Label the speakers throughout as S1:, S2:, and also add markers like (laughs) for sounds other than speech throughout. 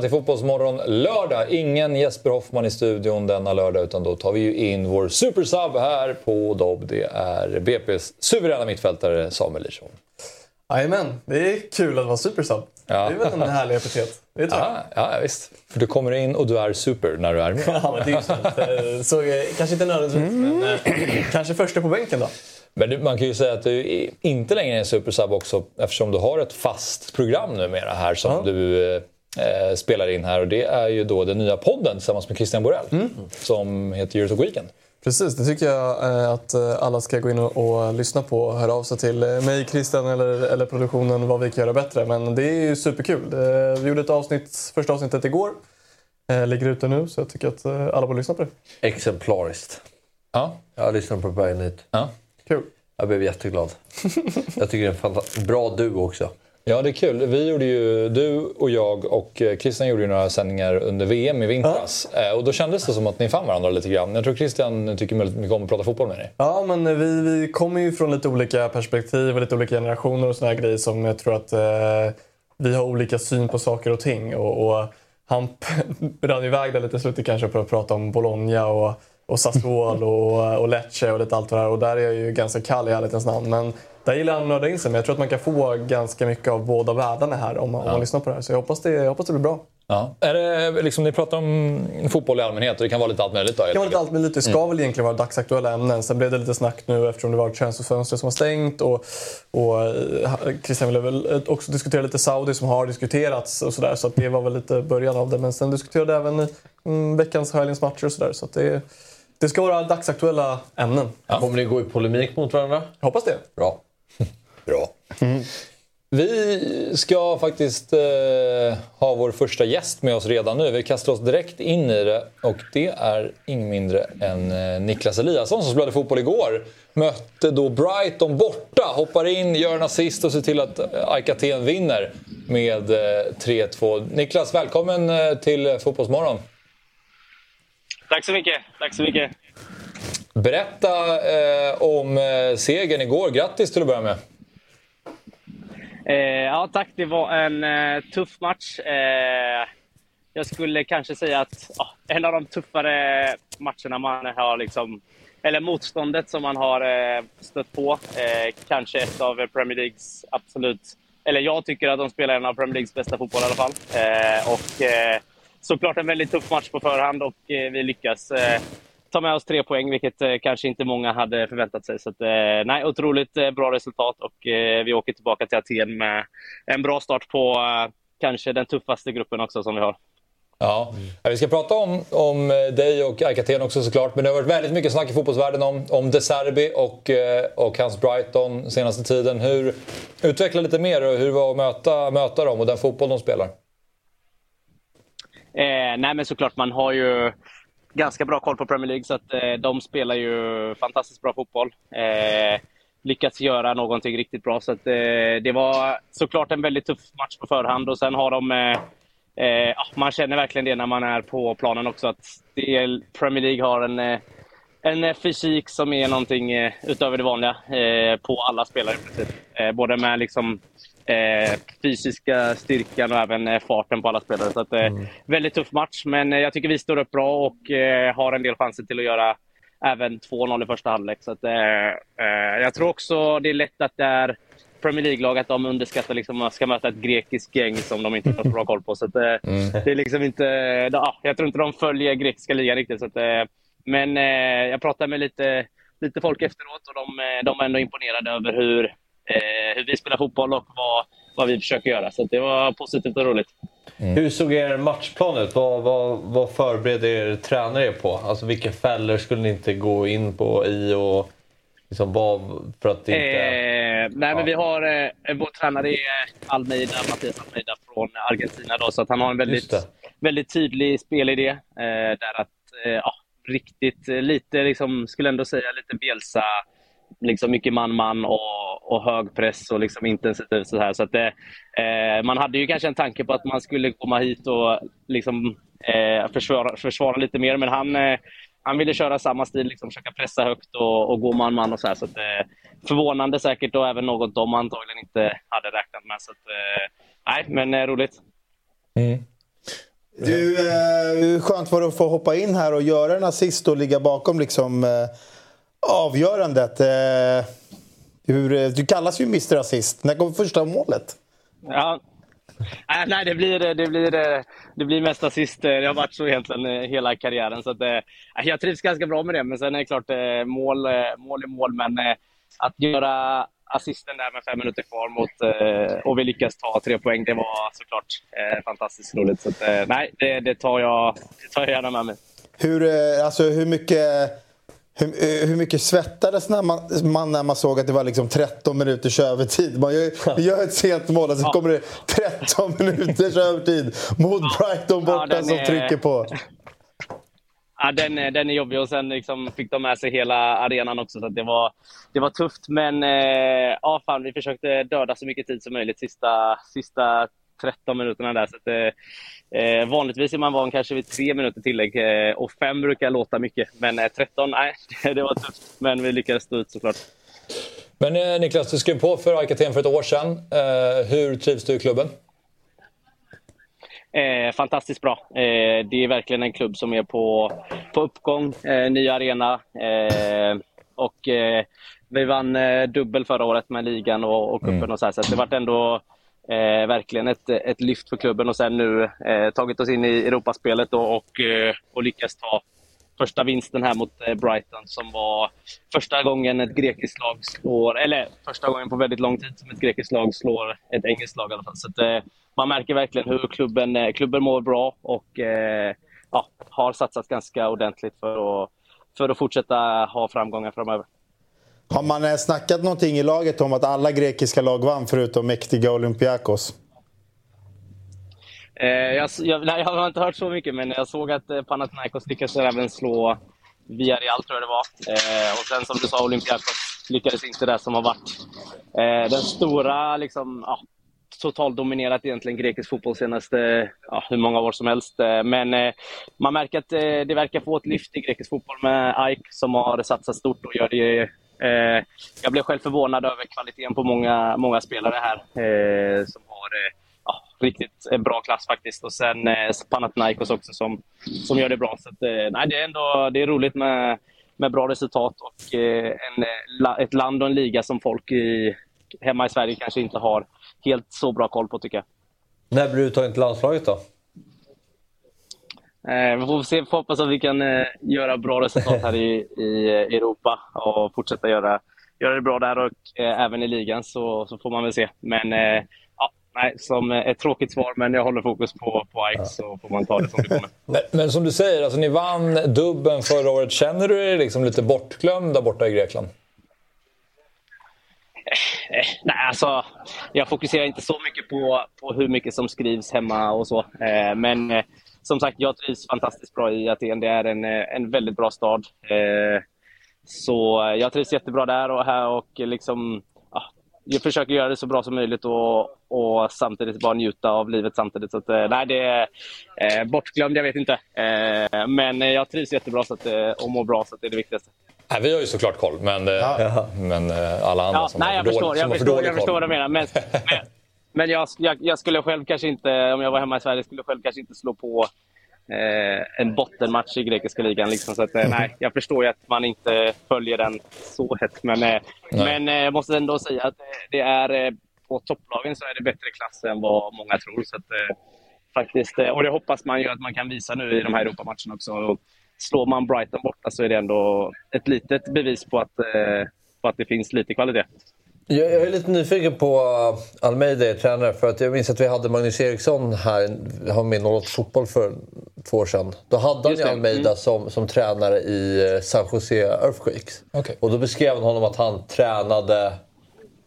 S1: Välkomna till Fotbollsmorgon lördag. Ingen Jesper Hoffman i studion denna lördag utan då tar vi ju in vår supersub här på Dobb. Det är BP's suveräna mittfältare Samuel Lirsson.
S2: Jajamän, det är kul att vara supersub.
S1: Ja.
S2: Det är väl en härlig epitet. Det tror jag.
S1: Ja, ja, visst. För du kommer in och du är super när du är med. (laughs)
S2: Ja, men det är ju. Eh, Så, eh, kanske inte nödvändigtvis, men eh, (clears throat) kanske första på bänken då.
S1: Men man kan ju säga att du inte längre är en supersub också eftersom du har ett fast program numera här som
S2: Ja.
S1: du eh, spelar in här. Och det är ju då den nya podden tillsammans med Christian Borell som heter Eurotalk Weekend.
S2: Precis, det tycker jag eh, att eh, alla ska gå in och, och lyssna på och höra av sig till eh, mig, Christian eller, eller produktionen vad vi kan göra bättre. Men det är ju superkul. Vi gjorde ett avsnitt, första avsnittet igår. Ligger ute nu så jag tycker att alla borde lyssna på det.
S3: Exemplariskt.
S1: Ja,
S3: Jag lyssnade på Bergen hit.
S1: ja.
S2: Kul.
S3: Jag blev jätteglad. Jag tycker det är en bra duo också.
S1: Ja, det är kul. Vi gjorde ju, du och jag och eh, Christian gjorde ju några sändningar under VM i vintras. Eh, Och då kändes det som att ni fann varandra lite grann. Jag tror Christian tycker väldigt mycket om att prata fotboll med dig.
S2: Ja, men eh, vi, vi kommer ju från lite olika perspektiv och lite olika generationer och såna här grejer som jag tror att eh, vi har olika syn på saker och ting. Och, och han (laughs) rann iväg där lite i slutet kanske för att prata om Bologna och, och Sassuolo och, och Lecce och lite allt det här. Och där är jag ju ganska kall i ärlighetens namn. Men där gillar han att nörda in sig. Men jag tror att man kan få ganska mycket av båda världarna här om man, om man lyssnar på det här. Så jag hoppas det, jag hoppas det blir bra.
S1: Ja. Är det, liksom, ni pratar om fotboll i allmänhet och det kan vara lite allt möjligt då?
S2: Det kan vara lite allt möjligt. Det ska väl egentligen vara dagsaktuella ämnen. Sen blev det lite snack nu eftersom det var ett transferfönster som var stängt. Och, och eh, Christian ville väl också diskutera lite Saudi som har diskuterats och sådär. Så att det var väl lite början av det. Men sen diskuterade även mm, veckans och helgens matcher och sådär. Så att det, det ska vara dagsaktuella ämnen.
S3: Kommer ni gå i polemik mot varandra?
S2: Jag hoppas det.
S3: Bra. Bra.
S1: Vi ska faktiskt eh, ha vår första gäst med oss redan nu. Vi kastar oss direkt in i det och det är ingen mindre än eh, Niklas Eliasson som spelade fotboll igår. Mötte då Brighton borta, hoppar in, gör en assist och ser till att eh, AIK Aten vinner med eh, 3-2. Niklas, välkommen eh, till Fotbollsmorgon.
S4: Tack så mycket. Tack så mycket.
S1: Berätta eh, om segern igår. Grattis till att börja med.
S4: Eh, ja, tack. Det var en eh, tuff match. Eh, jag skulle kanske säga att ja, en av de tuffare matcherna man har liksom, eller motståndet som man har eh, stött på. Eh, kanske ett av Premier Leagues absolut, eller jag tycker att de spelar en av Premier Leagues bästa fotboll i alla fall. Eh, och eh, såklart en väldigt tuff match på förhand och eh, vi lyckas eh, ta med oss tre poäng, vilket eh, kanske inte många hade förväntat sig. Så att, eh, nej, otroligt eh, bra resultat och eh, vi åker tillbaka till Aten med en bra start på eh, kanske den tuffaste gruppen också som vi har.
S1: Ja. Vi ska prata om, om eh, dig och AIK Aten också såklart. Men det har varit väldigt mycket snack i fotbollsvärlden om, om De Serbi och, och hans Brighton senaste tiden. Hur, utveckla lite mer och hur det var att möta, möta dem och den fotboll de spelar.
S4: Nej, men såklart, man har ju ganska bra koll på Premier League, så att eh, de spelar ju fantastiskt bra fotboll. Eh, lyckats göra någonting riktigt bra, så att eh, det var såklart en väldigt tuff match på förhand. Och sen har de... Eh, eh, ah, man känner verkligen det när man är på planen också, att det är, Premier League har en, eh, en eh, fysik som är någonting eh, utöver det vanliga eh, på alla spelare. Eh, både med liksom eh, fysiska styrkan och även eh, farten på alla spelare. Så att, eh, Väldigt tuff match, men eh, jag tycker vi står upp bra och eh, har en del chanser till att göra även 2-0 i första halvlek. Så att, eh, jag tror också det är lätt att det är Premier League-lag att de underskattar liksom, att man ska möta ett grekiskt gäng som de inte har bra koll på. Så att, eh, det är liksom inte, ja, jag tror inte de följer grekiska ligan riktigt. Så att, men jag pratade med lite, lite folk efteråt och de, de var ändå imponerade över hur, hur vi spelar fotboll och vad, vad vi försöker göra. Så det var positivt och roligt.
S3: Hur såg er matchplan ut? Vad, vad, vad förberedde er tränare er på? Alltså vilka fällor skulle ni inte gå in på i och Liksom vad, för att inte...
S4: Eh, nej, men vi har eh, vår tränare är Almeida, Mattias Almeida från Argentina. Då, så att han har en väldigt, väldigt tydlig spelidé. Eh, där att, eh, ja, riktigt eh, lite, liksom, skulle ändå säga lite Bielsa liksom mycket man-man och, och hög press och liksom intensivt. Så här. Så att, eh, man hade ju kanske en tanke på att man skulle komma hit och liksom, eh, försvara, försvara lite mer, men han, eh, han ville köra samma stil, liksom, försöka pressa högt och, och gå man-man. och så, här, så att, eh, Förvånande säkert och även något de antagligen inte hade räknat med. Så att, eh, nej, men eh, roligt.
S5: Mm. Du, eh, skönt var det att få hoppa in här och göra en assist och ligga bakom liksom, eh, avgörandet. Eh, hur, eh, du kallas ju Mr Assist. När kom första målet?
S4: Ja. Äh, nej, det blir, det, blir, det blir mest assist. Det har varit så egentligen eh, hela karriären. Så att, jag trivs ganska bra med det, men sen är det klart mål, mål är mål. Men att göra assisten där med fem minuter kvar mot, och vi lyckas ta tre poäng, det var såklart fantastiskt roligt. Så att, nej, det, det, tar jag, det tar jag gärna med mig.
S5: Hur, alltså, hur mycket hur, eh, hur mycket svettades när man, man, när man såg att det var liksom 13 minuters övertid? Man gör, gör ett sent mål och så ja. kommer det 13 minuters övertid mot Brighton borta ja, som är... trycker på.
S4: Ja, den, den är jobbig och sen liksom fick de med sig hela arenan också. Så det, var, det var tufft. Men eh, ja, fan, vi försökte döda så mycket tid som möjligt sista, sista 13 minuterna där. Så att, eh, eh, vanligtvis är man van kanske vid tre minuter tillägg eh, och fem brukar låta mycket. Men eh, 13, nej, (laughs) det var tufft. Men vi lyckades stå ut såklart.
S1: Men eh, Niklas, du skrev på för AIK för ett år sedan. Eh, hur trivs du i klubben?
S4: Eh, fantastiskt bra. Eh, det är verkligen en klubb som är på, på uppgång. Ny arena. Och vi vann dubbel förra året med ligan och, och cupen. Mm. Och så, här, så det varit ändå eh, verkligen ett, ett lyft för klubben och sen nu eh, tagit oss in i Europaspelet och, och, och lyckats ta första vinsten här mot eh, Brighton som var första gången ett grekiskt lag slår, eller första gången på väldigt lång tid som ett grekiskt lag slår ett engelskt lag i alla fall. Så att, eh, man märker verkligen hur klubben, eh, klubben mår bra och ja, har satsat ganska ordentligt för att, för att fortsätta ha framgångar framöver.
S5: Har man eh, snackat någonting i laget om att alla grekiska lag vann förutom mäktiga Olympiakos?
S4: Eh, jag, jag, (laughs) nej, jag har inte hört så mycket, men jag såg att eh, Panathinaikos lyckades även slå Villarreal, tror jag det var. Eh, och sen som du sa, Olympiakos lyckades inte det som har varit eh, den stora, liksom, ja, totaldominerat egentligen grekisk fotboll senaste ja, hur många år som helst. Eh, men eh, man märker att eh, det verkar få ett lyft i grekisk fotboll med AIK som har satsat stort och gör det Eh, jag blev själv förvånad över kvaliteten på många, många spelare här eh, som har eh, ja, riktigt bra klass faktiskt. Och sen eh, Panathinaikos också som, som gör det bra. Så att, eh, nej, det, är ändå, det är roligt med, med bra resultat och eh, en, eh, ett land och en liga som folk i, hemma i Sverige kanske inte har helt så bra koll på tycker jag.
S3: När blir du uttagen till landslaget då?
S4: Eh, vi får se, får hoppas att vi kan eh, göra bra resultat här i, i eh, Europa och fortsätta göra, göra det bra där och även i ligan så, så får man väl se. Men ja, nej, som ett tråkigt svar, men jag håller fokus på, på Ajax så får man ta det som det kommer. (laughs)
S1: Men, men som du säger, alltså, ni vann dubben förra året. Känner du dig liksom lite bortglömd där borta i Grekland?
S4: Eh, nej, alltså, jag fokuserar inte så mycket på, på hur mycket som skrivs hemma och så. Eh, men eh, som sagt, jag trivs fantastiskt bra i Aten. Det är en, eh, en väldigt bra stad. Eh, så jag trivs jättebra där och här och liksom, ja, jag försöker göra det så bra som möjligt och, och samtidigt bara njuta av livet samtidigt. Så att, eh, nej, det är eh, bortglömd, jag vet inte. Eh, men jag trivs jättebra så att, och mår bra, så det är det viktigaste.
S1: Nej, vi har ju såklart koll, men, ja. men alla andra
S4: ja,
S1: som
S4: nej,
S1: har för
S4: jag
S1: dålig,
S4: förstår, jag förstår, jag förstår vad du menar. Men, (laughs) men, men jag, jag, jag, skulle själv kanske inte, om jag var hemma i Sverige, skulle själv kanske inte slå på eh, en bottenmatch i grekiska ligan. Liksom, så att, eh, nej, jag förstår ju att man inte följer den så hett. Men, eh, men eh, jag måste ändå säga att det är, eh, på topplagen så är det bättre klass än vad många tror. Så att, eh, faktiskt, och det hoppas man ju att man kan visa nu i de här Europamatcherna också. Och slår man Brighton borta så är det ändå ett litet bevis på att, på att det finns lite kvalitet.
S3: Jag, är lite nyfiken på Almeida, tränare. För att jag minns att vi hade Magnus Eriksson här, han med i 08 Fotboll för två år sedan. Då hade han ju Almeida
S4: mm.
S3: som, som tränare i eh, San Jose Earthquakes.
S1: Okej.
S3: Och då beskrev han honom att han tränade...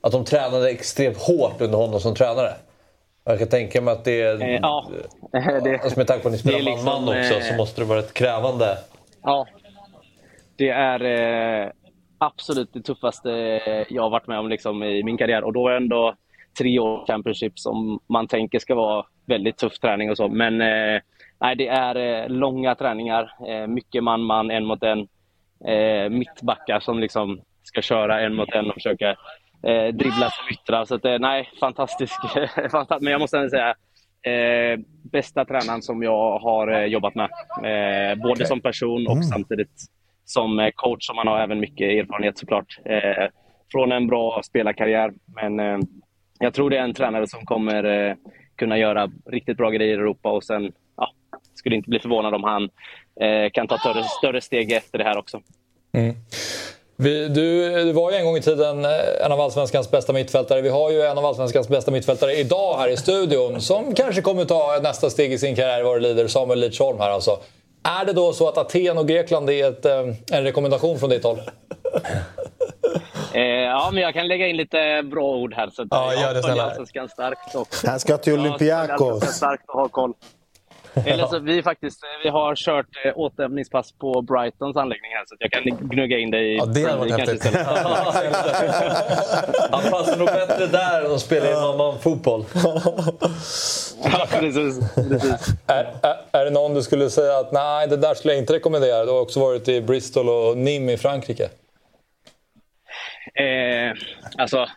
S3: Att de tränade extremt hårt under honom som tränare. Jag kan tänka mig att det är...
S4: Eh, ja, (laughs) det,
S3: Alltså med tanke på att ni spelar
S4: liksom,
S3: man-man också
S4: eh,
S3: så måste det vara ett krävande...
S4: Ja. Det är eh, absolut det tuffaste jag har varit med om liksom, i min karriär. Och då är ändå tre år Championship som man tänker ska vara väldigt tuff träning och så. Men eh, nej, det är eh, långa träningar. Eh, mycket man-man, en mot en. Mittbackar som liksom ska köra en mot en och försöka dribbla som yttrar. Så att, nej, fantastisk. (laughs) fantastisk. Men jag måste ändå säga bästa tränaren som jag har jobbat med. Både som person och samtidigt som eh, coach som man har även mycket erfarenhet såklart. Eh, från en bra spelarkarriär. Men eh, jag tror det är en tränare som kommer eh, kunna göra riktigt bra grejer i Europa och sen ja, skulle inte bli förvånad om han eh, kan ta större, större steg efter det här också. Mm.
S1: Vi, du, du var ju en gång i tiden eh, en av allsvenskans bästa mittfältare. Vi har ju en av allsvenskans bästa mittfältare idag här i studion som kanske kommer ta nästa steg i sin karriär vad det lider. Samuel Lidsholm här alltså. Är det då så att Aten och Grekland är ett, eh, en rekommendation från ditt håll?
S4: Eh, ja, men jag kan lägga in lite bra ord här. Så att,
S2: Ja, gör det
S4: jag
S2: snälla.
S4: Starkt. Och,
S5: Han ska till Olympiakos.
S4: ganska starkt att ha koll. (laughs) Eller så, vi, faktiskt, vi har kört eh, återhämtningspass på Brightons anläggning här så att jag kan gnugga in dig i
S2: Ja, det hade varit häftigt. (laughs)
S3: Han passar nog bättre där än att spela i man-man-fotboll. (laughs)
S4: ja, precis. precis.
S1: Är, är, är det någon du skulle säga att nej, det där skulle jag inte rekommendera? Du har också varit i Bristol och Nîmes i Frankrike.
S4: Eh, alltså,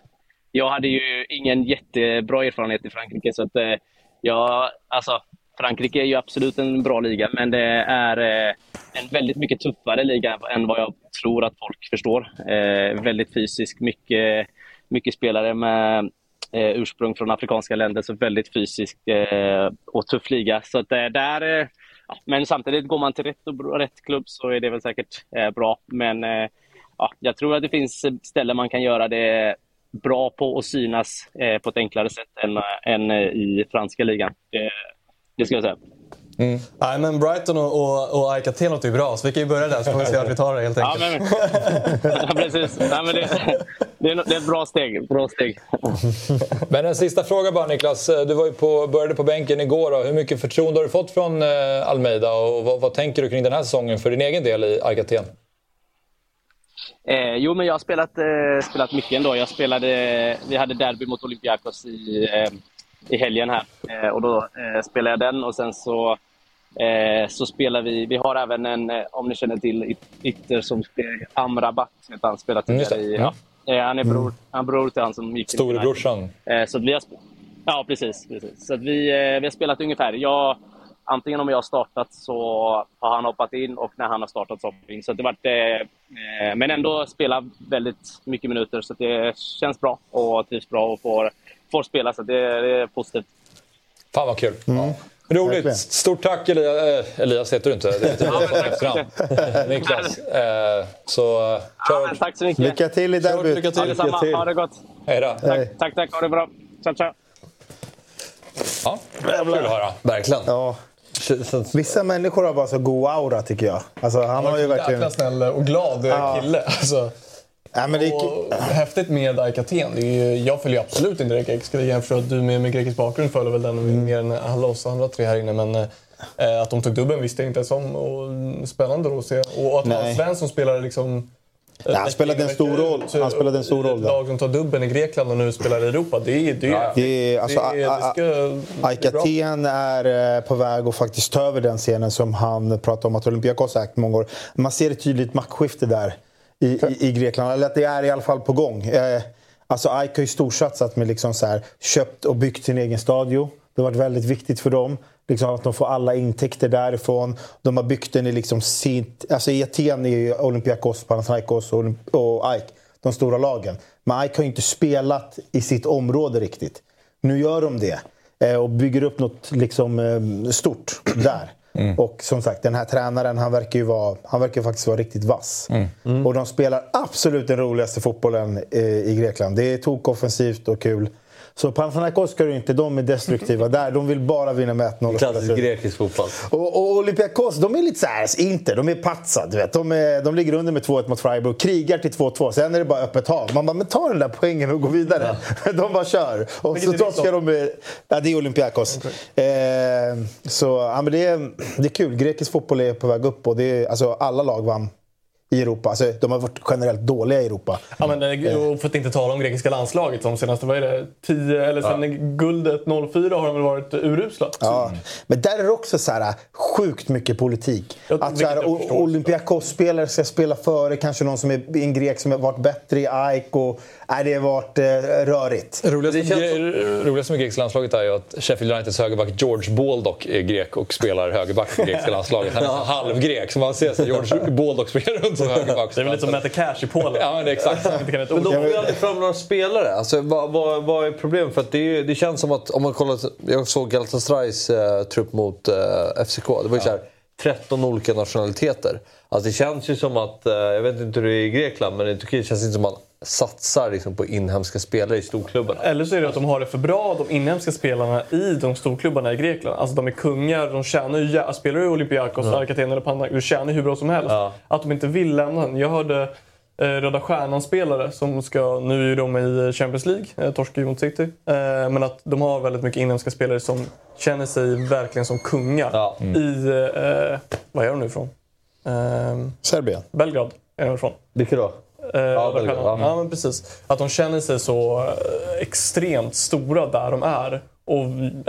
S4: jag hade ju ingen jättebra erfarenhet i Frankrike. Så att, eh, jag, alltså, Frankrike är ju absolut en bra liga, men det är eh, en väldigt mycket tuffare liga än vad jag tror att folk förstår. Eh, väldigt fysisk, mycket, mycket spelare med eh, ursprung från afrikanska länder, så väldigt fysisk eh, och tuff liga. Så att, eh, där, eh, ja, men samtidigt, går man till rätt, och, rätt klubb så är det väl säkert bra. Men ja, jag tror att det finns ställen man kan göra det bra på och synas på ett enklare sätt än, än i franska ligan. Det, ska jag säga.
S2: Nej, men Brighton och, och, och Aika Aten låter ju bra, så vi kan ju börja där så får vi se vart vi tar det helt
S4: Ja,
S2: enkelt.
S4: men, ja, precis. Nej, men det, det, är, det är ett bra steg. Bra steg.
S1: Men en sista fråga bara Niklas. Du var ju på, började på bänken igår. Då. Hur mycket förtroende har du fått från eh, Almeida och vad, vad tänker du kring den här säsongen för din egen del i Arkaten?
S4: Eh, jo, men jag har spelat, eh, spelat mycket ändå. Jag spelade, vi hade derby mot Olympiakos i, eh, i helgen här. Eh, och då eh, spelade jag den och sen så, eh, så spelar vi... Vi har även en, eh, om ni känner till, it- Itter som spelar, Amrabat, heter han, spelat
S1: Mm,
S4: tidigare i... Ja. Eh, han är bror, han bror till han som gick.
S1: Storebrorsan.
S4: Så vi har, ja, precis. precis. Så att vi, vi har spelat ungefär. Jag, antingen om jag har startat så har han hoppat in och när han har startat så har hoppat in. Så det varit, eh, men ändå spela väldigt mycket minuter så det känns bra och trivs bra och får, får spela. Så det, det är positivt.
S1: Fan vad kul. Roligt.
S5: Verkligen.
S1: Stort tack Elias. Eh, Elias heter du inte. Det heter (laughs)
S4: Ja, men tack.
S1: Niklas. (laughs) Eh, så
S4: Ja,
S1: kör.
S4: men tack så mycket.
S5: Lycka till i derbyt.
S2: lycka till.
S4: Allesamma, ha det gott.
S1: Hej då.
S5: Hej.
S4: Tack, tack. Ha det bra. Ciao, ciao.
S1: Ja, kul att höra.
S3: Verkligen.
S5: Ja. Vissa människor har bara så god aura tycker jag. Alltså, han har ju verkligen...
S2: Jäkla snäll och glad
S5: Ja.
S2: kille. Alltså.
S5: Ja, men det,
S2: Och häftigt med Aika Aten. Det är ju, jag följer absolut inte den grekiska ligan. Jag förstår att du med, med grekisk bakgrund följer väl den mer än alla oss andra tre här inne. Men eh, att de tog dubben visste jag inte ens om. Och spännande då att se. Och att svensk som spelar liksom...
S5: Nej, han spelade en stor roll. Han spelade en stor roll
S2: Ett lag som tar dubben i Grekland och nu spelar i Europa. Det är det är,
S5: alltså,
S2: det, ska
S5: är eh, på väg att faktiskt ta över den scenen som han pratade om att Olympiakos har ägt många år. Man ser ett tydligt maktskifte där i, i, i Grekland. Eller att det är i alla fall på gång. Eh, alltså Aika har ju storsatsat med liksom så här, köpt och byggt sin egen stadio. Det har varit väldigt viktigt för dem. Liksom att de får alla intäkter därifrån. De har byggt den i liksom sitt... Alltså i Aten är Olympiakos, Panathinaikos och, och AIK de stora lagen. Men AIK har ju inte spelat i sitt område riktigt. Nu gör de det eh, och bygger upp något liksom, eh, stort där. Och som sagt, den här tränaren han verkar ju vara, han verkar faktiskt vara riktigt vass. Och de spelar absolut den roligaste fotbollen eh, i Grekland. Det är tokoffensivt och kul. Så Panathinaikos ska du inte, de är destruktiva där. De vill bara vinna med 1-0. och spela
S3: Klassisk grekisk fotboll.
S5: Och, och Olympiakos, de är lite såhär, inte, de är patsa, du vet. De, är, de ligger under med 2-1 mot Freiburg, krigar till 2-2. Sen är det bara öppet hav. Man bara, men ta den där poängen och gå vidare. (laughs) De bara kör. Och så torskar de med... Ja, det är Olympiakos. Eh, så ja, men det, är, det är kul. Grekisk fotboll är på väg upp och det är, alltså, alla lag vann i Europa. Alltså, de har varit generellt dåliga i Europa.
S2: Ja, men, eh, och för att inte tala om grekiska landslaget som senaste, vad är det, 10 eller sen guldet 04 har de väl varit urusla.
S5: Ja. Men där är det också så här, sjukt mycket politik.
S2: Ja,
S5: Att så här,
S2: jag.
S5: Olympiakos-spelare ska spela före kanske någon som är en grek som har varit bättre i AIK. Nej, det har varit eh, rörigt.
S1: Roligast,
S3: känns
S1: med, grekiska landslaget är ju att Sheffield Uniteds högerback George Baldock är grek och spelar högerback för grekiska (laughs) landslaget. Han är nästan halvgrek, så man ser sig George Baldock spela runt som högerback.
S2: Det är väl lite som Mette Cash i Polen. (laughs)
S1: Ja, men det är exakt.
S3: Men de får ju aldrig fram några spelare. Alltså, vad, vad, vad är problemet? För att det, är- det känns som att om man kollar... Jag såg Galatasarays eh, trupp mot eh, FCK. Det var ju så här, 13 olika nationaliteter. Alltså, det känns ju som att... Eh, jag vet inte hur det är i Grekland, men i Turkiet känns det inte som att man satsar liksom, på inhemska spelare i storklubbarna.
S2: Eller så är det att de har det för bra, de inhemska spelarna i de storklubbarna i Grekland. Alltså de är kungar, de tjänar ju... jä- Spelar du i Olympiakos, mm. Arkaten eller Panathinaikos, du tjänar ju hur bra som helst.
S3: Ja.
S2: Att de inte vill lämna den. Jag hörde eh, Röda Stjärnan-spelare som ska... Nu är de i Champions League, eh, torskar ju mot City. Eh, men att de har väldigt mycket inhemska spelare som känner sig verkligen som kungar
S3: Ja.
S2: i... Eh, vad är de nu ifrån? Eh,
S5: Serbien.
S2: Belgrad är de ifrån.
S3: Vilka då?
S2: Eh,
S3: Ja,
S2: Röda
S3: Belgrad,
S2: Stjärnan.
S3: ja.
S2: ja, men precis. Att de känner sig så eh, extremt stora där de är. Och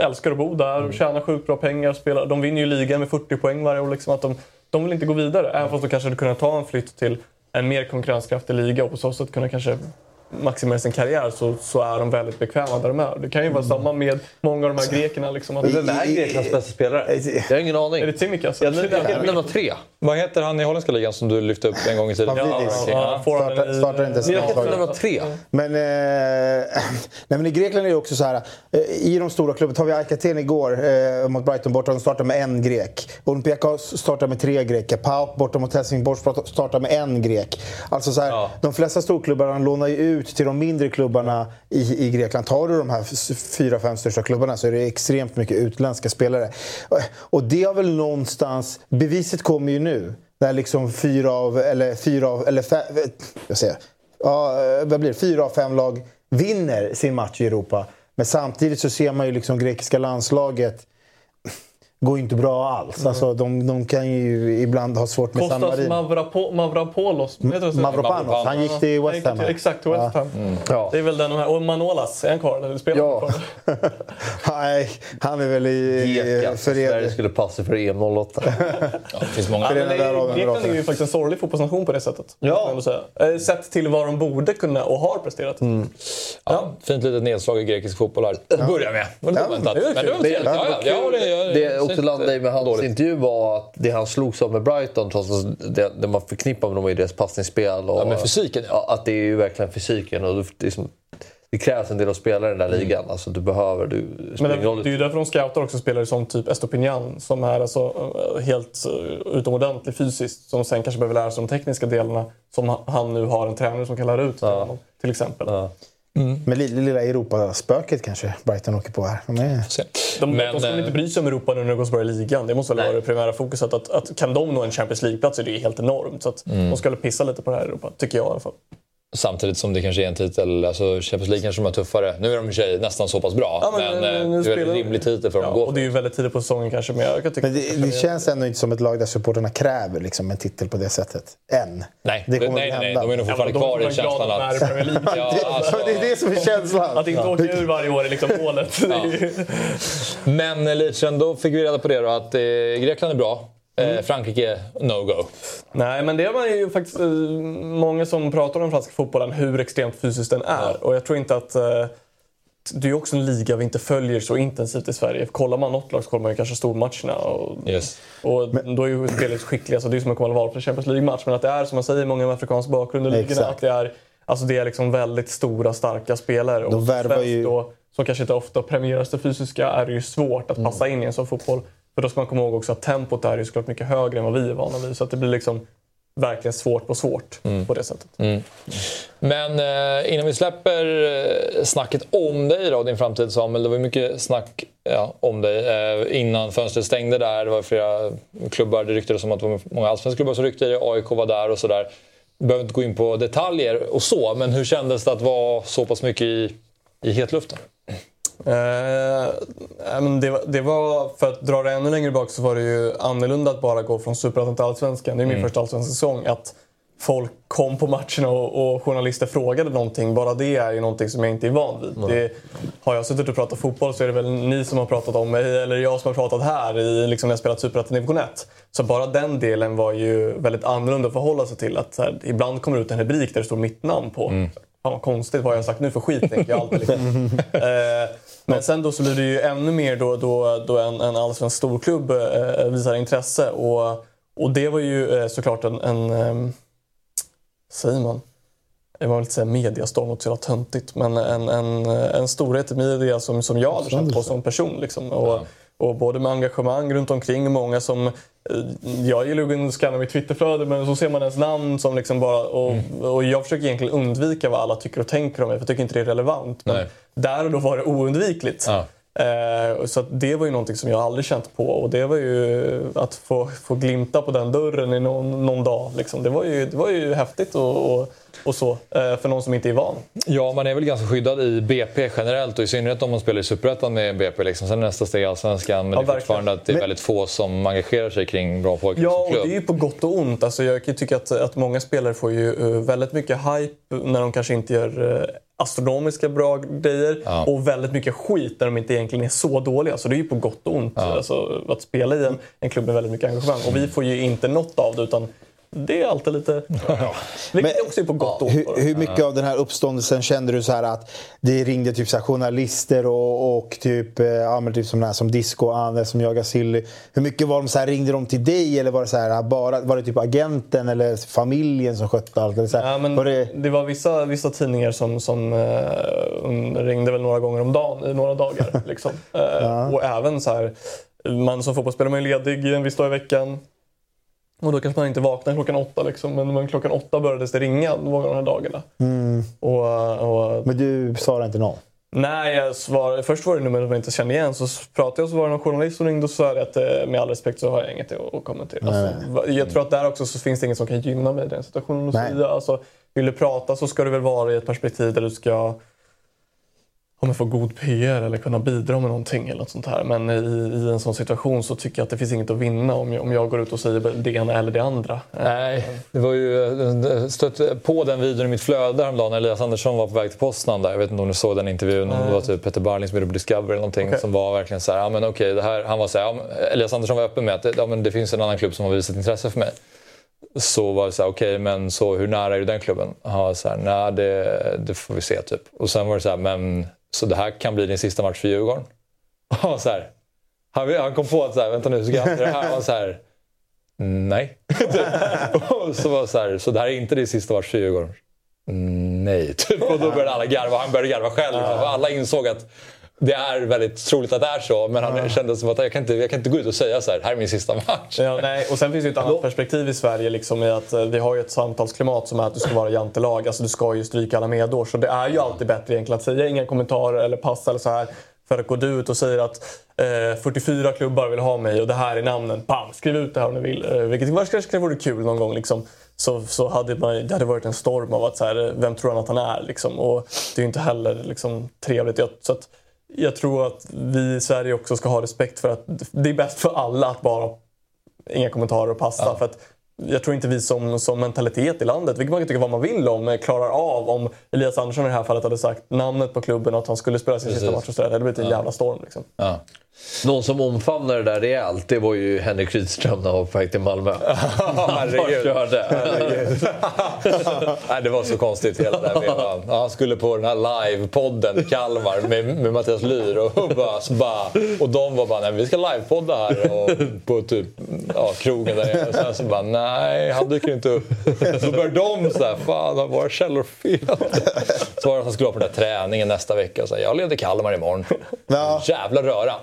S2: älskar att bo där,
S3: Mm.
S2: tjänar sjukt bra pengar. Spelar. De vinner ju ligan med 40 poäng varje år. Liksom, att de, de vill inte gå vidare. Även fast de kanske hade kunnat ta en flytt till en mer konkurrenskraftig liga och på så sätt kunna kanske maximera sin karriär så, så är de väldigt bekväma där de är. Det kan ju vara
S3: Mm.
S2: samma med många av de här grekerna. Liksom, att,
S3: Vem är Greklands bästa spelare? Jag har ingen aning.
S2: är det Tsimikas?
S3: Jag, kan nämna tre.
S1: Vad heter han i holländska ligan som du lyfte upp en gång i tiden?
S5: Pavlidis.
S2: Ja,
S5: Startar, startar inte
S3: Men jag kan nämna tre.
S5: Men, eh, (laughs) nej, men i Grekland är det också så här. Eh, I de stora klubbarna, tar vi Arkaten igår eh, mot Brighton borta, de startar med en grek. Olympiakos startar med tre greker. PAOK borta mot Helsingborg startar med en grek. Alltså så här,
S3: Ja.
S5: De flesta storklubbarna lånar ju ut till de mindre klubbarna i, i Grekland. Tar du de här fyra, fem största klubbarna så är det extremt mycket utländska spelare. Och- det har väl någonstans... Beviset kommer ju nu. När liksom fyra av, eller fyra av, eller fem, eh, jag säger, ja, eh, vad blir det? Fyra av fem lag vinner sin match i Europa. Men samtidigt så ser man ju liksom grekiska landslaget går inte bra alls. Alltså, de, de kan ju ibland ha svårt med San
S2: Kostas
S5: Marino.
S2: Mavrapo, Mavrapolos. Det?
S5: Mavropanos, han gick till West Ham.
S2: Exakt, Exakt, till West Ham.
S3: Ja.
S2: Det är väl den de här. Och Manolas, är han kvar? Eller spelar
S3: Ja. (laughs)
S5: Nej, han är väl i, i
S3: Geka.
S5: för
S3: Sverige skulle passa för EM 08.
S1: Ja, det finns många.
S5: Det-
S2: Grekland är ju faktiskt en sorglig fotbollsnation på det sättet.
S3: Ja.
S2: Eh, Sett till vad de borde kunna och har presterat.
S1: Ja, fint litet nedslag i grekisk fotboll här. Att börja med. Var lite
S5: Ja,
S1: oväntat.
S2: det
S1: Men det var trevligt. Ja, ja, ja,
S3: också landade i med hans
S1: dåligt.
S3: intervju var att det han slogs av med Brighton, trots att det, det man förknippar med dem är deras passningsspel. Och,
S1: Ja, men fysiken, ja.
S3: ja. Att det är ju verkligen fysiken. Och det, är som, det krävs en del att spela i den där ligan. Alltså, du behöver... Du,
S2: Men det, det är ju därför de scoutar också spelare som typ Estopinian som är alltså eh, helt uh, utomordentlig fysiskt. Som sen kanske behöver lära sig de tekniska delarna. Som ha- han nu har en tränare som kan lära ut till honom. Till exempel.
S3: Ja.
S5: Men lilla, lilla Europaspöket kanske Brighton åker på här. De är...
S2: De,
S1: Men,
S2: de ska väl
S1: eh,
S2: inte bry sig om Europa nu när det går så bra i ligan. Det måste väl vara det primära fokuset. Att, att kan de nå en Champions League-plats är det ju helt enormt. Så att de ska väl pissa lite på det här Europa, tycker jag i alla fall.
S1: Samtidigt som det kanske är en titel, alltså Champions League kanske de är tuffare. Nu är de i för sig nästan så pass bra,
S2: Ja,
S1: men,
S2: men, eh,
S1: eh,
S2: nu
S1: det är en rimlig titel för dem
S2: Ja,
S1: att gå
S2: och det är ju väldigt tidigt på säsongen kanske. Men jag kan tycka
S5: Men det, det känns ändå inte som ett lag där supporterna kräver liksom, en titel på det sättet. Än.
S1: Nej,
S5: det kommer
S1: nej,
S5: väl
S1: nej,
S5: hända.
S1: de är nog
S2: Ja,
S1: fortfarande
S2: de
S1: kvar i känslan
S2: att
S1: att... (laughs) Ja, alltså, (laughs)
S5: det är det som är känslan.
S2: Att inte åka ur varje år är liksom målet. Det (laughs)
S1: men eh, Lichen, då fick vi reda på det då att eh, Grekland är bra.
S2: Mm.
S1: Eh, Frankrike, no-go.
S2: Nej, men det var ju faktiskt eh, många som pratar om franska fotbollen, hur extremt fysiskt den är. Och jag tror inte att... eh, Det är ju också en liga vi inte följer så intensivt i Sverige. Kollar man något lag så kollar man ju kanske stormatcherna. Och,
S1: Yes.
S2: och då är ju spelet skickliga, så det är som att komma val för Champions League-match. Men att det är, som man säger, många med afrikansk bakgrund i ligorna. Att det är, alltså det är liksom väldigt stora, starka spelare. Och
S5: De värvar
S2: svensk
S5: ju-
S2: Då, som kanske inte ofta premieras det fysiska, är det ju svårt att passa in i en sån fotboll. För då ska man komma ihåg också att tempot är ju såklart mycket högre än vad vi är vana vid. Så att det blir liksom verkligen svårt på svårt på det sättet.
S1: Men eh, innan vi släpper eh, snacket om dig då, din framtid Samuel. Det var mycket snack ja, om dig eh, innan fönstret stängde där. Det var flera klubbar, det ryktades om att det var många allsvenska klubbar som ryckte dig. AIK var där och sådär. Behöver inte gå in på detaljer och så, men hur kändes det att vara så pass mycket i, i hetluften?
S2: Eh, nej, men det, var- det var, för att dra det ännu längre bak så var det ju annorlunda att bara gå från Superettan till Allsvenskan. Det är min första allsvenska säsong. Att folk kom på matcherna och, och journalister frågade någonting. Bara det är ju någonting som jag inte är van vid. Det, har jag suttit och pratat fotboll så är det väl ni som har pratat om mig, eller jag som har pratat här i, liksom när jag spelat Superettan i division 1. Så bara den delen var ju väldigt annorlunda att förhålla sig till. Att här, ibland kommer det ut en rubrik där det står mitt namn på. Fan vad konstigt, vad har jag sagt nu för skit tänker jag alltid. Liksom. (laughs) eh, men sen då så blir det ju ännu mer då, då, då en, en allsvensk storklubb eh, visar intresse. Och, och det var ju eh, såklart en, en eh, säger man? Jag vill inte säga mediastorm, något så jävla töntigt. Men en, en, en storhet i media som, som jag hade känt på som person. Liksom. Och, och både med engagemang runt omkring och många som... eh, Jag gillar att scanna mitt Twitterflöde men så ser man ens namn som liksom bara... Och, och jag försöker egentligen undvika vad alla tycker och tänker om mig för jag tycker inte det är relevant. Men
S1: Nej.
S2: där och då var det oundvikligt.
S1: Ja.
S2: Eh, så det var ju någonting som jag aldrig känt på och det var ju att få, få glimta på den dörren i någon, någon dag. Liksom. Det, var ju, det var ju häftigt och, och, och så eh, för någon som inte är van.
S1: Ja, man är väl ganska skyddad i BP generellt och i synnerhet om man spelar i Superettan med BP. Liksom. Sen är nästa steg Allsvenskan, men
S2: Ja,
S1: det är
S2: verkligen.
S1: fortfarande att det är
S5: Men-
S1: väldigt få som engagerar sig kring bra pojkar
S2: Ja, och det är ju på gott och ont. Alltså, jag kan ju tycka att, att många spelare får ju eh, väldigt mycket hype när de kanske inte gör eh, astronomiska bra grejer
S1: Ja.
S2: och väldigt mycket skit när de inte egentligen är så dåliga. Så det är ju på gott och ont alltså, att spela i en, en klubb med väldigt mycket engagemang. Och vi får ju inte något av det utan det är alltid lite... (laughs) Vilket
S5: Men-
S2: också är på gott och då.
S5: Hur, hur mycket av den här uppståndelsen kände du så här att det ringde typ så här journalister och, och typ, eh, ja, typ som, här, som Disco Anne som jagar Silly. Hur mycket var de så här, ringde de till dig eller var det så här, bara, var det typ agenten eller familjen som skötte allt? Eller så här,
S2: Ja, men
S5: var
S2: det...
S5: det,
S2: var vissa, vissa tidningar som, som eh, ringde väl några gånger om dagen i några dagar. (laughs) liksom. Eh, Och även så här, man som fotbollsspelare man är ledig en viss dag i veckan. Och då kanske man inte vaknar klockan åtta liksom, men, men klockan åtta började det ringa många av de här dagarna. Och, och,
S5: men du svarade inte någon?
S2: nej, jag svar, först var det som jag inte kände igen. Så pratade jag så var det någon journalist som ringde och sa att eh, med all respekt så har jag inget att kommentera. Alltså, va- jag tror att där också så finns det ingen som kan gynna mig i den situationen. Och så
S5: Nej.
S2: Alltså, vill du prata så ska du väl vara i ett perspektiv där du ska om jag får god PR eller kunna bidra med någonting eller något sånt här. Men i, i en sån situation så tycker jag att det finns inget att vinna om jag, om jag går ut och säger det ena eller det andra.
S1: Nej, det var ju jag stötte på den videon i mitt flöde häromdagen när Elias Andersson var på väg till Poznan där. Jag vet inte om du såg den intervjun. Det var typ Peter Barling som gjorde på Discovery eller någonting
S2: Okej.
S1: som var verkligen så här, ja men okej, det här, han var så här, ja, Elias Andersson var öppen med att ja, men det finns en annan klubb som har visat intresse för mig. Så var det så här, okej, men så hur nära är du den klubben? Han var så här, nej det, det får vi se typ. Och sen var det så här, men så det här kan bli din sista match för Djurgården? (laughs) Var så här, han, han kom på att så här, vänta nu, ska jag det här? Var så här, nej. (laughs) Och så var så här, så det här är inte din sista match för Djurgården? Mm, Nej, (laughs) typ. Och då började alla garva. Han började garva själv. Alla insåg att det är väldigt troligt att det är så. Men han kände som att jag kan, inte, jag kan inte gå ut och säga så här, här är min sista match.
S2: Ja, nej. Och sen finns det ett annat perspektiv i Sverige liksom, i att eh, vi har ju ett samtalsklimat som är att du ska vara jantelag. Alltså du ska ju stryka alla medår. Så det är ju alltid bättre egentligen att säga inga kommentarer eller pass eller så här. För att gå ut och säga att eh, 44 klubbar vill ha mig och det här är namnen. Bam! Skriv ut det här om ni vill. Eh, vilket kanske kanske vore kul någon gång. Liksom. Så, så hade man, det hade varit en storm av att så här, vem tror han att han är? Liksom. Och det är ju inte heller liksom, trevligt. Jag, så att, jag tror att vi i Sverige också ska ha respekt för att det är bäst för alla att bara inga kommentarer och passa. För att jag tror inte vi som, som mentalitet i landet, vilket man kan tycka vad man vill om, eh, klarar av om Elias Andersson i det här fallet hade sagt namnet på klubben och att han skulle spela sin sista
S1: Precis.
S2: match och sådär. Det hade blivit en jävla storm. Liksom.
S1: Ja.
S3: Någon som omfamnade det där rejält, det var ju Henrik Rydström när han var på väg till Malmö. (laughs) Han bara körde. (laughs)
S1: Nej, det var så konstigt hela den vevan. Han skulle på den här livepodden i Kalmar med, med Mattias Lyr och, bara, så bara, och de var bara nej, vi ska livepodda här och, på typ, ja, krogen där nere. Och sen så bara nej, han dyker inte upp. Så började de sådär, fan har våra källor fel? Så var det att han skulle vara på den där träningen nästa vecka och så, jag leder Kalmar imorgon.
S5: Ja.
S1: Jävla röra.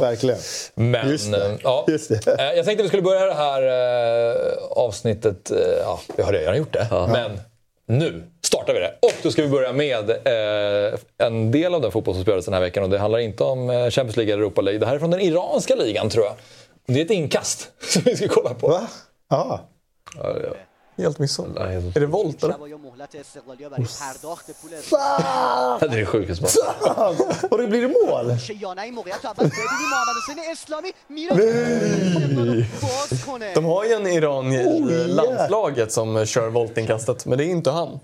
S5: Verkligen.
S1: Men,
S5: Just det.
S1: eh, Ja, (laughs)
S5: Just det.
S1: Eh, Jag tänkte vi skulle börja det här eh, avsnittet. eh, Ja, vi har redan gjort det. Men nu startar vi det. Och då ska vi börja med eh, en del av den fotboll som spelades den här veckan. Och det handlar inte om Champions League eller Europa League. Det här är från den iranska ligan tror jag. Det är ett inkast (laughs) som vi ska kolla på.
S5: Va? Ja.
S2: Helt missat. Är det Volt eller?
S3: Det är det sjukaste (laughs)
S5: Och det blir det mål?
S6: Nej!
S2: De har ju en Iran i landslaget som kör voltinkastet, men det är inte han.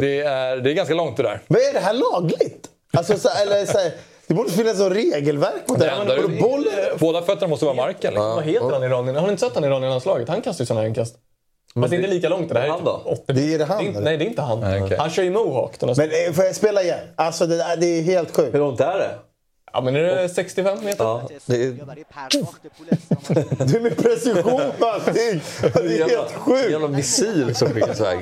S1: Det är, det är ganska långt det där.
S5: Men är det här lagligt? Alltså, så, eller, så, det borde finnas något regelverk mot det.
S1: Ja,
S5: där, boll...
S1: Båda fötterna måste vara marken. Liksom.
S2: Vad heter han, iranien? Har ni inte sett han, iranien i landslaget? Han kastar ju sådana här inkast. Fast det är inte lika långt. Det här är
S3: Han då?
S2: typ 80
S5: Det är det han,
S2: är inte-
S5: eller?
S2: Nej, det är inte han.
S1: Nej, okej.
S2: Han kör ju mohawk.
S5: Men eh, får jag spela igen? Alltså det, där- det är helt sjukt.
S3: Hur långt är det?
S2: Ja, men är det 65 meter?
S3: Ja, det är...
S5: det är med precision på allting! Det är helt sjukt!
S3: Det är Jävla missil som skickas iväg.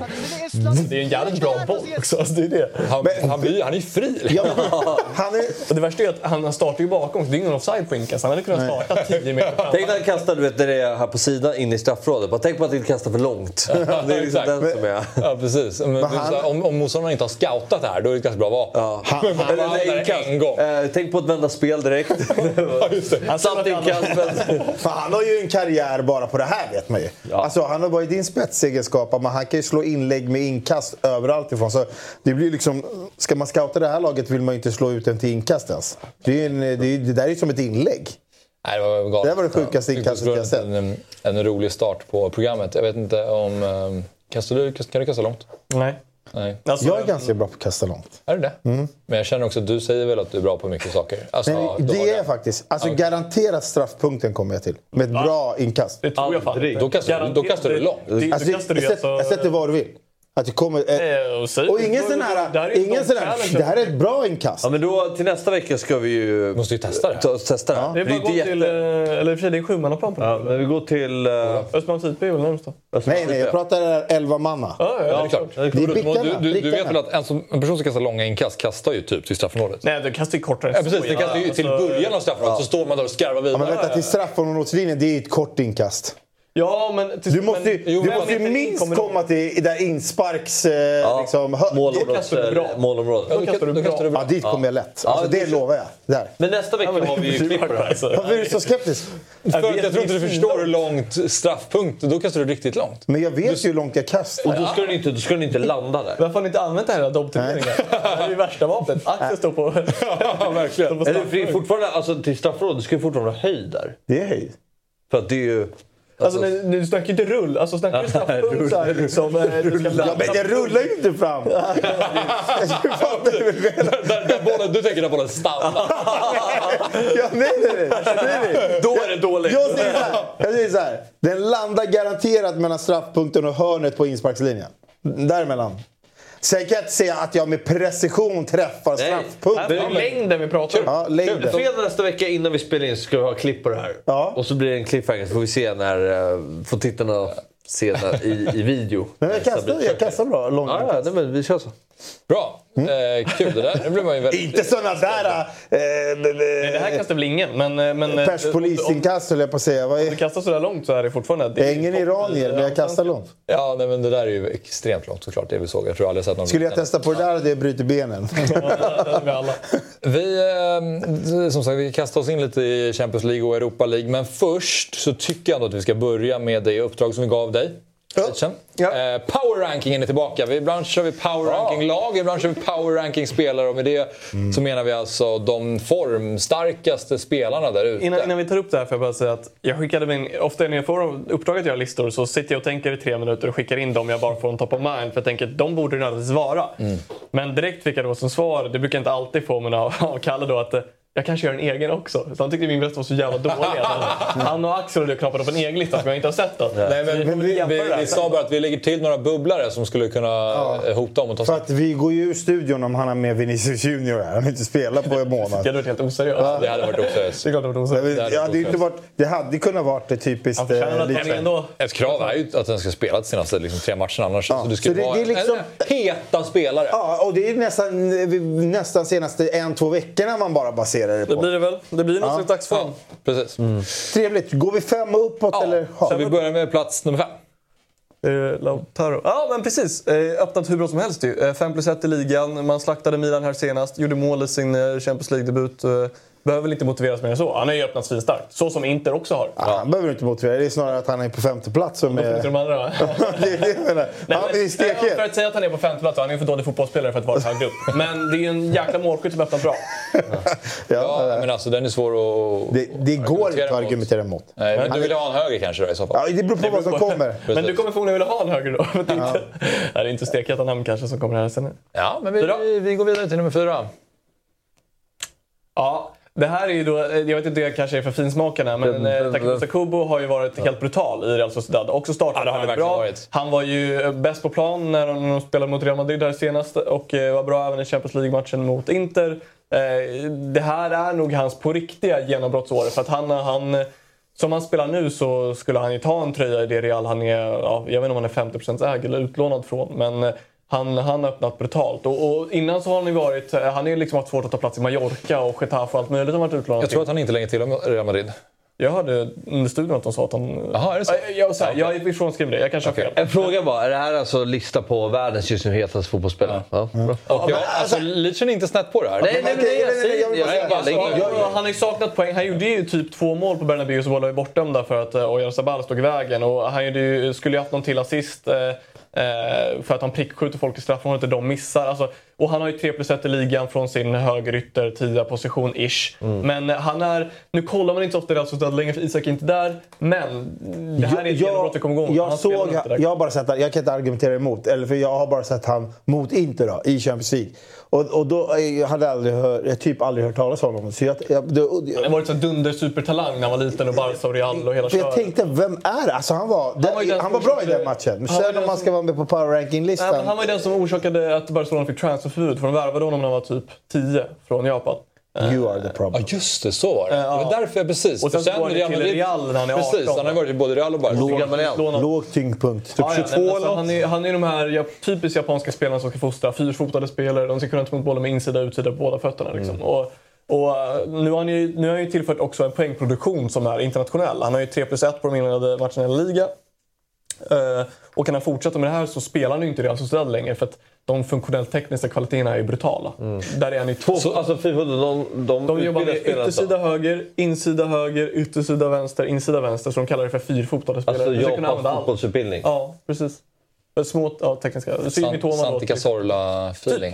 S2: Det är en jävligt bra boll också. Alltså, det är det.
S1: Han, men... han, blir, han är ju fri!
S5: Ja, (laughs) han är...
S2: Och det värsta är att han startar ju bakom, så det är ingen offside på Inkas. Han hade kunnat starta 10 meter fram.
S3: Tänk när han kastar, du vet, det är här på sidan in i straffrådet. Tänk på att inte kasta för långt. (laughs) det är liksom den som är...
S1: Ja, precis. Men, men
S5: han...
S1: om, om motståndarna inte har scoutat det här, då är det ett ganska bra vapen.
S3: Ja.
S1: Han, han,
S3: han,
S1: en gång.
S3: Eh, tänk på att vända spel direkt. (laughs)
S2: Han
S3: Satt inkast. men- (laughs)
S5: Fan, han har ju en karriär bara på det här vet man ju. Alltså, han har varit din spetsegenskap, men han kan ju slå inlägg med inkast överallt ifrån. Så det blir liksom, ska man scouta det här laget vill man ju inte slå ut den till inkast ens. Det, är en, det, är, det där är ju som ett inlägg.
S1: Nej, det var galet.
S5: Det var det sjukaste
S1: Ja.
S5: inkastet jag sett.
S1: En, en rolig start på programmet. Jag vet inte om... Kastar du, kan du kasta långt?
S2: Nej.
S1: Nej.
S2: Alltså,
S5: Jag är ganska bra på att kasta långt.
S1: Är det det? Men jag känner också att du säger väl att du är bra på mycket saker. Alltså,
S5: Men
S1: du
S5: det är jag faktiskt. Alltså
S1: Okej.
S5: garanterat straffpunkten kommer jag till. Med ett bra inkast.
S2: Det tror jag fan.
S1: Då kastar du- då kastar du långt.
S2: Det, det,
S5: Alltså, jag,
S2: kastar du
S5: sätter, jag
S2: alltså...
S5: sätter vad du vill. Att det kommer... Eh,
S2: Eh, och
S5: och ingen sån
S2: Det här
S5: här...
S2: är ju
S5: Ingen
S2: en
S5: sån här det här är ett bra inkast.
S3: Ja, men då, till nästa vecka ska vi ju
S1: måste ju testa det.
S3: ta, testa det.
S2: Det är bara att gå till... eh, Eller i och för sig, det är sjumannaplan på
S3: Ja,
S2: det.
S3: men vi går till... Uh,
S2: Östmalms IP är väl närmast då?
S5: Nej, nej, jag pratar 11 manna.
S2: Ja, ja,
S1: Ja, det är klart.
S5: Det är
S1: Du, du, du, vet väl att en, som, en person som kastar långa inkast kastar ju typ till straffområdet?
S2: Nej, du kastar ju kortare.
S1: Ja, precis. Det kastar ju till
S2: Alltså,
S1: början av straffområdet, så står man där och skarvar
S5: Ja,
S1: vidare.
S5: men vänta, till straffområdeslinjen, det är ett kort inkast.
S2: Ja, men... Till,
S5: Du måste ju,
S2: men,
S1: jo,
S5: du måste ju minst
S2: kommer-
S5: komma till där insparks... Eh, liksom, hö-
S3: målområdet.
S2: kastar du bra.
S3: målområdet.
S1: Då kastar du, då kastar du bra.
S5: Ja, dit kommer jag lätt.
S3: Ja,
S5: Alltså, det lovar jag. Där.
S3: Men nästa vecka har vi ju (laughs) klipp på det här.
S2: Alltså.
S5: Varför är du så skeptisk?
S1: För att
S2: vet
S1: jag tror inte du förstår hur långt straffpunkt, då kastar du riktigt långt.
S5: Men jag vet ju hur långt jag kastar.
S3: Och då ska, den inte, då ska den inte landa där.
S2: Varför har ni inte använt det här i adobbturneringen? Det här är ju värsta vapnet. Axel står på...
S1: Ja, verkligen. (laughs)
S3: Eller fortfarande, alltså till straffområdet, det ska ju fortfarande vara höjd där.
S5: Det är höjd.
S3: För att det är ju...
S2: Alltså, nu, nu snackar ju inte rull. Alltså, snackar du straffpunkt (laughs) så här liksom... eh, (laughs)
S5: Ja, men det rullar ju inte fram! (laughs) Du
S1: bollen, tänker när bollen stannar.
S5: Ja, nej, nej, nej. nej, nej.
S2: Då är det dåligt.
S5: Jag säger så här. Jag säger så här. Den landar garanterat mellan straffpunkten och hörnet på insparkslinjen. Däremellan. Sen kan jag inte säga att jag med precision träffar
S2: Det
S5: straffpunkten.
S2: är längden vi pratar om.
S5: Ja, längden.
S3: Fredag nästa vecka innan vi spelar in så ska vi ha klipp på det här.
S5: Ja.
S3: Och så blir det en cliffhanger så får vi se när... Uh, får tittarna se när, i, i video.
S5: Men jag kastar, jag kastar bra långa
S3: Ja, ja, nej, men vi kör så.
S1: Bra. Eh, kul det där. Nu blir man ju väldigt...
S5: Inte såna där... Eh,
S2: Nej, det här kastar väl ingen. Men, eh, men, eh,
S5: Pers
S2: om-
S5: polisinkast höll jag på att säga. Vad
S2: Om du
S5: är...
S2: kastar sådär långt så är det fortfarande... det
S5: är ingen iranier, men jag
S2: eh,
S5: kastar långt.
S1: Ja, nej, men det där är ju extremt långt såklart. Det vi såg. Jag tror aldrig sett någon...
S5: Skulle jag testa på det där hade jag brutit benen.
S1: Vi, eh, som sagt, vi kastar oss in lite i Champions League och Europa League. Men först så tycker jag ändå att vi ska börja med det uppdrag som vi gav dig. Sen.
S5: Ja.
S1: Eh, power rankingen är tillbaka. Ibland kör vi power ranking lag, ibland kör vi power ranking spelare. Och med det så menar vi alltså de formstarkaste spelarna där ute.
S2: Innan, innan vi tar upp det här får jag bara säga att jag skickade min, ofta när jag får uppdraget att göra listor så sitter jag och tänker i tre minuter och skickar in dem jag bara får en top of mind. För jag tänker att de borde nödvändigtvis vara. Men direkt fick jag då som svar, det brukar jag inte alltid få men (laughs) av, av Kalle då att eh, jag kanske gör en egen också. Så han tyckte min röst var så jävla dålig. att Han (laughs) och Axel hade knappat upp en egen lista som jag inte har sett den.
S1: Nej, men,
S2: får
S1: vi, vi, vi sa bara att vi lägger till några bubblare som skulle kunna eh, hota om att ta
S5: För att vi går ju ur studion om han har med Vinicius Junior här. Han har inte spelat på en månad.
S2: Det hade varit helt oseriöst.
S1: Det hade varit oseriöst.
S2: Det hade varit oseriöst.
S5: Det hade, inte varit, det hade kunnat varit det typiskt...
S2: Han förtjänar
S5: eh,
S2: att
S5: lite-.
S1: Ett krav är ju att den ska spela de senaste liksom, tre matcherna annars. Så du ska
S5: så det-
S1: vara
S5: det är liksom-
S1: en heta spelare.
S5: Ja, och det är nästan, nästan senaste en, två veckorna man bara, bara ser basera det
S2: Det
S5: på.
S2: blir det väl. Det blir någon slags dagsform.
S1: Precis.
S5: Trevligt. Går vi fem uppåt
S1: Ja,
S5: eller?
S1: så vi börjar med plats nummer fem.
S2: Eh, Lautaro. Ja, men precis. Eh, öppnat hur bra som helst ju. Eh, 5 plus 1 i ligan. Man slaktade Milan här senast. Gjorde mål i sin eh, Champions League-debut. Eh, behöver väl inte motiveras mer än så. Han har ju öppnat svinstarkt. Så som Inter också har.
S5: Ja, han behöver inte motivera. Det är snarare att han är på femte plats som är...
S2: de andra (laughs)
S5: det är det jag menar.
S2: Nej,
S5: Han
S2: men-
S5: är stekhet.
S2: För att säga att han är på femte plats, han är ju för dålig fotbollsspelare för att vara så högt upp. Men det är ju en jäkla målskytt som öppnat bra. (laughs)
S1: Ja, men alltså den är svår att...
S5: Det, det går inte att argumentera emot.
S1: Nej, men du vill ha en höger kanske då i så fall?
S5: Ja, det beror på vad som kommer. (laughs)
S2: Men du kommer förmodligen vilja ha en höger då. Det, inte, Nej, det är inte stekheta namn kanske som kommer här sen.
S1: Ja, men vi,
S2: Fyra.
S1: vi går vidare till nummer fyra.
S2: Ja, det här är ju då, jag vet inte, det kanske är för finsmakarna, men eh, Takehisa Kubo har ju varit helt brutal i Real Sociedad. Också startat
S1: Ja, han
S2: väldigt bra.
S1: varit.
S2: Han var ju eh, bäst på plan när de spelade mot Real Madrid här senast och eh, var bra även i Champions League-matchen mot Inter. Eh, Det här är nog hans på riktiga genombrottsår. För att han, han, som han spelar nu så skulle han ju ta en tröja i det Real han är, ja, jag vet inte om han är 50% ägd eller utlånad från. Men eh, han, han har öppnat brutalt. Och, och innan så har han ju varit, han har liksom haft svårt att ta plats i Mallorca och Getafe och allt möjligt han varit utlånad
S1: Jag tror att han inte längre tillhör Real Madrid.
S2: jag hörde under studion att de sa att han...
S1: Jaha, är det så?
S2: Jag, jag, så här, jag är ifrånskriven det, jag kanske har fel.
S3: En fråga bara, är det här alltså lista på världens just nu hetaste fotbollsspelare? Ja.
S1: Och jag, alltså, Leach är inte snett på det här.
S3: Nej, nej,
S5: nej.
S2: Ja, ja, han har ju saknat poäng. Han gjorde ju typ två mål på Bernabéu så båda var ju bortdömda för att uh, Oyarzabal stod i vägen. Och han skulle ju haft någon till assist eh, för att han prickskjuter folk i straffområdet och de missar. Alltså, och han har ju 3 plus 1 i ligan från sin högerytter, 10 position ish.
S5: Mm.
S2: Men eh, han är... Nu kollar man inte så ofta Real Sociedad längre för Isak är inte där. Men det här är ett genombrott vi kommer igång.
S5: jag,
S2: Han
S5: såg, jag har bara sett han, jag kan inte argumentera emot, eller för jag har bara sett han mot Inter då, i Champions League. Och, och då jag hade jag aldrig hört, jag typ aldrig hört talas om honom. Så jag, jag, då,
S2: Han har varit så dunder supertalang när han var liten och Barca och Real och hela
S5: för jag
S2: köret.
S5: tänkte, vem är det? Alltså han var,
S2: var ju
S5: han var, bra i den matchen. Men
S2: Han var
S5: sen om man
S2: som-
S5: ska vara med på power ranking-listan.
S2: han var ju den som orsakade att Barcelona fick transferförbud för de värvade honom när han var typ 10 från Japan.
S5: You are the
S1: Ja,
S5: problem.
S1: just det. Så var det.
S2: Ja.
S1: Det var därför jag precis.
S2: Och sen
S1: För
S2: går han till Real när han är
S1: Precis,
S2: 18.
S1: han har varit i både Real och Barca.
S2: Låg-
S5: tyngdpunkt. Typ
S2: Ja, ja,
S5: 22
S2: nej, men
S5: eller något.
S2: han, är, han är de här ja, typiskt japanska spelarna som ska fostra. Fyrfotade spelare. De ska kunna ta emot bollen med insida och utsida på båda fötterna. Liksom.
S5: Mm.
S2: Och, och, eh, nu, har han ju, nu har han ju tillfört också en poängproduktion som är internationell. Han har ju 3 plus 1 på de inledande matcherna i Liga. Eh, och kan han fortsätta med det här så spelar han ju inte i Real Sociedad längre för att de funktionellt tekniska kvaliteterna är brutala. Där är han ju två.
S3: Två, alltså Fifa, de, de,
S2: De jobbar med
S3: spelare så.
S2: yttersida höger, insida höger, yttersida vänster, insida vänster. Så de kallar det för fyrfotade spelare.
S3: Alltså
S2: ska kunna
S3: Japans fotbollsutbildning.
S2: Ja, precis. Små ja, tekniska.
S1: Sant,
S2: då.
S1: Santi Cazorla-feeling.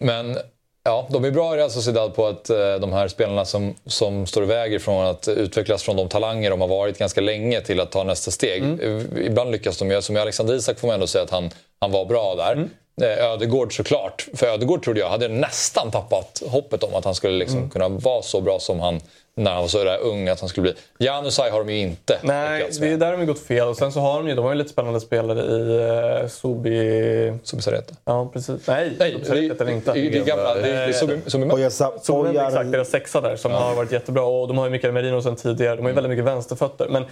S1: Men ja, de är bra i Real Sociedad på att eh, de här spelarna som, som står i väg från att utvecklas från de talanger de har varit ganska länge till att ta nästa steg. Eh, Ibland lyckas de ju. Som i Alexander Isak får man ändå säga att han, han var bra där. Eh, Ödegård såklart. För Ödegård trodde jag hade nästan tappat hoppet om att han skulle liksom kunna vara så bra som han när han var så där ung att han skulle bli. Janusaj har de ju inte
S2: Nej, det är där de har gått fel. Och sen så har de ju, de har ju lite spännande spelare i uh, Subi...
S1: Subisareta.
S2: Ja, precis. Nej,
S1: Nej,
S2: Subi
S1: det,
S2: Sareta är inte.
S1: det, det gamla. Det är, som, som
S5: Och jag sa,
S2: Som
S5: och jag,
S2: exakt deras sexa där som har varit jättebra. Och de har ju Mikael Merino sen tidigare. De har ju väldigt mycket vänsterfötter. Men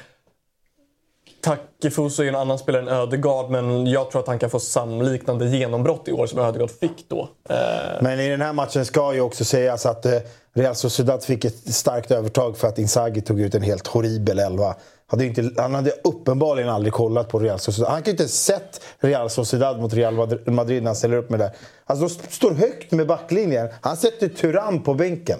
S2: Takefuso är ju en annan spelare än Ödegaard men jag tror att han kan få samliknande genombrott i år som Ödegaard fick då. Eh.
S5: Men i den här matchen ska ju också sägas att eh, Real Sociedad fick ett starkt övertag för att Inzaghi tog ut en helt horribel elva. Hade inte, han hade uppenbarligen aldrig kollat på Real Sociedad. Han kan ju inte sett Real Sociedad mot Real Madrid när han ställer upp med det. Alltså de står högt med backlinjen. Han sätter Turan på bänken.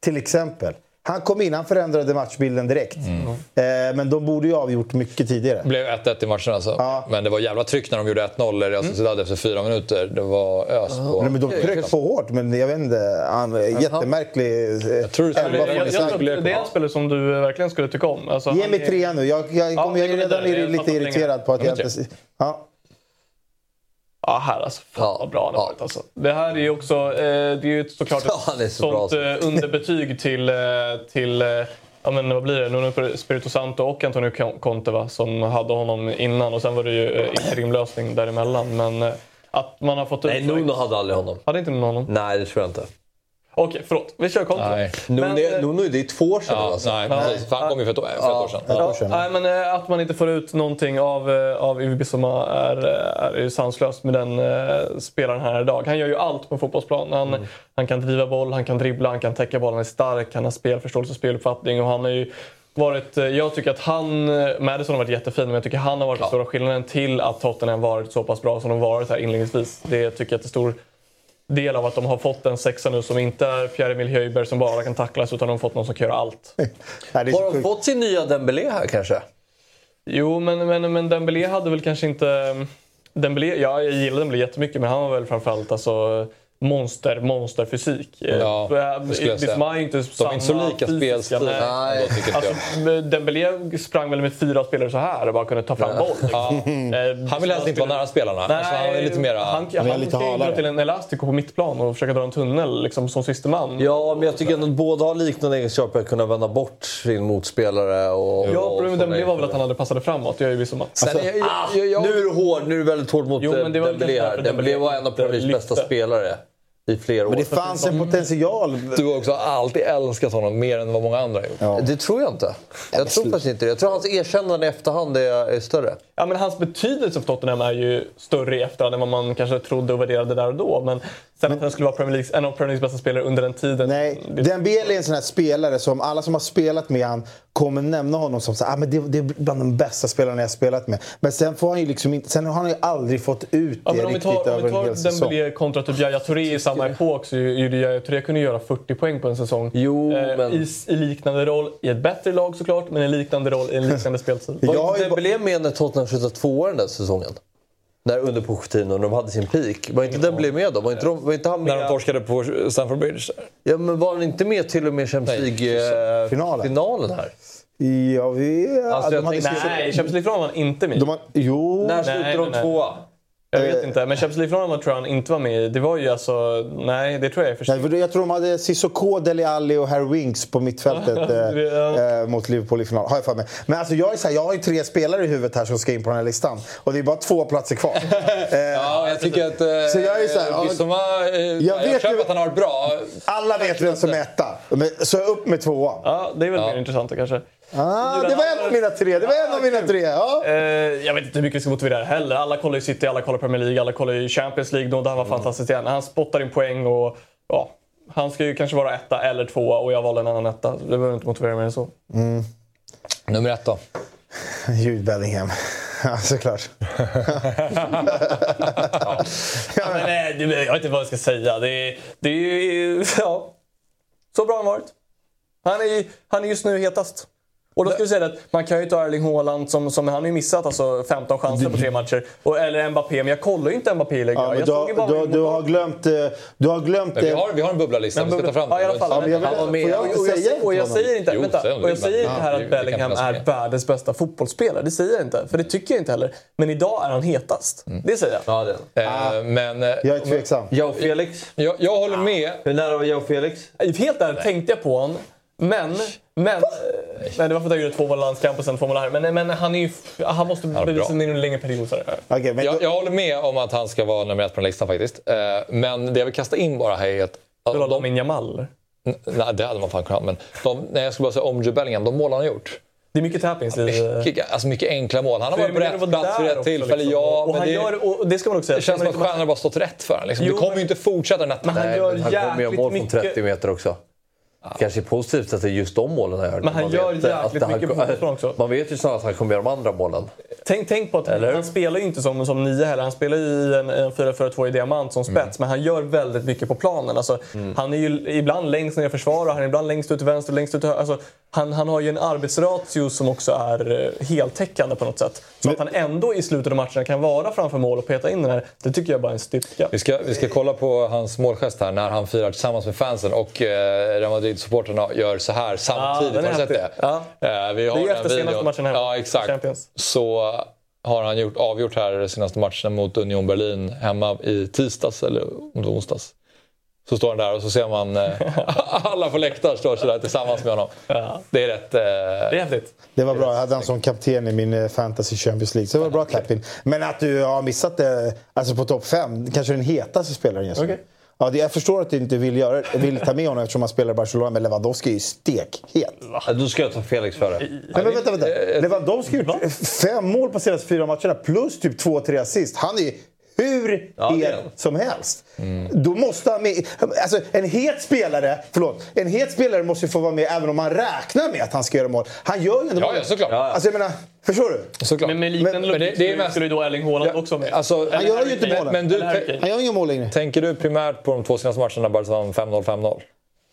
S5: Till exempel. Han kom in, han förändrade matchbilden direkt. Eh, men de borde ju ha avgjort mycket tidigare.
S1: Det blev 1-1 i matchen alltså.
S5: Ja.
S1: Men det var jävla tryck när de gjorde 1-0 i Real Sociedad efter fyra minuter. Det var ös på...
S5: Nej, men de tryckte på hårt, men jag vet inte. Han, jättemärklig eh,
S1: tror det skulle-
S5: elva
S2: jag,
S5: från
S2: jag, jag tror det är en spelare som du verkligen skulle tycka om. Alltså,
S5: Ge mig
S2: är-
S5: tre nu. Jag, jag,
S2: Ja,
S5: kommer, jag är redan lite irriterad på att jag inte... Ja.
S2: Ja, här alltså. Fan
S3: Ja,
S2: vad bra han har
S3: ja.
S2: varit alltså. Det här är ju också, eh, det är ju såklart ett (laughs)
S3: Ja, är så bra,
S2: sånt
S3: alltså.
S2: eh, underbetyg till, eh, till eh, ja men vad blir det, Nuno Spirito Santo och Antonio Conte va, som hade honom innan och sen var det ju eh, interimlösning däremellan. Men eh, att man har fått
S3: Nej. Nuno hade aldrig honom.
S2: Hade inte Nuno honom?
S3: Nej, det tror jag inte.
S2: Okej, förlåt. Vi kör kontra.
S1: Nej.
S2: Men,
S3: Nuno,
S2: eh,
S3: Nuno, det är två år sedan
S1: Ja,
S3: alltså.
S1: nej, precis. För han kom ju för ett år, för ett år sedan.
S5: ett
S2: Ja,
S5: år sedan.
S2: nej, men eh, att man inte får ut någonting av, eh, av Ivi Bissoma är, eh, är ju sanslöst med den eh, spelaren här idag. Han gör ju allt på fotbollsplan. Han,
S5: Mm.
S2: han kan driva boll, han kan dribbla, han kan täcka bollen, han är stark, han har spelförståelse och speluppfattning. Och han har ju varit, jag tycker att han, Madison har varit jättefin, men jag tycker han har varit den stora skillnaden till att Tottenham varit så pass bra som de varit här inledningsvis. Det tycker jag är en stor del av att de har fått en sexa nu som inte är Pierre-Emil Höjberg som bara kan tacklas utan de har fått någon som kan göra allt. (laughs)
S5: Nej,
S3: Har de fått sin nya Dembélé här kanske?
S2: Jo, men, men, men Dembélé hade väl kanske inte... Dembélé, ja, jag gillar Dembélé jättemycket, men han var väl framförallt alltså, monster, monsterfysik.
S1: Ja, det skulle jag säga.
S2: Bismarck är inte
S1: De är inte så lika spelstil.
S2: nej.
S3: Nej.
S2: Alltså,
S1: jag.
S2: Dembélé sprang väl med fyra spelare så här och bara kunde ta fram boll.
S1: Ja.
S2: Eh,
S1: Han vill helst inte vara nära spelarna.
S2: Nej,
S1: alltså, han är lite mera...
S2: han,
S5: är
S2: han
S5: lite
S2: ska ju till en Elastico på mittplan och försöka dra en tunnel liksom, som siste man.
S3: Ja, men jag tycker ändå att båda har liknande egenskaper. Att kunna vända bort sin motspelare. Och,
S2: Ja, problemet med Dembélé var väl att han hade passade framåt. Det gör ju vi som att...
S1: Sen, jag, jag, jag, jag,
S3: Nu är du hård. Nu är du väldigt hård mot
S2: Jo,
S3: eh, Dembélé Dembélé var en av Premier bästa spelare i flera år.
S5: Men det fanns en potential.
S1: du har också alltid älskat honom mer än vad många andra har gjort.
S5: Ja.
S3: Det tror jag inte. Jag tror faktiskt inte det. Jag tror hans erkännande i efterhand är, är större.
S2: Ja, men hans betydelse för Tottenham är ju större i efterhand än vad man kanske trodde och värderade där och då. Men sen att han skulle vara Premier Leagues, en av Premier Leagues bästa spelare under den tiden.
S5: Nej, Dembele är en sån här spelare som alla som har spelat med han kommer nämna honom som så, ah, men det, det är bland de bästa spelarna jag har spelat med. Men sen, får han ju liksom inte, sen har han ju aldrig fått ut
S2: ja,
S5: det
S2: men om vi
S5: riktigt
S2: tar, om
S5: över
S2: vi
S5: en
S2: tar
S5: hel säsong.
S2: Dembélé kontra typ Yahya Touré i samma epok så gjorde Yahya Touré kunde göra 40 poäng på en säsong.
S3: Jo,
S2: Eh,
S3: men-
S2: I, I liknande roll, i ett bättre lag såklart, men i liknande roll, i en liknande spelstil.
S3: Var (laughs)
S5: Jag
S3: Dembélé med när Tottenham slutade tvåa den där säsongen? När under Pochettino, när de hade sin peak. Var inte Dembélé med då? Var inte, de, var inte han med?
S1: När de torskade på Stamford Bridge.
S3: Ja, men var han inte med till och med Champions. League-finalen här?
S5: Ja, vi,
S3: Alltså,
S5: de
S3: jag
S5: hade
S2: Nej, Champions League-finalen var han inte med
S5: de har, Jo,
S3: När slutade de tvåa?
S2: Jag vet inte, men Champions League-finalen tror jag han inte var med i. Det var ju alltså... Nej, det tror jag är för
S5: Nej, jag tror de hade Sissoko, Dele Alli och Harry Winks på mittfältet (laughs) eh,
S2: Ja.
S5: eh, mot Liverpool i final. Har jag för mig. Men alltså jag, är så här, jag har ju tre spelare i huvudet här som ska in på den här listan. Och det är bara två platser kvar. (laughs) Eh,
S1: Ja, jag tycker att... Eh,
S5: Så jag är så här, ja,
S1: Bissoma, eh, jag,
S5: vet
S1: köper
S5: ju-
S1: att han har varit bra.
S5: Alla vet vem som är etta. Så upp med tvåan.
S2: Ja, det är väl mer intressant kanske.
S5: Ah, det var en av mina tre. Det var en av mina tre. Ja.
S2: Eh, jag vet inte hur mycket vi ska motivera det heller. Alla kollar ju City, alla kollar Premier League, alla kollar ju Champions League. Då, där han var fantastisk igen. Han spottar in poäng och ja, han ska ju kanske vara etta eller tvåa och jag valde en annan etta. Det behöver inte motivera mer än så.
S1: Nummer ett då. (laughs)
S5: Jude Bellingham. Ja, såklart. (laughs)
S2: Ja, men, nej, det, jag vet inte vad jag ska säga. Det, är- det är ju... Ja. Så bra han varit. Han är, han är just nu hetast. Och då ska vi säga att man kan ju ta Erling Haaland som, som han har ju missat alltså 15 chanser på tre matcher. Och, eller Mbappé, men jag kollar ju inte Mbappé längre.
S5: Ja,
S2: jag
S5: du, har,
S2: bara
S5: du, du har glömt... eh, Du har glömt...
S1: Vi
S5: eh,
S1: har, vi har en bubblarlista vi ska ta fram.
S2: Ja, i alla fall.
S5: Ja, men jag vill- jag
S2: Och jag, och, jag säger inte,
S1: Jo,
S2: vänta,
S1: du
S2: och jag säger inte här att Bellingham är världens bästa fotbollsspelare. Det säger jag inte. För det tycker jag inte heller. Men idag är han hetast. Det säger jag.
S3: Ja, det är.
S1: Eh, men eh,
S5: Jag är tveksam.
S3: Jao Felix.
S1: jag, jag håller med.
S3: Hur nära var Jao Felix?
S2: Helt ärligt tänkte jag på honom. Men, men, men det var för att jag gjorde två mål i landskamp och sen två mål här. Men, men han, är ju, han måste
S1: bra.
S2: bevisa i en längre period. Så.
S5: Okej, men,
S1: Jag, jag håller med om att han ska vara nummer ett på den listan faktiskt. Eh, men det jag vill kasta in bara här är att...
S2: Du la
S1: de,
S2: min Jamal
S1: Nej, det hade man fan kunnat. Men de, nej, jag skulle bara säga om Jude Bellingham, de mål han har gjort.
S2: Det är mycket tappings.
S1: Mycket, alltså mycket enkla mål. Han har varit på rätt plats vid rätt tillfälle,
S2: liksom.
S1: ja.
S2: Och
S1: Men
S2: han
S1: det,
S2: gör, och det ska man också säga.
S1: det känns som att
S2: har
S1: bara stått rätt för honom. Liksom.
S2: Jo,
S1: det kommer
S2: men-
S1: ju inte fortsätta den här
S2: Men han
S3: Nej,
S2: gör
S3: men han kommer
S2: jäkligt
S3: mål från
S2: mycket-
S3: 30 meter också. Kanske är positivt att det är just de målen han gör.
S2: Men han
S3: Man
S2: gör jäkligt mycket på fotbollsplan också.
S3: Man vet ju snarare att han kommer göra de andra målen.
S2: Tänk, tänk på att
S3: Eller?
S2: han spelar ju inte som, som nia heller. Han spelar ju i en, en 4-4-2 i diamant som
S1: Mm.
S2: spets. Men han gör väldigt mycket på planen. Alltså, Han är ju ibland längst ner i försvar han är ibland längst ut till vänster och längst ut till höger. Alltså, han, han har ju en arbetsratio som också är eh, heltäckande på något sätt. Så att han ändå i slutet av matcherna kan vara framför mål och peta in den här, det tycker jag bara är en styrka.
S1: Vi ska, vi ska kolla på hans målgest här när han firar tillsammans med fansen och eh, Real Madrid-supportrarna gör så här samtidigt.
S2: är
S1: har du sett det?
S2: Ja.
S1: Eh, vi har
S2: Det är
S1: den
S2: efter senaste
S1: videon.
S2: matchen här
S1: Ja,
S2: i
S1: exakt.
S2: Champions.
S1: Så har han gjort, avgjort här senaste matchen mot Union Berlin hemma i tisdags eller om onsdags. Så står han där och så ser man eh, (laughs) alla på läktaren står så där tillsammans med honom.
S2: Ja.
S1: Det är rätt... Eh,
S2: Det är häftigt.
S5: Det var bra. Jag hade han som kapten i min eh, fantasy Champions League. Så det var bra tappin. Men att du har missat det alltså på topp fem, kanske den hetaste spelaren just nu.
S2: Okej.
S5: Ja, det, jag förstår att du inte vill, göra, vill ta med honom eftersom han spelar i Barcelona, men Lewandowski är ju stekhet.
S3: Ja, Då ska jag ta Felix före.
S5: Nej, men vänta, vänta. Lewandowski har gjort fem mål på senaste fyra matcherna plus typ två, tre assist. Han är ju hur
S3: Ja, det
S5: het som helst. Då måste han med. Alltså, en het spelare, förlåt, en het spelare måste ju få vara med även om man räknar med att han ska göra mål. Han gör ju ändå
S1: Ja,
S5: mål.
S1: ja, såklart.
S5: Alltså, jag menar, förstår du?
S1: Såklart.
S2: Men med liknande
S5: Men-
S1: men det-
S2: logik
S1: det är
S2: skulle-
S1: mest-
S2: skulle ju då Erling Haaland också med.
S1: Alltså,
S5: Han gör ju inte målen.
S1: men du.
S5: Han gör inga mål längre.
S1: tänker du primärt på de två senaste matcherna bara som 5-0, 5-0?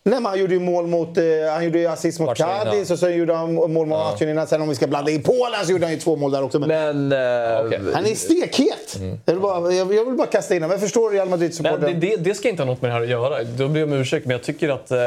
S5: Nej, men han gjorde ju mål mot, eh, han gjorde ju assist mot. Cadiz och sen gjorde han mål mot matchen innan. Sen om vi ska blanda in Polen så gjorde han ju två mål där också. Men
S3: Men... eh,
S1: okej.
S5: han är stekhet! Jag, vill bara, jag, jag vill bara kasta in honom. Jag förstår Real
S2: Nej, det,
S5: Madrid-supporten.
S2: det, det ska inte ha något med det här att göra. Då ber jag om ursäkt, men jag tycker att... Eh,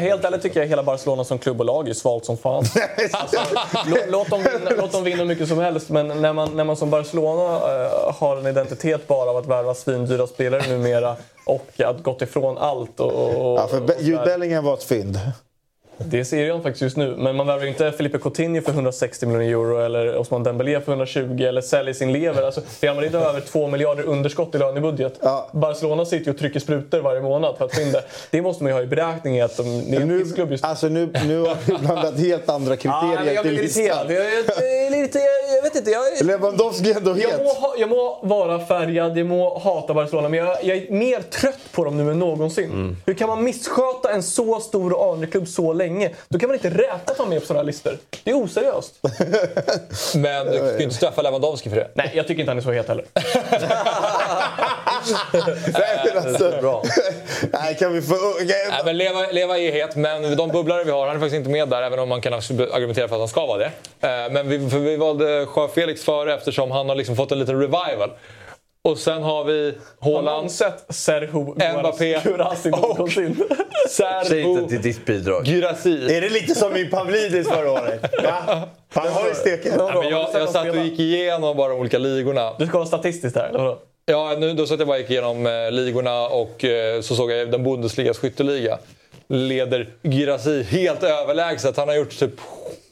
S2: helt ärligt tycker jag hela Barcelona som klubb och lag är svalt som fan. (laughs) låt, låt, dem vinna, låt dem vinna hur mycket som helst, men när man, när man som Barcelona eh, har en identitet bara av att värva svindyra spelare numera och att gått ifrån allt och... och,
S5: Ja, för Be- Jude. Bellingham var ett fynd.
S2: Det ser jag faktiskt just nu. Men man värvar ju inte Felipe Coutinho för 160 miljoner euro eller Osman Dembélé för 120 eller säljer sin lever. Alltså, Real Madrid har över 2 miljarder underskott i lönebudget.
S5: Ja.
S2: Barcelona sitter ju och trycker sprutor varje månad för att få in det. Det måste man ju ha i beräkning att de, det är en
S5: Nu,
S2: just nu.
S5: alltså nu, nu har vi blandat helt andra kriterier
S2: jag
S5: till
S2: blir irriterad.
S5: listan.
S2: Jag, jag, jag, jag, jag vet inte. Jag,
S5: Lewandowski är ändå
S2: jag, må,
S5: het.
S2: jag må vara färgad, jag må hata Barcelona, men jag, jag är mer trött på dem nu än någonsin. Hur kan man missköta en så stor och anrik klubb så länge? Då kan man inte räkna att ha med på sådana här listor. Det är oseriöst. (laughs)
S1: Men du kan ju inte straffa Lewandowski för det.
S2: Nej, jag tycker inte han är så het heller. (laughs)
S5: Nej, alltså,
S3: Bra.
S5: Nej, kan vi få... okej,
S1: Nej, men leva, leva är het, men de bubblare vi har, han är faktiskt inte med där, även om man kan argumentera för att han ska vara det. Eh, Men vi, för vi valde Joao Felix före eftersom han har liksom fått en liten revival. Och sen har vi
S2: Har
S1: Haaland,
S2: sett Serhu
S1: Mbappé
S2: Gurasi
S1: och- (laughs) Serbo,
S3: inte till ditt bidrag.
S1: Gyrasi.
S5: Är det lite som min Pavlidis förra året? Va? (laughs) Han var ju steket.
S1: Ja, men jag, jag satt och gick igenom bara de olika ligorna.
S2: Du ska vara statistiskt här, eller vadå?
S1: Ja, nu, då satt jag bara gick igenom eh, ligorna och eh, så såg jag den Bundesligas skytteliga. Leder Girassi helt överlägset. Han har gjort typ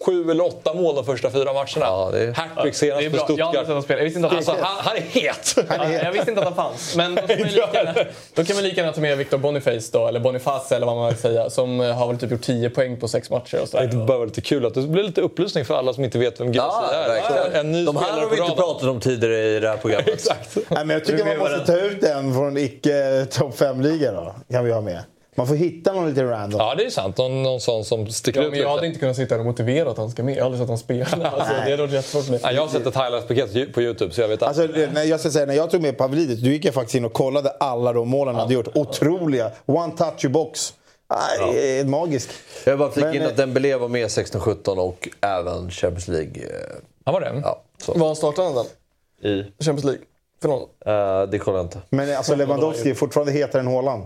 S1: sju eller åtta mål de första fyra matcherna.
S3: Ja, det är-
S1: Hattrick senast
S2: Det är
S1: för
S2: bra. Jag har inte
S1: Stuttgart.
S2: spela. Jag visste inte att han
S1: Alltså, han, han är het!
S2: Ja, jag visste inte att han fanns. Men då kan man lika gärna, då kan man lika gärna ta med Victor Boniface då, eller Boniface eller vad man vill säga, som eh, har väl typ gjort 10 poäng på sex matcher och
S1: Det
S2: sådär.
S1: bara var lite kul att det blir lite upplysning för alla som inte vet vem Girassi
S3: Ja,
S1: är.
S3: verkligen.
S1: En ny
S3: De här har vi inte pratat om tidigare i det här programmet. (laughs)
S1: Exakt.
S5: Nej, men jag tycker man måste ta ut en från icke topp 5-liga då. Kan vi ha med. Man får hitta någon lite random.
S1: Ja, det är sant. Någon, någon sån som sticker
S2: Ja,
S1: ut
S2: men jag hade inte kunnat sitta här och motivera att han ska med. Jag har aldrig sett honom spela. (laughs) Alltså, det är nog jättesvårt för mig.
S1: Ja, jag har sett ett highlights-paket på Youtube så jag vet allt.
S5: Alltså, det- när jag ska säga, när jag tog med Pavlidis, då gick jag faktiskt in och kollade alla de målen han hade gjort. Otroliga. One touch i box. Nej, Magiskt.
S3: Jag vill bara flika
S5: Men,
S3: in
S5: eh,
S3: att Dembélé var med 16-17 och även Champions League. eh,
S1: Han var det?
S3: Ja, så.
S2: Var startade han den?
S3: I,
S2: Champions League? Finalen?
S3: eh, det kollar jag inte.
S5: Men alltså Lewandowski är fortfarande hetare än Haaland.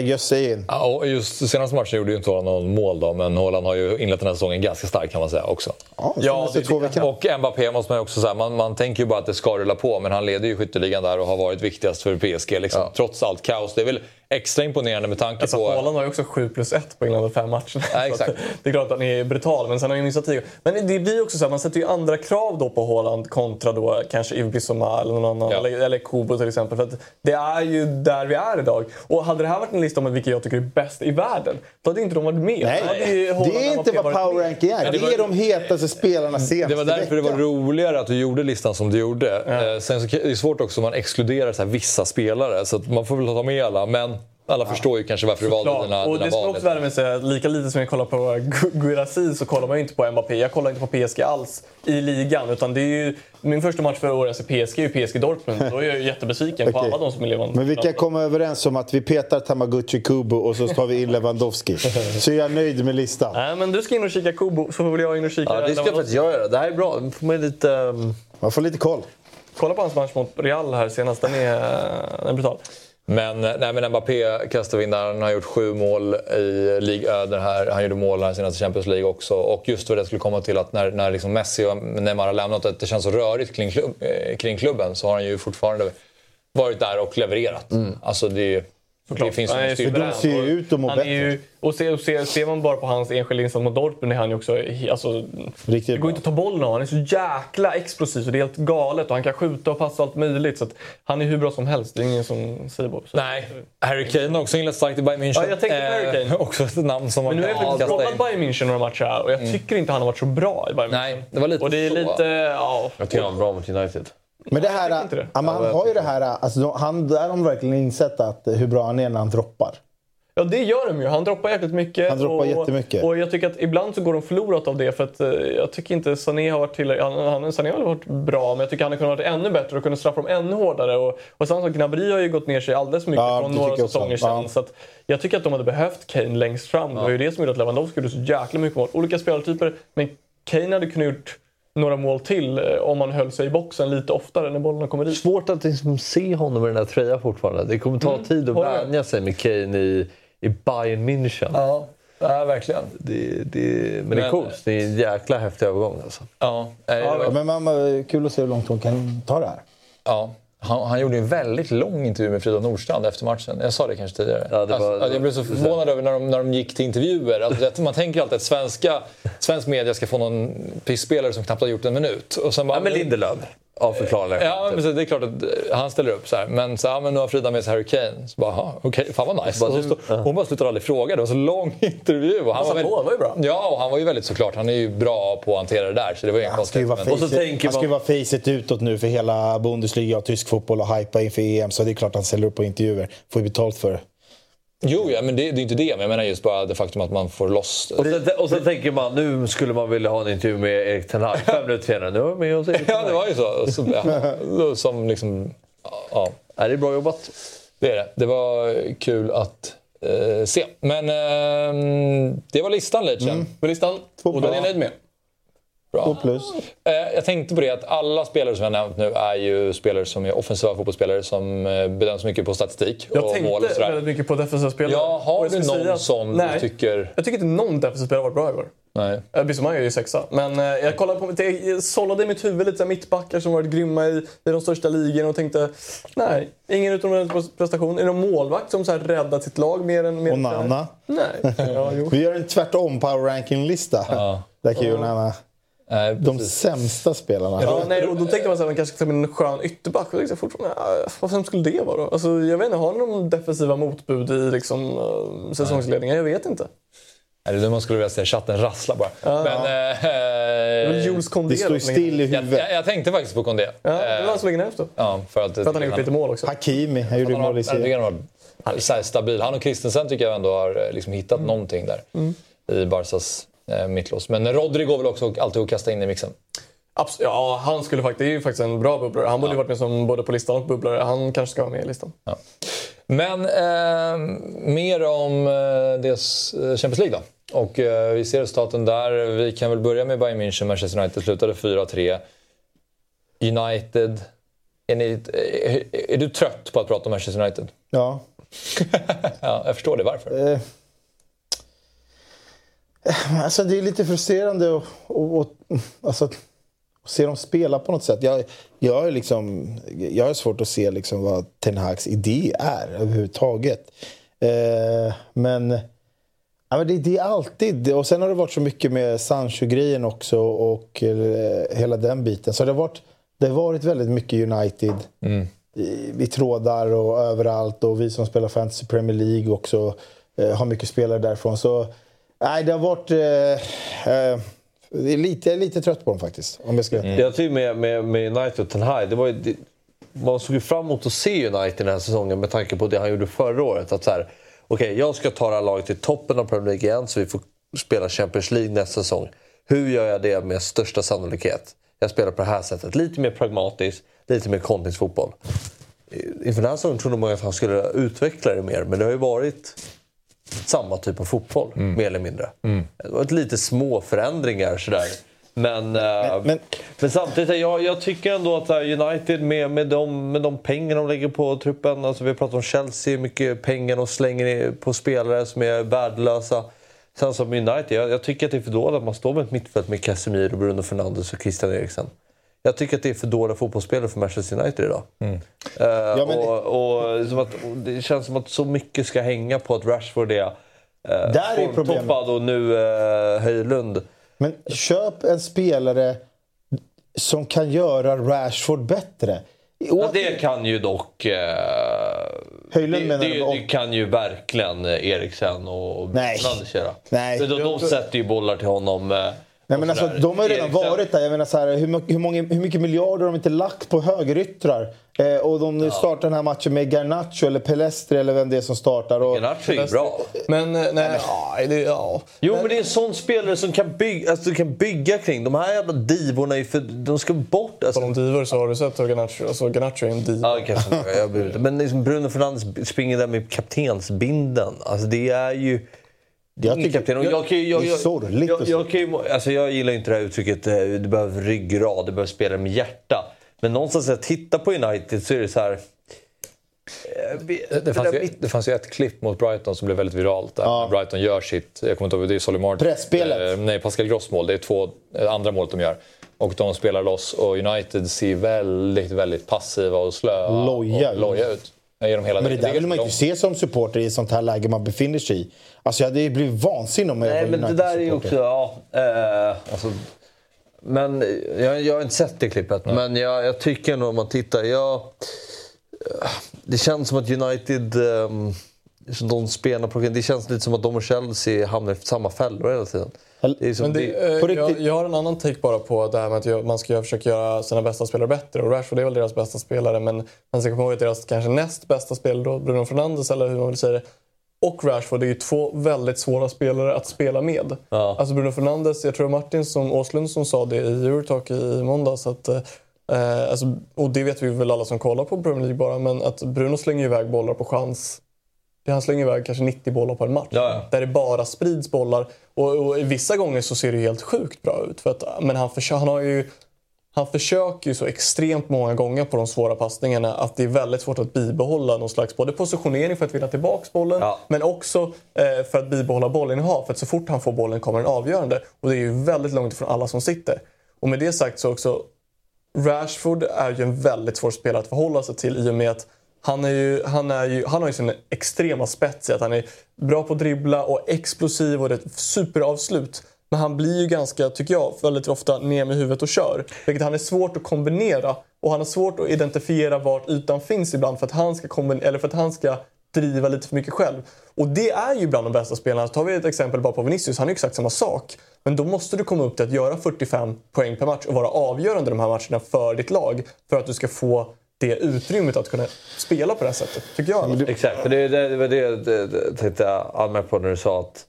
S5: Just saying.
S1: Ja, och just senaste matchen gjorde ju inte Haaland någon mål då, men Haaland har ju inlett den här säsongen ganska starkt kan man säga också.
S5: Ja,
S2: Ja,
S5: ja,
S2: det
S5: två veckor.
S1: Och Mbappé måste man ju också säga, man, man tänker ju bara att det ska rulla på, men han leder ju skytteligan där och har varit viktigast för PSG. Liksom, Trots allt kaos. Det är väl extra imponerande med tanke
S2: Alltså,
S1: på...
S2: Haaland har ju också 7 plus 1 på innan fem matcher.
S1: Ja, exakt.
S2: Det är klart att han är brutal, men sen har han ju missat 10. Men det blir också så här, man sätter ju andra krav då på Haaland kontra då kanske Yves Bissouma eller någon annan.
S1: Ja.
S2: Eller, eller Kubo till exempel. För att det är ju där vi är idag. Och hade det här varit en lista om vilka jag tycker är bäst i världen, då hade inte de varit med.
S5: Nej,
S2: ju
S5: det är inte vad power ranking är.
S1: Ja, det
S5: Det
S1: var-
S5: är de hetaste spelarna senaste
S1: Det var därför det var roligare att du gjorde listan som du gjorde. Eh, sen så är det svårt också om man exkluderar så här vissa spelare, så att man får väl ta med alla. Men alla förstår ju kanske varför du valde
S2: Klart.
S1: dina,
S2: och
S1: dina
S2: det ska
S1: val.
S2: också med att lika lite som jag kollar på Gu- Guirassy så kollar man ju inte på Mbappé. Jag kollar inte på PSG alls i ligan. Utan det är ju, min första match förra året i PSG är ju PSG Dortmund. Då är jag ju jättebesviken på (laughs)
S5: Okej.
S2: alla de som är levande.
S5: Men vi kan komma överens om att vi petar Tamagotchi Kubo och så tar vi in Lewandowski. Så är jag nöjd med listan.
S2: Nej, men du ska in och kika Kubo så får väl jag in och kika
S3: Ja, det ska
S2: Lewandowski.
S3: faktiskt jag göra. Det här är bra. Får man lite... um,
S5: Man får lite koll.
S2: Kolla på hans match mot Real här senast. Den är, den är brutal.
S1: Men, eh, nej, men Mbappé kastar vi in där. Han har gjort sju mål i Ligue Ö. den här. Han gjorde mål här senaste Champions League också. Och just vad det skulle komma till att när, när liksom Messi och Neymar har lämnat att det känns så rörigt kring, klubb, eh, kring klubben så har han ju fortfarande varit där och levererat. Alltså det
S2: Såklart.
S1: Det finns ju
S2: Han är
S5: ser ju ut att må bättre.
S2: Ju, och ser, och ser, ser man bara på hans enskilda insats mot Dortmund är han ju också... Alltså,
S5: Riktigt
S2: det går
S5: bra.
S2: inte att ta bollen av Han är så jäkla explosiv så det är helt galet. Och han kan skjuta och passa allt möjligt. Så att han är hur bra som helst. Det är ingen som säger så.
S1: Nej, Harry Kane har också inlett starkt i Bayern München.
S2: Ja, jag tänkte på Harry Kane.
S1: Eh, också ett namn som man
S2: Men nu har jag
S1: kan
S2: faktiskt
S1: kasta
S2: kollat. Bayern München några matcher här och jag tycker inte han har varit så bra i Bayern München.
S1: Nej, det var lite
S2: Och det är
S1: så.
S2: lite... Ja,
S3: Jag tycker han var bra mot United.
S5: Men det här,
S2: det.
S5: ja, men han har ju det här, alltså, han, där har de verkligen insett att, eh, hur bra han är när han droppar.
S2: Ja, det gör de ju. Han droppar jäkligt mycket.
S5: Han droppar
S2: och,
S5: jättemycket.
S2: Och jag tycker att ibland så går de förlorat av det för att eh, jag tycker inte Sané har varit tillräckligt... Han, han, Sané har varit bra, men jag tycker han har kunnat vara ännu bättre och kunnat straffa dem ännu hårdare. Och, och samma sak, Gnabry har ju gått ner sig alldeles för mycket
S5: Ja,
S2: från
S5: det
S2: några säsonger sedan.
S5: Ja.
S2: Så att jag tycker att de hade behövt Kane längst fram. Det var ju det som gjorde att Lewandowski gjorde så jäkla mycket mål. Olika spelartyper, men Kane hade kunnat gjort några mål till eh, om han höll sig i boxen lite oftare när bollarna kommer dit.
S3: Svårt att liksom se honom i den här tröjan fortfarande. Det kommer ta tid att vänja sig med Kane i, i Bayern München.
S1: Ja, ja verkligen.
S3: Det, det, men, det är
S1: Men-
S3: coolt. Det är en jäkla häftig övergång. Alltså.
S1: Ja,
S5: Ja, men man, man, kul att se hur långt hon kan ta det här.
S1: Ja, han, han gjorde en väldigt lång intervju med Frida Nordstrand efter matchen. Jag sa det kanske tidigare.
S3: Ja, det var-
S1: alltså, jag blev så förvånad över när de, när de gick till intervjuer. Alltså, man tänker alltid att svenska, svensk media ska få någon pissspelare som knappt har gjort en minut. Och sen bara,
S3: Ja, men Lindelöf, av förklarliga
S1: Ja, men precis, det är klart att han ställer upp så här. Men så, ja, men nu har Frida med sig Harry Kane. Så bara, "Jaha, okej, fan vad nice.
S3: Bara
S1: Och så
S3: du-
S1: stå, hon bara slutar aldrig fråga. Det var så lång (laughs) intervju. Och han
S2: Passa
S1: väldigt-
S2: på, det var ju bra.
S1: Ja, och han var ju väldigt såklart. Han är ju bra på att hantera det där. Så det var ju
S5: Han.
S3: Och så
S5: facet,
S3: tänker
S5: han ska ju vara facet utåt nu för hela Bundesliga och tysk fotboll och hypa inför EM. Så det är klart att han ställer upp på intervjuer. Får ju betalt för det.
S1: Jo, ja, men det, det är inte det. Men jag menar just bara det faktum att man får loss...
S3: Och sen, och sen tänker man, nu skulle man vilja ha en intervju med Erik Ten Hag. Fem minuter senare, nu är jag med oss Erik
S1: Ja, det var ju så. så ja, som liksom... Ja,
S3: Ja, det är bra jobbat.
S1: det är det. Det var kul att eh, se. Men eh, det var listan, Leitchen.
S2: På listan.
S5: Två
S2: Och den är jag nöjd med.
S1: Bra.
S5: Plus.
S1: Eh, jag tänkte på det att alla spelare som jag nämnt nu är ju spelare som är offensiva fotbollsspelare som eh, bedöms mycket på statistik
S2: Jag
S1: och mål och
S2: tänkte
S1: sådär.
S2: väldigt mycket på defensiva spelare.
S1: Ja, har
S2: jag
S1: du någon
S2: att-
S1: sån
S2: Nej.
S1: du tycker...
S2: Jag tycker inte någon defensiv spelare har varit bra i år.
S1: Nej.
S2: Eh, Bissouma är ju sexa. Men jag kollade på mitt, jag sållade i mitt huvud lite mittbackar som varit grymma i, i de största ligorna och tänkte nej, ingen utomordentlig prestation. Är det någon målvakt som så här räddat sitt lag mer än... Mer
S5: Och Nana.
S2: Nej. (laughs) Ja, jo.
S5: Vi gör en tvärtom power ranking-lista. Där kan ju Nana.
S1: Nej,
S5: De
S1: precis.
S5: sämsta spelarna.
S2: Ja, nej, och då tänkte man att man kanske ska ta med en skön ytterback. Och då jag fortfarande, ja, vad vem skulle det vara då? Alltså, jag vet inte, har ni någon defensiva motbud i liksom, uh, säsongsledningen? Jag vet inte.
S1: Är nu man skulle vilja säga chatten rassla bara. Men,
S2: är väl
S1: eh,
S5: Det står
S2: då
S5: ju still i
S1: jag,
S5: huvudet.
S1: jag, jag tänkte faktiskt på Kondé.
S2: Ja, det var han som ligger närmast då.
S1: Ja, för att,
S2: För att han har gjort lite mål också.
S5: Hakimi, han gjorde
S1: Han
S5: mål i
S1: jag
S5: serien.
S1: han här stabil. Han och Christensen tycker jag ändå har eh, liksom hittat någonting där i Barsas eh, mittlås. Men Rodri går väl också alltid att kasta in i mixen.
S2: Abs- ja, han skulle faktiskt, det är ju faktiskt en bra bubblare. Han borde ju varit med som både på listan och bubblare. Han kanske ska vara med i listan.
S1: Ja. Men eh, mer om eh, dels eh, Champions League då. Och eh, vi ser resultaten där. Vi kan väl börja med Bayern München. Manchester United slutade 4-3. United. Är, ni, är, är du trött på att prata om Manchester United?
S5: Ja. (laughs)
S1: Ja, jag förstår det. Varför?
S5: Eh, Alltså det är lite frustrerande att, att, alltså, att se dem spela på något sätt. Jag, jag, är liksom, jag har svårt att se liksom vad Ten Hags idé är överhuvudtaget. Eh, men, ja, men det, det är alltid... Och sen har det varit så mycket med Sancho-grejen också och eh, hela den biten. Så det har varit, det har varit väldigt mycket United i, i trådar och överallt. Och vi som spelar Fantasy Premier League också eh, har mycket spelare därifrån. Så nej, det har varit... Eh, eh, det är lite, jag är lite trött på dem faktiskt. Om jag ska...
S3: Det jag tycker med, med, med United och Ten Hag, det var ju, det, man såg ju fram emot att se United den här säsongen med tanke på det han gjorde förra året. Att så här, okej, jag ska ta det här laget till toppen av Premier League igen så vi får spela Champions League nästa säsong. Hur gör jag det med största sannolikhet? Jag spelar på det här sättet. Lite mer pragmatiskt, lite mer kontringsfotboll. Inför den här säsongen trodde man att han skulle utveckla det mer, men det har ju varit samma typ av fotboll, mer eller mindre. Det har varit lite små förändringar sådär. Men, men,
S5: men-
S3: men samtidigt, jag, jag tycker ändå att här, United med, med, de, med de pengar de lägger på truppen, alltså vi pratat om Chelsea, mycket pengar de slänger på spelare som är värdelösa. Sen som United, jag, jag tycker att det är för dåligt att man står med ett mittfält med Casemiro, Bruno Fernandes och Christian Eriksen. Jag tycker att det är för dåliga fotbollsspelare för Manchester United idag.
S1: Mm.
S3: Eh,
S5: men-
S3: och, och, som att, och det känns som att så mycket ska hänga på att Rashford är uh,
S5: Där är problemet.
S3: toppad och nu uh, Höjlund.
S5: Men köp en spelare som kan göra Rashford bättre.
S3: Ja, det kan ju dock... Uh,
S5: Höjlund
S3: det,
S5: menar
S3: det,
S5: du? Och-
S3: det kan ju verkligen eh, Eriksen och
S5: Nej.
S3: Fernandes göra.
S5: Nej.
S3: De, de sätter ju bollar till honom. eh,
S5: Nej, men alltså, de har ju redan varit där. Jag menar, så här, hur, mycket- hur, många, hur mycket miljarder har de inte lagt på högeryttrar? Eh, och de startar den här matchen med Garnacho eller Pelestri eller vem det är som startar. Och,
S3: Garnacho är bra.
S2: Men eh, nej, ja, det, ja.
S3: Jo, men det är en sån spelare som kan bygga, alltså, du kan bygga kring. De här jävla divorna, är ju för, de ska bort. Alltså.
S2: På de divor så har du sett hur Garnacho, alltså Garnacho är en diva.
S3: Ja, kanske inte. Jag. Men liksom Bruno Fernandes springer där med kaptensbinden. Alltså det är ju...
S5: Jag tycker- jag-
S3: ju-
S5: det är sorgligt
S3: Jag,
S5: att
S3: jag, ju, alltså jag gillar inte det här uttrycket eh, du behöver ryggrad, du behöver spela med hjärta. Men någonstans när jag tittar på United så är det så här... eh,
S1: Det, det, fanns ju, det fanns ju ett klipp mot Brighton som blev väldigt viralt. Där
S5: Ja.
S1: Brighton gör sitt, jag kommer inte ihåg, det är Solly Martin.
S5: Pressspelet.
S1: Eh, nej, Pascal Gross mål. Det är två, eh, andra målet de gör. Och de spelar loss och United ser väldigt, väldigt passiva och slöa
S5: Loja
S1: och loja ut. Genom hela
S5: men det där vill man ju inte se som supporter i ett sånt här läge man befinner sig i. Alltså jag hade ju blivit vansinnig om jag
S3: Nej,
S5: var
S3: men det där är ju också... Ja, eh, alltså, men jag, jag har inte sett det klippet, men jag, jag tycker nog om man tittar... Jag, eh, det känns som att United... Um, de spelar på, det känns lite som att de och Chelsea hamnar i samma fällor hela tiden.
S2: Men det,
S3: det,
S2: eh, jag, jag har en annan take bara på det här med att man ska försöka göra sina bästa spelare bättre. Och Rashford är väl deras bästa spelare men man ska komma ihåg att deras kanske näst bästa spelare, då, Bruno Fernandes eller hur man vill säga det, och Rashford är ju två väldigt svåra spelare att spela med.
S3: Ja.
S2: Alltså Bruno Fernandes, jag tror Martin som Åslund som sa det i Eurotalk i måndags att eh, alltså, och det vet vi väl alla som kollar på Premier League bara, men att Bruno slänger iväg bollar på chans han slänger iväg kanske 90 bollar på en match.
S3: Ja, ja.
S2: Där det bara sprids bollar. Och, och vissa gånger så ser det helt sjukt bra ut. För att, men han, försö- han, har ju, han försöker ju så extremt många gånger på de svåra passningarna att det är väldigt svårt att bibehålla någon slags både positionering för att vinna tillbaka bollen
S3: Ja.
S2: men också eh, för att bibehålla bollinnehav. För att så fort han får bollen kommer den avgörande. Och det är ju väldigt långt ifrån alla som sitter. Och med det sagt så också Rashford är ju en väldigt svår spelare att förhålla sig till i och med att han, är ju, han, är ju, han har ju sin extrema spets i att han är bra på att dribbla och explosiv och det är ett superavslut. Men han blir ju ganska, tycker jag, väldigt ofta ner med huvudet och kör. Vilket han är svårt att kombinera och han har svårt att identifiera vart ytan finns ibland för att han ska, kombin- eller för att han ska driva lite för mycket själv. Och det är ju bland de bästa spelarna. Tar vi ett exempel bara på Vinicius, han är ju exakt samma sak. Men då måste du komma upp till att göra 45 poäng per match och vara avgörande de här matcherna för ditt lag. För att du ska få det utrymmet att kunna spela på det här sättet, tycker jag.
S3: Exakt, för det, det, det var det, det, det tänkte anmärka på när du sa att,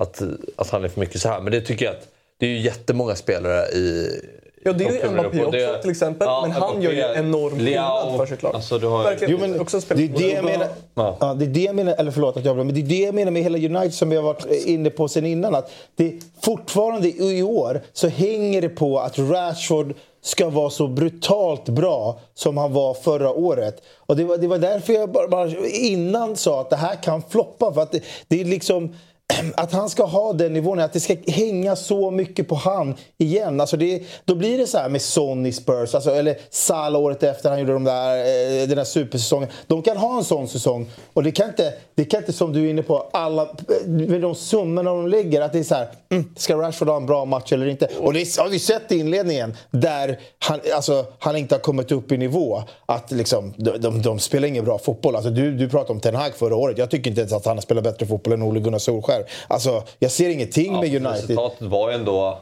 S3: att, att han är för mycket så här. Men det tycker jag att det är ju jättemånga spelare i...
S2: Ja, det är ju Mbappé
S3: på
S2: också
S3: det.
S2: till exempel.
S3: Ja,
S2: men han gör ju enorm skillnad för sitt lag.
S3: Alltså, du har,
S2: Verkligen.
S5: Jo, men
S2: också
S5: det är det jag menar.
S3: Ja.
S5: Ja, det är det jag menar, eller förlåt att jag men det är det jag menar med hela United som vi har varit inne på sen innan. Att det fortfarande i år så hänger det på att Rashford ska vara så brutalt bra som han var förra året. Och det var, det var därför jag bara, bara innan sa att det här kan floppa. För att det, det är liksom (clears throat) att han ska ha den nivån, att det ska hänga så mycket på han igen. Alltså det, då blir det så här med Sonny Spurs, alltså, eller Salah året efter han gjorde de där, eh, den där supersäsongen. De kan ha en sån säsong och det kan inte, det kan inte som du är inne på, alla, eh, med de summorna de lägger, att det är så här, mm, ska Rashford ha en bra match eller inte? Och det har vi sett i inledningen, där han, alltså, han inte har kommit upp i nivå. Att liksom, de, de, de spelar ingen bra fotboll. Alltså, du, du pratade om Ten Hag förra året, jag tycker inte ens att han har spelat bättre fotboll än Ole Gunnar Solskjaer. Alltså, jag ser ingenting med United.
S3: Resultatet var ju ändå...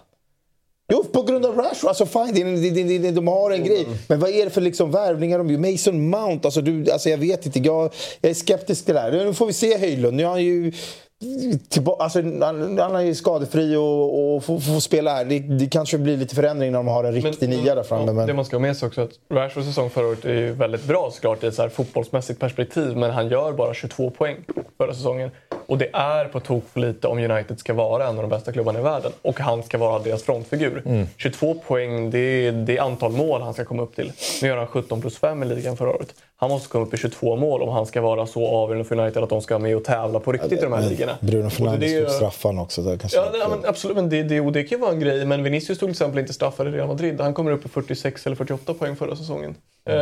S5: Jo, på grund av Rashford. Alltså fine, det, det, det, de har en grej. Men vad är det för liksom värvningar de gör? Mason Mount, alltså, du, alltså jag vet inte. Jag, jag är skeptisk till det här. Nu får vi se Höjlund. Nu är han ju... Tillbaka, alltså, han, han är skadefri och, och får, får spela här. Det, det kanske blir lite förändring när de har en riktig nia där framme. Men...
S2: Det man ska ha med sig också är att Rashfords säsong förra året är ju väldigt bra såklart i ett så här fotbollsmässigt perspektiv men han gör bara 22 poäng förra säsongen. Och det är på tok för lite om United ska vara en av de bästa klubbarna i världen. Och han ska vara deras frontfigur. 22 poäng, det är, det är antal mål han ska komma upp till. Nu gör han 17 plus 5 i ligan förra året. Han måste komma upp i 22 mål om han ska vara så avgörande för United att de ska vara med och tävla på riktigt i de här ligorna.
S5: Bruno
S2: Och
S5: Fernandes tog straffarna också. Det kanske
S2: Ja, nej, men absolut. Men det, det, och det kan ju vara en grej. Men Vinicius tog till exempel inte straffar i Real Madrid. Han kommer upp i 46 eller 48 poäng förra säsongen. Eh,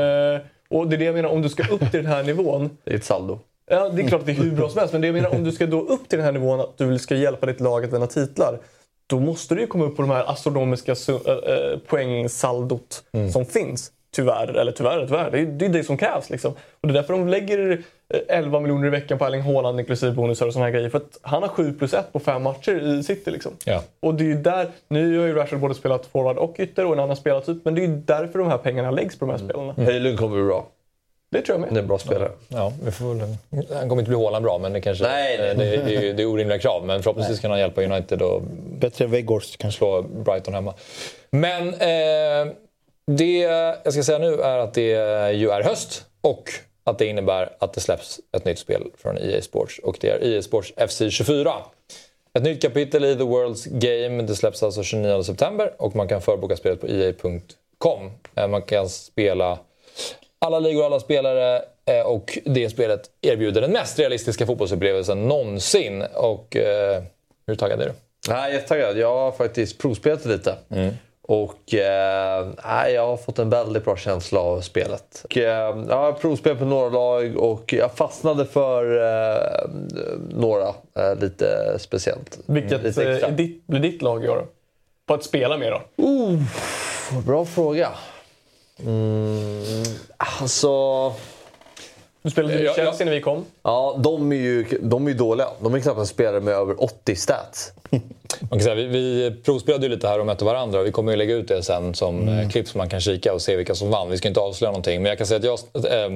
S2: och det är det jag menar, om du ska upp till den här nivån. (laughs)
S3: Det är ett saldo.
S2: Ja, det är klart att det är hur bra som helst. Men det jag menar, om du ska då upp till den här nivån att du ska hjälpa ditt lag att vinna titlar. Då måste du ju komma upp på de här astronomiska äh, äh, poängsaldot som finns. Tyvärr, eller tyvärr, tyvärr. Det är det, är det som krävs. Liksom. Och det är därför de lägger eh, 11 miljoner i veckan på Erling Haaland inklusive bonusar och såna här grejer. För att han har 7 plus 1 på fem matcher i City. Liksom.
S1: Ja.
S2: Och det är ju där, nu har ju Rashford både spelat forward och ytter och en annan spelartyp. Men det är ju därför de här pengarna läggs på de här spelarna.
S3: Höjlund kommer bli bra.
S2: Det tror jag med.
S3: Det är en bra spelare.
S1: Ja, vi får väl, han kommer inte bli Haaland bra, men det kanske
S3: Nej, nej.
S1: eh, Det, det, är ju- det är orimliga krav. Men förhoppningsvis kan han hjälpa United och
S5: Bättre än Weghorst kanske.
S1: slå Brighton hemma. Men eh, det jag ska säga nu är att det ju är höst och att det innebär att det släpps ett nytt spel från EA Sports och det är EA Sports FC 24. Ett nytt kapitel i The World's Game. Det släpps alltså 29 september och man kan förboka spelet på EA.com. Eh, Man kan spela alla ligor och alla spelare eh, och det spelet erbjuder den mest realistiska fotbollsupplevelsen någonsin. Och eh, hur taggad är du?
S3: Nej, jag är jättetaggad. Jag har faktiskt provspelat lite. Och eh, jag har fått en väldigt bra känsla av spelet. Och, eh, jag har provspelat på några lag och jag fastnade för eh, några eh, lite speciellt.
S2: Vilket
S3: lite
S2: eh,
S3: extra.
S2: är ditt, blir ditt lag i år? På att spela med då?
S3: Bra fråga. Mm, alltså...
S2: Du spelade ju i Chelsea när vi kom.
S3: Ja, de är ju, de är ju dåliga. De är knappt spelare med över 80 stats.
S1: Man kan säga, vi, vi provspelade ju lite här och mötte varandra och vi kommer ju lägga ut det sen som mm. klipp som man kan kika och se vilka som vann. Vi ska inte avslöja någonting men jag kan säga att jag eh,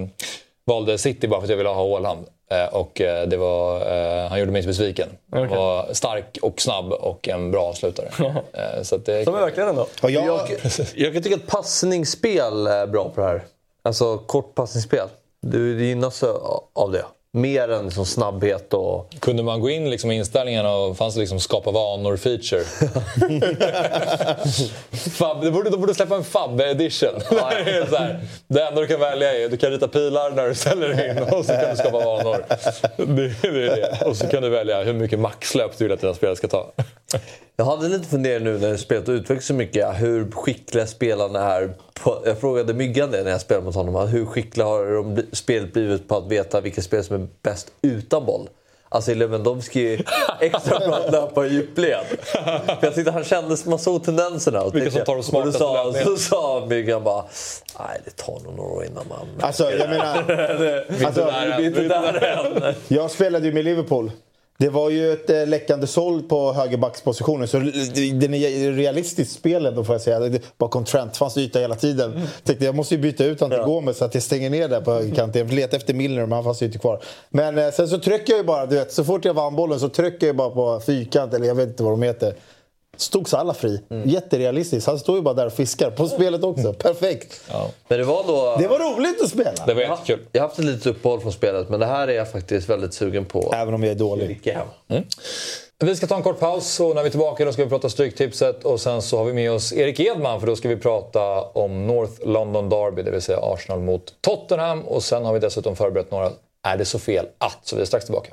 S1: valde City bara för att jag ville ha Haaland. Eh, och eh, det var, eh, han gjorde mig inte besviken. Han
S2: Okej.
S1: var stark och snabb och en bra avslutare. eh, så att det,
S2: verkligen ändå.
S5: Ja, jag,
S3: Jag, (laughs) jag kan tycka att passningsspel är bra på det här. Alltså kort passningsspel. Du du gynnas av det. Mer än liksom snabbhet och...
S1: Kunde man gå in liksom i inställningarna och fanns det liksom skapa vanor-feature? (laughs) Fab, de, borde, de borde släppa en (laughs) är så här, det enda du kan välja är du kan rita pilar när du ställer dig in och så kan du skapa vanor. Det, det det. Och så kan du välja hur mycket maxlöp du vill att dina spelare ska ta.
S3: Jag hade lite funderingar nu när spelet utvecklas så mycket. Hur skickliga spelarna är. På, jag frågade Myggan det när jag spelade mot honom. Hur skickliga har de, bli- spelet blivit på att veta vilka spelare som är bäst utan boll? Alltså Lewandowski är extra bra att löpa i djupled. För jag tyckte han kände, man såg tendenserna. Och
S1: Vilka som tar de smartaste
S3: sa,
S1: löpningarna.
S3: Så sa Myggan bara, nej det tar nog några år innan man...
S5: alltså, jag menar... alltså,
S3: Vi är inte där än.
S5: jag spelade ju med Liverpool. Det var ju ett eh, läckande såll på högerbackspositionen. Så det det är realistiskt spel ändå får jag säga. Bakom Trent fanns det yta hela tiden. Tänkte jag måste ju byta ut honom till Gomes så att jag stänger ner där på högerkanten. Jag letade efter Milner men han fanns ju inte kvar. Men eh, sen så trycker jag ju bara, du vet. Så fort jag vann bollen så trycker jag bara på fyrkant eller jag vet inte vad de heter. Stod Salah fri. Jätterealistiskt. Han står ju bara där och fiskar. På spelet också. Perfekt.
S3: Men det var då...
S5: Det var roligt att spela.
S1: Det var
S3: Jag har-
S1: jättekul.
S3: Jag har haft ett litet uppehåll från spelet, men det här är jag faktiskt väldigt sugen på.
S5: Även om jag är dålig.
S3: Hem.
S1: Vi ska ta en kort paus och när vi är tillbaka då ska vi prata Stryktipset och sen så har vi med oss Erik Edman för då ska vi prata om North London Derby, det vill säga Arsenal mot Tottenham och sen har vi dessutom förberett några Är det så fel att? Så vi är strax tillbaka.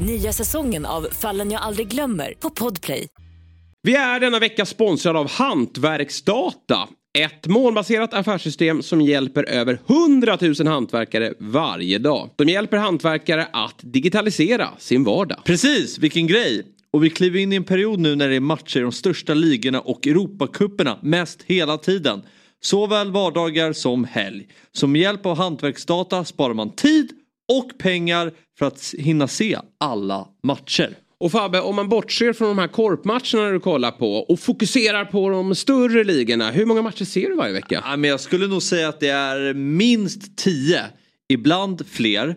S7: Nya säsongen av Fallen jag aldrig glömmer på Podplay.
S8: Vi är denna vecka sponsrade av Hantverksdata. Ett målbaserat affärssystem som hjälper över 100 000 hantverkare varje dag. De hjälper hantverkare att digitalisera sin vardag.
S9: Precis, vilken grej! Och vi kliver in i en period nu när det är matcher i de största ligorna och Europacuperna mest hela tiden. Såväl vardagar som helg. Så med hjälp av Hantverksdata sparar man tid och pengar för att hinna se alla matcher.
S8: Och Fabbe, om man bortser från de här korpmatcherna du kollar på och fokuserar på de större ligorna. Hur många matcher ser du varje vecka?
S9: Ja, men jag skulle nog säga att det är minst tio, ibland fler.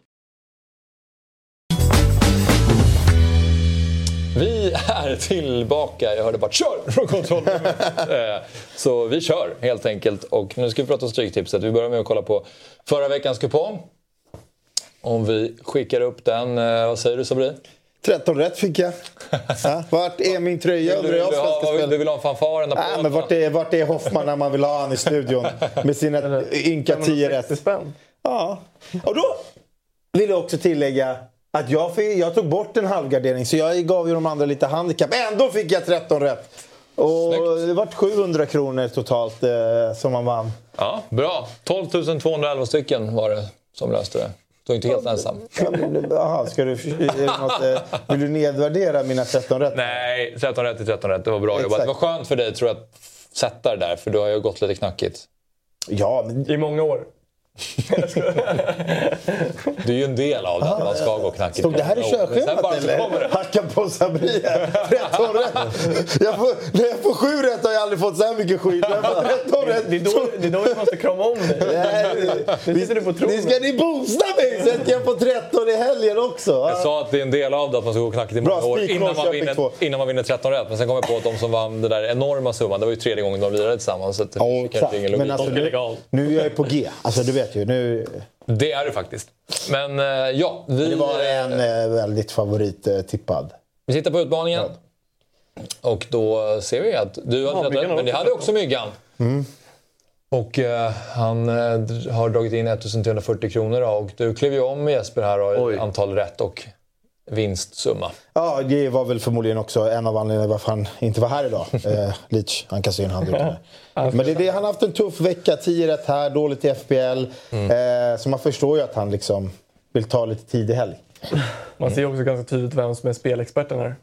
S1: Vi är tillbaka. Jag hörde bara kör från kontrollrummet. (laughs) Eh, Så vi kör helt enkelt. Och nu ska vi prata om Stryktipset. Vi börjar med att kolla på förra veckans kupong. Om vi skickar upp den. Eh, Vad säger du Sabri?
S5: 13 rätt fick jag. (laughs) Ja, vart är min tröja?
S1: Vill du, vill du,
S5: ska
S1: ha,
S5: spela.
S1: du vill ha en fanfar?
S5: men vart är, vart är Hoffman när man vill ha han i studion? (laughs) Med sina ynka 10 rätt. Ja. Och då vill jag också tillägga att jag, fick, jag tog bort en halvgardering så jag gav ju de andra lite handikapp. Ändå fick jag 13 rätt. Och det vart 700 kronor totalt eh, som man vann.
S1: Ja, bra. 12 211 stycken var det som löste det. Du är inte helt ensam.
S5: Jaha, ska du, är något, eh, vill du nedvärdera mina 13 rätt?
S1: Nej, 13 rätt till 13 rätt. Det var bra jobbat.
S5: Exakt.
S1: Det var skönt för dig tror jag att sätta det där, för du har ju gått lite knackigt.
S5: Ja, men
S2: I många år. (laughs)
S1: Du är ju en del av det, att man ska gå knackigt.
S5: Stod det här i körschemat
S1: bara så kommer
S5: eller?
S1: det.
S5: Hacka på Sabri här. 13 rätt. Jag får, när jag får 7 rätt har jag aldrig fått så här mycket skit. Jag får 13 rätt.
S2: Det är då, det är då vi måste krama om dig.
S5: Nej,
S2: Nu sitter du på tronen.
S5: Ni ska ni boosta mig så att jag får 13 i helgen också.
S1: Jag sa att det är en del av det att man ska gå knackigt i många år innan man, vinner, innan man vinner 13 rätt. Men sen kom jag på att de som vann den där enorma summan, det var ju tredje gången de lirade tillsammans. Så det
S5: Ja,
S1: kanske ingen logik.
S5: Men alltså, nu, nu är jag på G. Alltså du vet ju. Nu,
S1: Det är det faktiskt. Men eh, ja, vi,
S5: det var en eh, väldigt favorittippad.
S1: vi tittar på utmaningen. Och då ser vi att du hade
S2: Ja,
S1: rätt, men det
S2: också
S1: hade också Myggan. Och eh, han eh, har dragit in 1340 kronor då, och du klev ju om med Jesper här i
S3: Oj.
S1: antal rätt och vinstsumma.
S5: Ja, det var väl förmodligen också en av anledningarna varför han inte var här idag. (laughs) Eh, Leach, han kastar in handduken. Men det är det, han har haft en tuff vecka. 10 rätt här, dåligt i FBL. Eh, så man förstår ju att han liksom vill ta lite tidig helg.
S2: Man ser också ganska tydligt vem som är spelexperten här.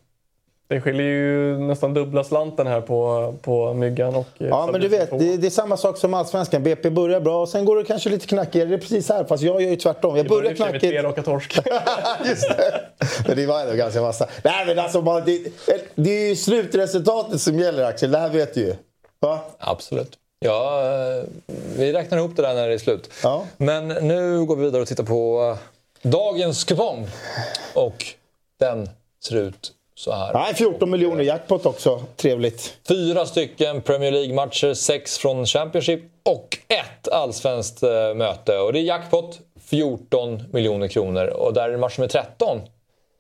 S2: Det skiljer ju nästan dubbla slanten här på, på Myggan och...
S5: Ja, men du vet, det, det är samma sak som allsvenskan. BP börjar bra och sen går det kanske lite knackigare. Det är precis här, fast jag gör ju tvärtom. Jag börjar
S2: börjar med
S5: knackigt.
S2: tre raka torsk. (laughs)
S5: Just det. Men det var ändå ganska massa. Nej, men alltså, man, det, det är ju slutresultatet som gäller, Axel. Det här vet du ju. Va?
S1: Absolut. Ja, eh, vi räknar ihop det där när det är slut.
S5: Ja.
S1: Men nu går vi vidare och tittar på dagens kupong. Och den ser ut så här.
S5: Nej, 14 miljoner jackpot också. Trevligt.
S1: Fyra stycken Premier League-matcher, sex från Championship och ett allsvenskt eh, möte. Och det är jackpot, 14 miljoner kronor. Och där är det match med 13.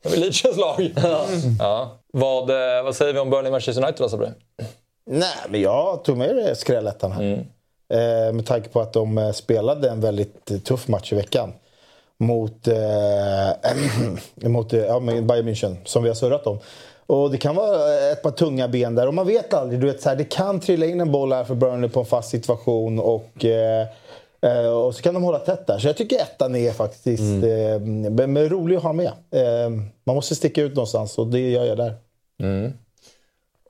S1: Det är Leachens lag. (laughs) Ja. Vad, eh, vad säger vi om Burnley Manchester United då, Sabri?
S5: Nej, men jag tog med det skrällettan här. Eh, med tanke på att de eh, spelade en väldigt tuff match i veckan. Mot, eh, (clears throat) mot eh, ja, Bayern München, som vi har surrat om. Och det kan vara ett par tunga ben där. Och man vet aldrig. Du vet, så här, det kan trilla in en boll här för Burnley på en fast situation. Och, eh, eh, och så kan de hålla tätt där. Så jag tycker ettan är faktiskt eh, men, rolig att ha med. Eh, man måste sticka ut någonstans och det gör jag där.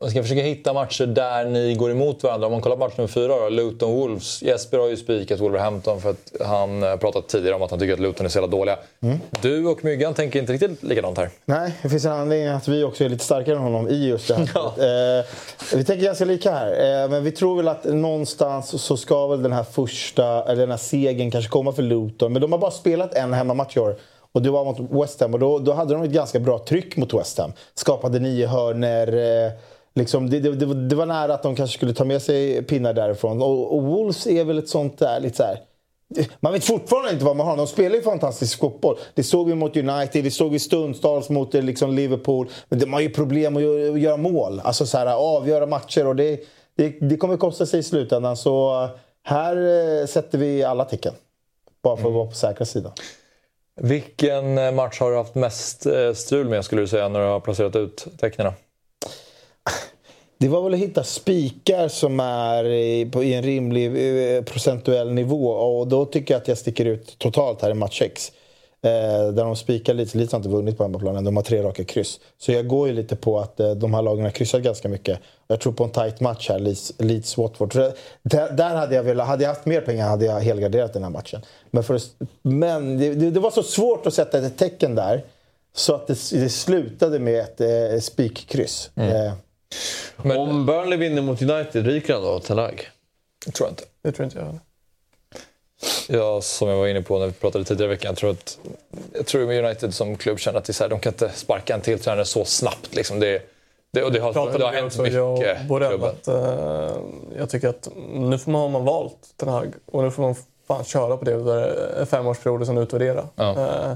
S1: Jag ska försöka hitta matcher där ni går emot varandra. Om man kollar på match nummer fyra då, Luton Wolves. Jesper har ju spikat Wolverhampton för att han eh, pratat tidigare om att han tycker att Luton är så jävla dåliga. Du och Myggan tänker inte riktigt likadant här.
S5: Nej, det finns en anledning att vi också är lite starkare än honom i just det här. (laughs) eh, vi tänker ganska lika här. Eh, men vi tror väl att någonstans så ska väl den här första, eller den här segern kanske komma för Luton. Men de har bara spelat en hemmamatch i år. Och det var mot West Ham och då, då hade de ett ganska bra tryck mot West Ham. Skapade nio hörner. Eh, liksom, det, det, det, var- nära att de kanske skulle ta med sig pinnar därifrån. Och, och Wolves är väl ett sånt där, lite så här. Man vet fortfarande inte vad man har. De spelar ju fantastisk fotboll. Det såg vi mot United, det såg vi stundtals mot eh, liksom Liverpool. Men de har ju problem att göra, mål. Alltså så här, avgöra matcher. Och det, det, det kommer kosta sig i slutändan. Så eh, här eh, sätter vi alla tecken. Bara för att vara på säkra sidan.
S1: Vilken match har du haft mest strul med skulle du säga när du har placerat ut tecknen?
S5: Det var väl att hitta spikar som är i, på, i en rimlig eh, procentuell nivå och då tycker jag att jag sticker ut totalt här i match 6. Eh, där de spikar lite, lite har inte vunnit på hemmaplanen, de har tre raka kryss. Så jag går ju lite på att eh, de här lagen har kryssat ganska mycket. Jag tror på en tight match här, Leeds, Leeds Där, där hade jag velat, hade jag haft mer pengar hade jag helgarderat den här matchen. Men, för, men det, det, det var så svårt att sätta ett tecken där. Så att det, det slutade med ett eh, spikkryss. Eh,
S3: Om Burnley vinner mot United, ryker han då, Ten Hag?
S1: Det tror jag inte.
S2: Det tror inte jag heller.
S1: Ja, som jag var inne på när vi pratade tidigare i veckan. Jag tror, att, jag tror med United som klubb känner att det är så här, de kan inte sparka en till tränare så snabbt. Liksom. Det, det, och det har, det har hänt
S2: också,
S1: mycket
S2: jag att, eh, Jag tycker att nu får man, har man valt den här och nu får man fan köra på det under femårsperioder som utvärdera.
S1: Ja.
S2: Eh,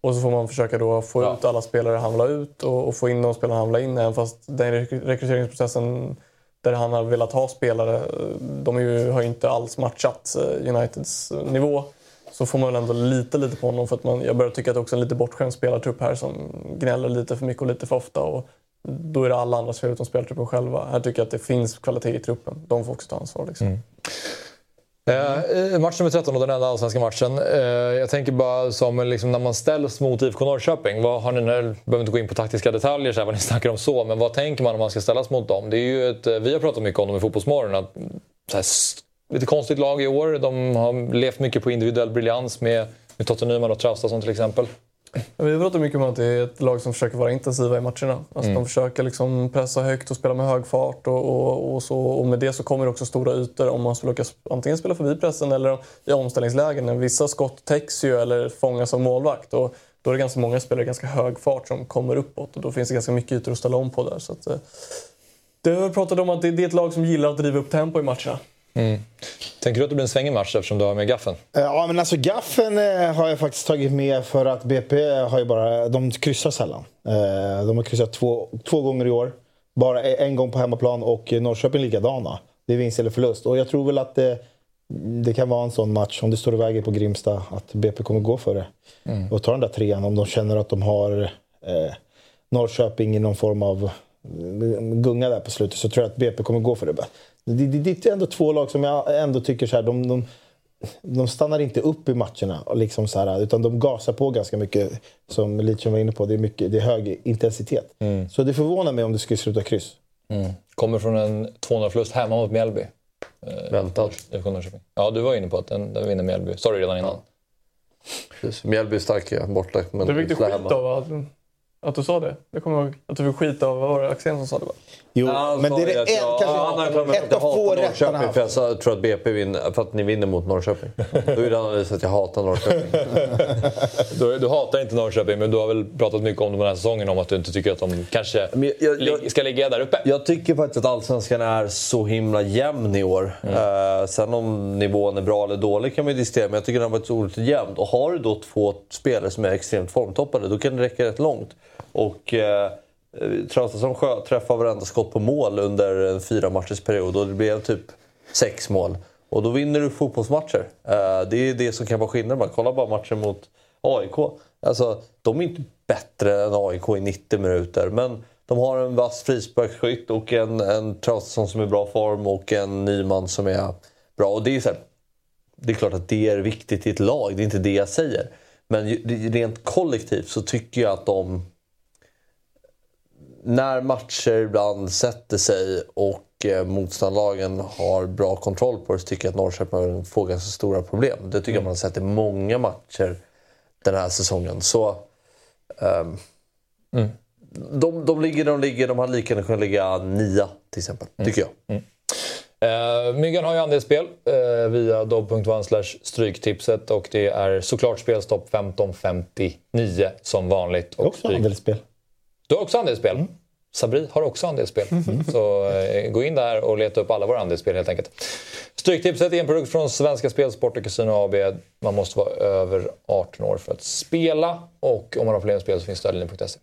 S2: och så får man försöka då få ut alla spelare han vill ha ut och, och få in de spelare han vill ha in. Även fast den rek- rekryteringsprocessen där han har velat ha spelare, de är ju, har ju inte alls matchat eh, Uniteds eh, nivå. Så får man väl ändå lita lite på honom för att man, jag börjar tycka att det också är en lite bortskämd spelartrupp här som gnäller lite för mycket och lite för ofta. Och då är det alla andras fel utom spelartruppen själva. Här tycker jag att det finns kvalitet i truppen. De får också ta ansvar. Liksom.
S1: Eh, eh match nummer 13 och den enda allsvenska matchen. Eh, jag tänker bara som liksom, när man ställs mot IFK Norrköping. Vad har ni, nu behöver inte gå in på taktiska detaljer så här, vad ni (laughs) snackar om så. Men vad tänker man om man ska ställas mot dem? Det är ju ett, eh, vi har pratat mycket om dem i Fotbollsmorgon. Att, så här, lite konstigt lag i år. De har levt mycket på individuell briljans med, med Totte Nyman och Traustason till exempel.
S2: Vi pratar mycket om att det är ett lag som försöker vara intensiva i matcherna. Alltså
S1: Mm.
S2: De försöker liksom pressa högt och spela med hög fart. Och, och, och, så, och med det så kommer det också stora ytor om man skulle lyckas antingen spela förbi pressen eller i omställningslägen. Vissa skott täcks ju eller fångas av målvakt. Och då är det ganska många spelare i ganska hög fart som kommer uppåt. Och då finns det ganska mycket ytor att ställa om på där. Så att, eh, det har vi pratat om att det, det är ett lag som gillar att driva upp tempo i matcherna.
S1: Mm. Tänker du att det blir en svängig match eftersom du har med gaffen?
S5: Ja, men alltså gaffen eh, har jag faktiskt tagit med för att BP har ju bara, de kryssar sällan. Eh, de har kryssat två, två gånger i år. Bara e- en gång på hemmaplan och Norrköping likadana. Det är vinst eller förlust. Och jag tror väl att det, det kan vara en sån match, om det står i vägen på Grimsta, att BP kommer gå för det.
S1: Mm.
S5: Och ta den där trean om de känner att de har eh, Norrköping i någon form av eh, gunga där på slutet så tror jag att BP kommer gå för det. Det, det, det är ändå två lag som jag ändå tycker så här, de, de, de stannar inte upp i matcherna liksom så här, utan de gasar på ganska mycket. Som Litchen var inne på, det är, mycket, det är hög intensitet.
S1: Mm.
S5: Så det förvånar mig om det skulle sluta kryss.
S1: Mm. Kommer från en 200-förlust hemma mot Mjällby. Eh, Norrköping. Ja, du var inne på att den, den vinner Mjällby. Sa du redan innan.
S3: Precis. Mjällby är starka borta. Men
S2: Du fick
S3: slår
S2: skit
S3: hemma.
S2: av att, du sa det. Det kommer jag ihåg. Att du fick skit av, vad var det Axén som sa det? Va?
S5: Jo,
S3: Ja,
S5: men det är det en,
S3: jag-
S5: kanske
S3: han mig för
S5: ett
S3: att
S5: av
S3: jag
S5: få
S3: hatar
S5: rätt han haft.
S3: för jag sa- tror att BP vinner, för att ni vinner mot Norrköping. Då han visa att jag hatar Norrköping.
S1: Du, du hatar inte Norrköping, men du har väl pratat mycket om dem den här säsongen om att du inte tycker att de kanske
S3: jag- jag-
S1: ska ligga där uppe.
S3: Jag tycker faktiskt att Allsvenskan är så himla jämn i år. Eh, sen om nivån är bra eller dålig kan vi diskutera, men jag tycker den har varit så otroligt jämn. Och har du då två spelare som är extremt formtoppade, då kan det räcka rätt långt. Och eh, Traustason träffar varenda skott på mål under en fyra matchers period och det blev typ sex mål. Och då vinner du fotbollsmatcher. Eh, det är det som kan vara skillnaden. Kolla bara matchen mot AIK. Alltså, de är inte bättre än AIK i 90 minuter, men de har en vass frisparksskytt och en, en Traustason som är i bra form och en Nyman som är bra. Och det är så här, det är klart att det är viktigt i ett lag, det är inte det jag säger. Men rent kollektivt så tycker jag att de... När matcher ibland sätter sig och eh, motståndarlagen har bra kontroll på det så tycker jag att Norrköping får ganska stora problem. Det tycker jag man har sett i många matcher den här säsongen. Så... ehm, de, de ligger de ligger, de hade lika gärna kunnat ligga nia till exempel, tycker jag.
S1: Eh, Myggan har ju andelsspel eh, via dobb.one stryktipset och det är såklart spelstopp 15.59 som vanligt. Och
S5: Också
S1: stryk-
S5: andelsspel.
S1: Du har också andelsspel? Sabri har också andelsspel. Så eh, gå in där och leta upp alla våra andelsspel helt enkelt. Stryktipset är en produkt från Svenska Spel, Sport och Casino AB. Man måste vara över 18 år för att spela och om man har problem med spel så finns stödlinjen.se.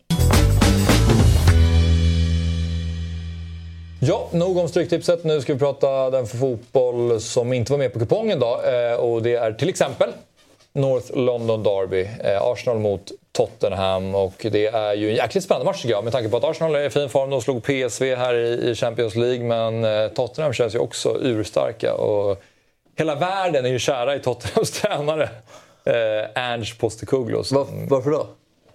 S1: Ja, nog om Stryktipset. Nu ska vi prata den för fotboll som inte var med på kupongen då. Eh, och det är till exempel North London Derby. Eh, Arsenal mot Tottenham och det är ju en jäkligt spännande match tycker jag med tanke på att Arsenal är i fin form. De slog PSV här i, Champions League men eh, Tottenham känns ju också urstarka och hela världen är ju kära i Tottenhams (laughs) tränare. Eh, Ange Postecoglou.
S3: Var, varför då?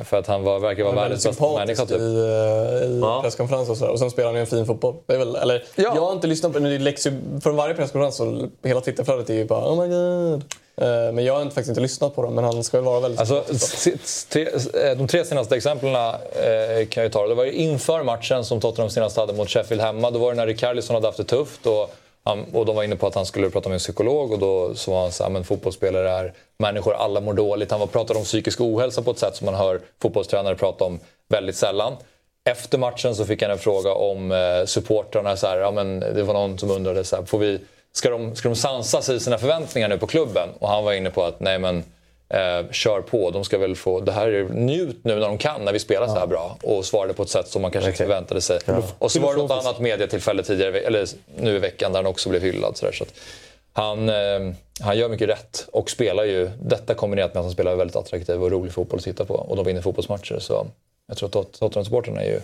S1: För att han var, verkar vara världens bästa människa typ.
S2: i, i presskonferenser och sådär. Och sen spelar han ju en fin fotboll. Det är väl, eller, Jag har inte lyssnat på det läcks ju från varje presskonferens så hela Twitterflödet är ju bara oh my god. Eh, men jag har faktiskt inte lyssnat på dem. Men han ska väl vara väldigt
S1: Alltså, eh, de tre senaste exemplen eh, kan jag ju ta. Det var ju inför matchen som Tottenham senast hade mot Sheffield hemma. Då var det när Rikardisson hade haft det tufft. Och, och de var inne på att han skulle prata med en psykolog och då så var han så här, men fotbollsspelare är människor, alla mår dåligt. Han pratade om psykisk ohälsa på ett sätt som man hör fotbollstränare prata om väldigt sällan. Efter matchen så fick han en fråga om supportrarna. Så här, ja, men det var någon som undrade, så här, får vi, ska, de, ska de sansa sig i sina förväntningar nu på klubben? Och han var inne på att nej men eh, kör på. De ska väl få, det här är njut nu när de kan, när vi spelar så här bra. Och svarade på ett sätt som man kanske inte förväntade sig. Och så var det något annat medietillfälle tidigare, eller nu i veckan, där han också blev hyllad. Så där, så han, eh, han gör mycket rätt och spelar ju, detta kombinerat med att han spelar väldigt attraktiv och rolig fotboll att titta på. Och de vinner fotbollsmatcher. Så jag tror att Tot- Tottenham-supportrarna är ju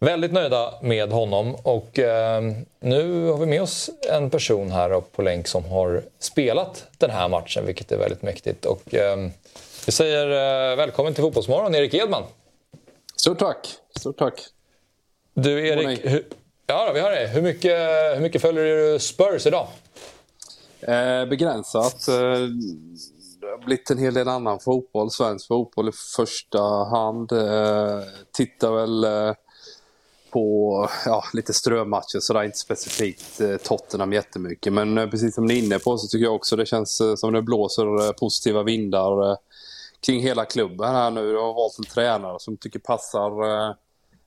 S1: väldigt nöjda med honom. Och eh, nu har vi med oss en person här på länk som har spelat den här matchen, vilket är väldigt mäktigt. Och eh, vi säger eh, välkommen till Fotbollsmorgon, Erik Edman.
S10: Stort tack. Stort tack.
S1: Du Erik, hur, ja då, vi har det. Hur mycket, hur mycket följer du Spurs idag?
S10: Begränsat. Det har blivit en hel del annan fotboll. Svensk fotboll i första hand. Eh, tittar väl eh, på ja, lite strömatcher sådär, inte specifikt eh, Tottenham jättemycket. Men eh, precis som ni är inne på så tycker jag också det känns eh, som det blåser eh, positiva vindar eh, kring hela klubben här nu. Jag har valt en tränare som tycker passar eh,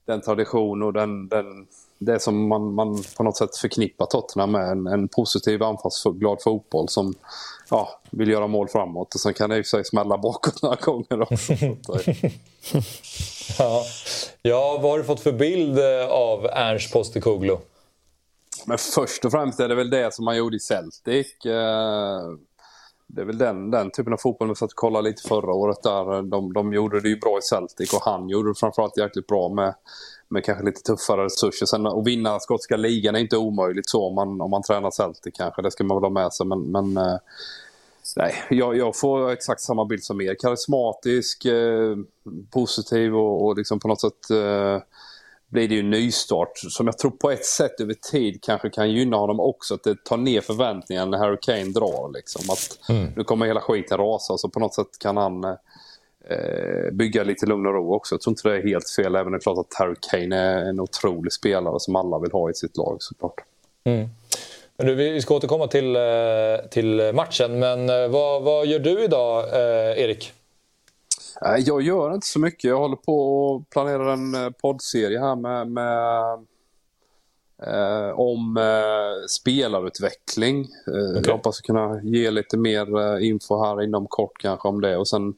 S10: den tradition och den, den, det som man, man på något sätt förknippar Tottenham med. En, en positiv anfallsglad fotboll som ja, vill göra mål framåt. Och sen kan det i och för sig smälla bakåt några gånger också. (laughs)
S1: Ja. ja, vad har du fått för bild eh, av Ernst Postekoglu?
S10: Men först och främst är det väl det som han gjorde i Celtic. Eh, det är väl den, den typen av fotboll vi satt och kollade lite förra året där. De, de gjorde det ju bra i Celtic och han gjorde det framförallt jäkligt bra med, med kanske lite tuffare resurser. Sen att vinna skotska ligan är inte omöjligt så om man, om man tränar Celtic kanske. Det ska man väl ha med sig men, men eh, Nej, jag, jag får exakt samma bild som er. Karismatisk, eh, positiv och, och liksom på något sätt eh, blir det ju en nystart som jag tror på ett sätt över tid kanske kan gynna honom också. Att det tar ner förväntningarna när Harry Kane drar. Liksom. Att
S1: Mm.
S10: Nu kommer hela skiten rasa så på något sätt kan han eh, bygga lite lugn och ro också. Jag tror inte det är helt fel även om det är klart att Harry Kane är en otrolig spelare som alla vill ha i sitt lag såklart.
S1: Mm. Men du, vi ska återkomma till, eh, till matchen, men eh, vad, vad gör du idag, eh, Erik?
S10: Jag gör inte så mycket. Jag håller på och planerar en poddserie här med, med eh, om eh, spelarutveckling. Eh, Jag hoppas kunna ge lite mer info här inom kort kanske om det. Och sen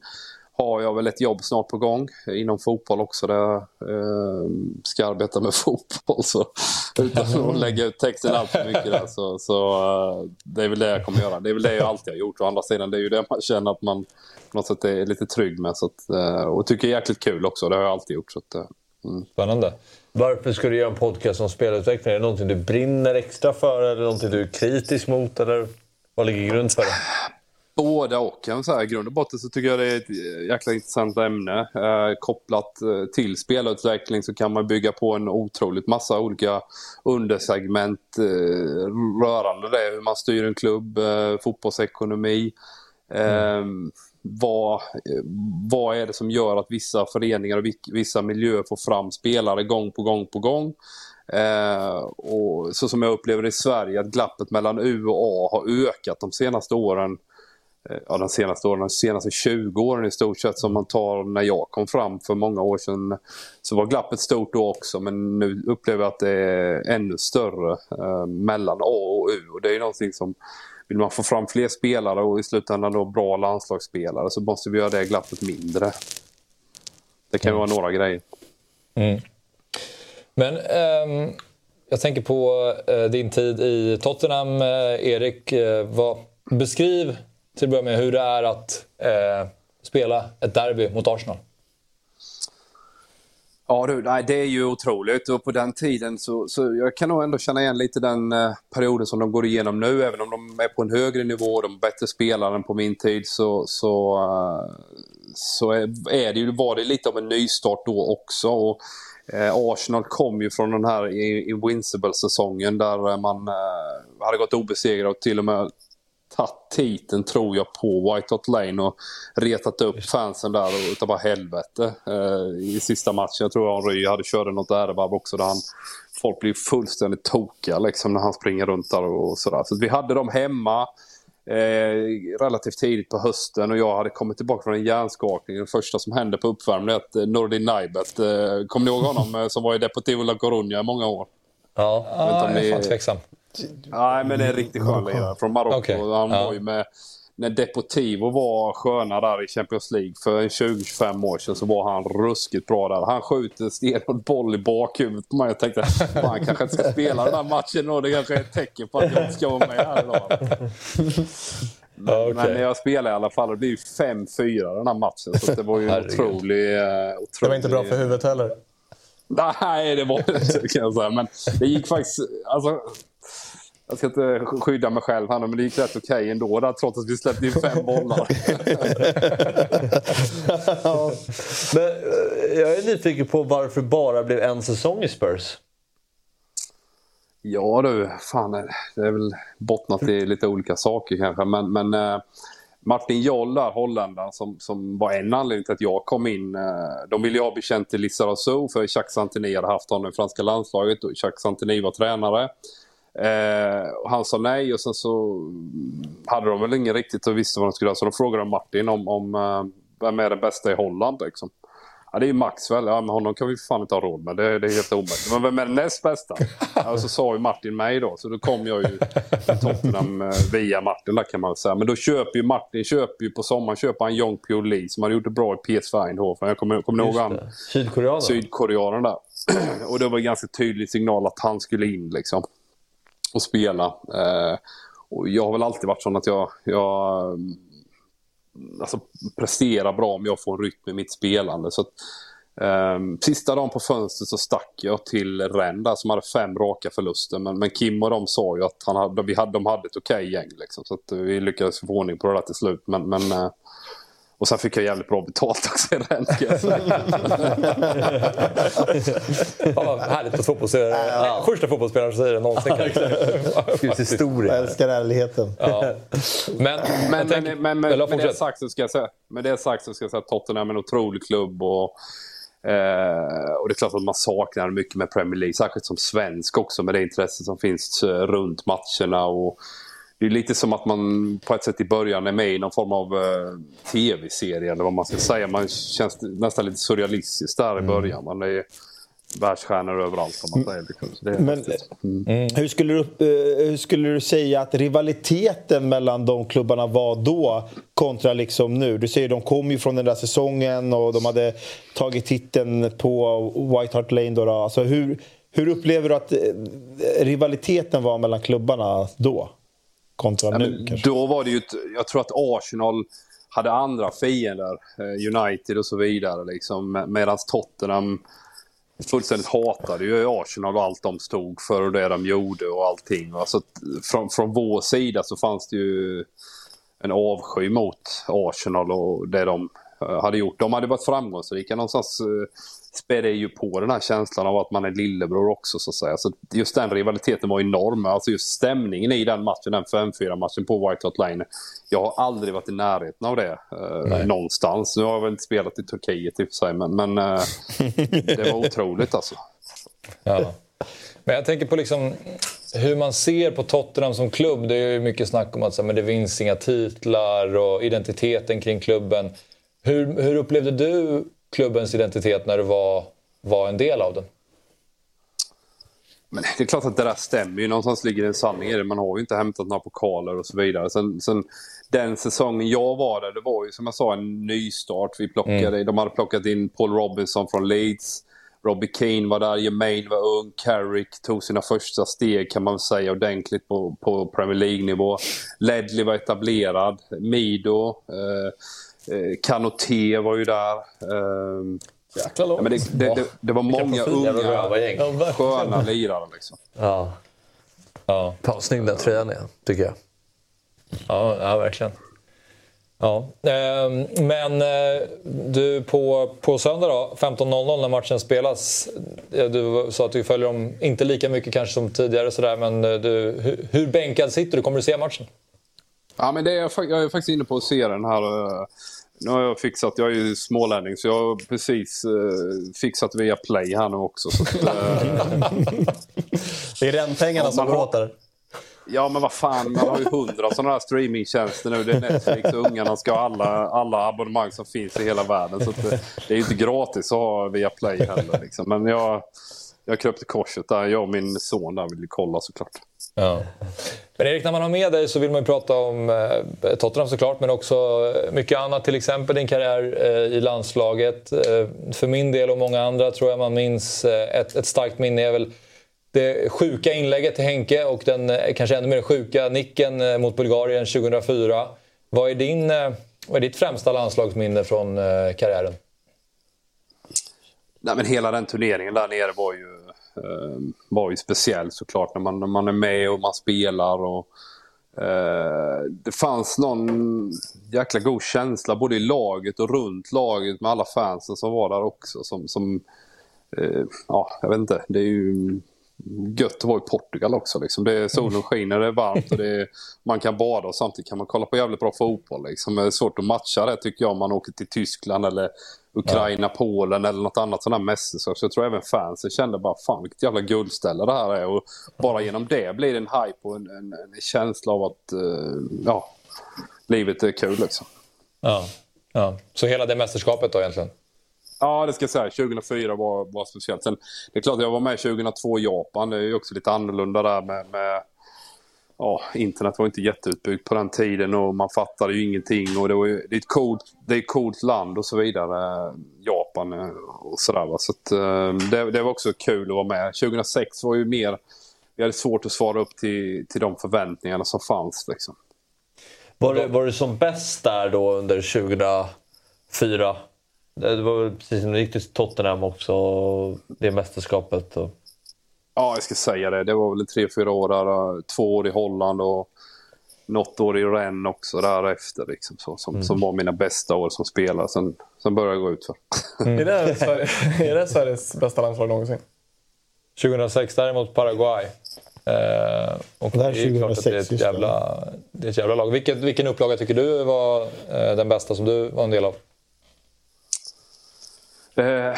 S10: har jag väl ett jobb snart på gång inom fotboll också där jag eh, ska arbeta med (laughs) fotboll. Så, utan att (laughs) lägga ut texten allt för mycket där. Så, så eh, det är väl det jag kommer göra. Det är väl det jag alltid har gjort. Å andra sidan det är ju det man känner att man på något sätt är lite trygg med. Så att, eh, och tycker är jäkligt kul också. Det har jag alltid gjort. Så att, eh, mm.
S1: Spännande.
S3: Varför ska du göra en podcast om spelutveckling? Är det någonting du brinner extra för eller någonting du är kritisk mot? Eller vad ligger grund för det?
S10: Båda och. Kan säga. I grund och botten så tycker jag det är ett eh, jäkla intressant ämne. Eh, kopplat eh, till spelutveckling så kan man bygga på en otroligt massa olika undersegment eh, rörande det. Hur man styr en klubb, eh, fotbollsekonomi. Eh, vad, eh, vad är det som gör att vissa föreningar och vissa miljöer får fram spelare gång på gång på gång? Eh, och så som jag upplever det i Sverige, att glappet mellan U och A har ökat de senaste åren. Eh, ja, de senaste åren, de senaste 20 åren i stort sett som man tar när jag kom fram för många år sedan. Så var glappet stort då också men nu upplever jag att det är ännu större eh, mellan A och U. Och det är ju någonting som vill man få fram fler spelare och i slutändan då bra landslagsspelare så måste vi göra det glappet mindre. Det kan ju vara några grejer.
S1: Mm. Men ähm, jag tänker på äh, din tid i Tottenham, äh, Erik. Äh, vad, beskriv till att börja med hur det är att eh, spela ett derby mot Arsenal.
S10: Ja du, nej, det är ju otroligt och på den tiden så, så jag kan nog ändå känna igen lite den eh, perioden som de går igenom nu. Även om de är på en högre nivå, de är bättre spelare än på min tid så, så, uh, så är, det ju, var det lite av en nystart då också. Och, eh, Arsenal kom ju från den här Invincible-säsongen där man eh, hade gått obesegrade och till och med tagit titeln tror jag på White Hot Lane och retat upp fansen där och utav bara helvete eh, i sista matchen. Jag tror Henry hade kört något ärevarv också där han, folk blir fullständigt tokiga liksom när han springer runt där och sådär. Så vi hade dem hemma. Eh, relativt tidigt på hösten och jag hade kommit tillbaka från en hjärnskakning. Det första som hände på uppvärmningen är att eh, Nordin Naibet, eh, kommer ni ihåg honom eh, som var i Deportivo La Coruña i många år?
S1: Ja, jag är fan tveksam.
S10: Nej, men det är en riktigt skön lirare från Marocko.
S1: Okay.
S10: Han
S1: ja.
S10: var ju med när Deportivo var sköna där i Champions League för 20-25 år sedan så var han ruskigt bra där. Han skjuter stenhård boll i bakhuvudet på mig. Jag tänkte han kanske inte ska spela den här matchen och det kanske är ett tecken på att jag inte ska vara med här idag. (laughs) Men, okay. men när jag spelade i alla fall, det blev ju 5-4 den här matchen. Så det var ju otroligt, otroligt...
S2: Det var inte bra för huvudet heller.
S10: Nej, det var det inte kan jag säga. Men det gick faktiskt... Alltså, jag ska inte skydda mig själv här men det gick rätt okej okay ändå där, trots att vi släppte in fem bollar. (laughs)
S3: men jag är nyfiken på varför det bara blev en säsong i Spurs.
S10: Ja du, fan det är väl bottnat i lite olika saker kanske. Men, men eh, Martin Joll där, holländaren, som, som var en anledning till att jag kom in. Eh, de ville ju ha bekänt till Lissarazu för Jacques Santini hade haft honom i franska landslaget och Jacques Santini var tränare. Eh, och han sa nej och sen så hade de väl ingen riktigt och visste vad de skulle göra. Så de frågade Martin om, om uh, vem är den bästa i Holland liksom. Ja, det är ju Maxwell. Ja, men honom kan vi fan inte ha råd med. Det, det är helt omöjligt. Men vem är den näst bästa? Ja, så sa ju Martin mig då. Så då kom jag ju till Tottenham uh, via Martin där kan man säga. Men då köper ju Martin köper ju på sommaren köper han Jong Pyo Lee som hade gjort det bra i PSV Eindhoven. Jag kommer, kommer ihåg han.
S3: Sydkoreanen.
S10: Sydkoreanen där. (clears throat) och det var en ganska tydlig signal att han skulle in liksom och spela. Eh, och jag har väl alltid varit sån att jag, jag mm, alltså, presterar bra om jag får en rytm i mitt spelande. Så att, eh, sista dagen på fönstret så stack jag till Renda som hade fem raka förluster. Men, men Kim och de sa ju att han hade, vi hade, de hade ett okej okay gäng. Liksom, så att vi lyckades få ordning på det där till slut. Men, men eh, och sen fick jag jävligt bra betalt också i den
S1: ja, (laughs) härligt på fotbollsspelare. Ja. Första fotbollsspelaren som säger det någonsin.
S3: historia.
S5: Jag älskar ärligheten.
S1: Ja. Men,
S10: men, men, men, men med, det sagt så ska jag säga, med det sagt så ska jag säga att Tottenham är en otrolig klubb. Och, eh, och det är klart att man saknar mycket med Premier League. Särskilt som svensk också med det intresse som finns runt matcherna. Och, det är lite som att man på ett sätt i början är med i någon form av uh, tv-serie eller vad man ska säga. Man känns nästan lite surrealistiskt där i början. Man är världsstjärnor överallt om man säger. Liksom.
S5: Men, mm. hur, skulle du, uh, hur skulle du säga att rivaliteten mellan de klubbarna var då kontra liksom nu? Du säger de kom ju från den där säsongen och de hade tagit titeln på White Hart Lane. Då, då. Alltså, hur, hur upplever du att rivaliteten var mellan klubbarna då? Kontra ja, nu kanske?
S10: Då var det ju, ett, jag tror att Arsenal hade andra fiender, United och så vidare liksom, medan Tottenham fullständigt hatade ju Arsenal och allt de stod för och det de gjorde och allting. Alltså, från, från vår sida så fanns det ju en avsky mot Arsenal och det de hade gjort. De hade varit framgångsrika någonstans spädde ju på den här känslan av att man är lillebror också så att säga. Så just den rivaliteten var enorm. Alltså just stämningen i den matchen, den 5-4 matchen på White Hot Lane. Jag har aldrig varit i närheten av det eh, någonstans. Nu har jag väl inte spelat i Turkiet i och för sig men, men eh, (laughs) det var otroligt alltså.
S1: Ja. Men jag tänker på liksom hur man ser på Tottenham som klubb. Det är ju mycket snack om att så, men det vinns inga titlar och identiteten kring klubben. Hur, hur upplevde du klubbens identitet när du var, var en del av den?
S10: Men det är klart att det där stämmer ju. Någonstans ligger det en sanning i det. Man har ju inte hämtat några pokaler och så vidare. Sen, sen den säsongen jag var där, det var ju som jag sa en nystart. Vi plockade, mm. De hade plockat in Paul Robinson från Leeds. Robbie Keane var där, Jermaine var ung, Carrick tog sina första steg kan man säga ordentligt på, på Premier League-nivå. Ledley var etablerad, Mido, eh, Kanoté var ju där. Eh,
S2: Jäkla långt.
S10: ja, men det, det, det, det var
S3: Vilka
S10: många unga,
S2: verkligen.
S10: sköna lirare liksom.
S3: Ja.
S1: Ja,
S3: Fan, snygg den tröjan är, tycker jag.
S1: ja, ja verkligen. Ja. ehm, Men eh, du, på, på söndag då, 15.00 när matchen spelas. eh, Du sa att du följer dem inte lika mycket kanske som tidigare sådär, men eh, du, hur, hur bänkad sitter du? Kommer du se matchen?
S10: Ja, men det är, jag jag är faktiskt inne på att se den här. Eh, Nu har jag fixat, jag är ju smålänning, så jag har precis eh, fixat via Play här nu också. Så att, eh, (laughs)
S2: Det är räntpengarna
S10: Ja,
S2: som där.
S10: ja, men vad fan, man har ju hundra sådana här streamingtjänster nu. Det är Netflix och ungarna ska ha alla, alla abonnemang som finns i hela världen. Så det, det är ju inte gratis att ha via Play heller. Liksom. Men jag, jag kröp till korset där. Jag och min son där vill ju kolla såklart.
S1: Ja. Men Erik, när man har med dig så vill man ju prata om eh, Tottenham såklart, men också eh, mycket annat. Till exempel din karriär eh, i landslaget. Eh, för min del och många andra tror jag man minns eh, ett, ett starkt minne är väl det sjuka inlägget till Henke och den eh, kanske ännu mer sjuka nicken eh, mot Bulgarien 2004. Vad är, din, eh, vad är ditt främsta landslagsminne från eh, karriären?
S10: Nej, men hela den turneringen där nere var ju, var ju speciell såklart. När man, när man är med och man spelar. Och, eh, det fanns någon jäkla god känsla både i laget och runt laget med alla fansen som var där också. Som, som eh, ja, jag vet inte. Det är ju gött att vara i Portugal också. Liksom. Det är solen skiner, det är varmt och det är, man kan bada och samtidigt kan man kolla på jävligt bra fotboll. Liksom. Det är svårt att matcha det tycker jag om man åker till Tyskland eller Ukraina, Polen eller något annat sådant här mästerskap. Så jag tror även fansen kände bara fan vilket jävla guldställe det här är. Och bara genom det blir det en hype och en, en, en känsla av att eh, ja, livet är kul liksom.
S1: Ja. Ja. Så hela det mästerskapet då egentligen?
S10: Ja, det ska jag säga. 2004 var, var speciellt. Sen, det är klart, jag var med 2002 i Japan. Det är ju också lite annorlunda där med... med ja, internet var inte jätteutbyggt på den tiden och man fattade ju ingenting. Och det, var ju, det, är ett coolt, det är ett coolt land och så vidare. Japan eh, och sådär. Va? Så att, eh, det, det var också kul att vara med. 2006 var ju mer... Vi hade svårt att svara upp till, till de förväntningarna som fanns. Liksom.
S3: Var du, var du som bäst där då under 2004? Det var väl precis som du gick till Tottenham också, det mästerskapet. Och...
S10: Ja, jag ska säga det. Det var väl tre, fyra år där. Två år i Holland och något år i Rennes också därefter. Liksom, så, som,
S2: Mm.
S10: som var mina bästa år som spelare. Sen, sen började jag gå ut för.
S2: Är, det Sverige, är det Sveriges bästa landslag någonsin?
S1: 2006 däremot Paraguay. Eh, och
S5: Det är
S1: det är ju klart att det är
S5: 2006,
S1: ett jävla, det är ett jävla lag. Vilket, vilken upplaga tycker du var eh, den bästa som du var en del av?
S10: Eh,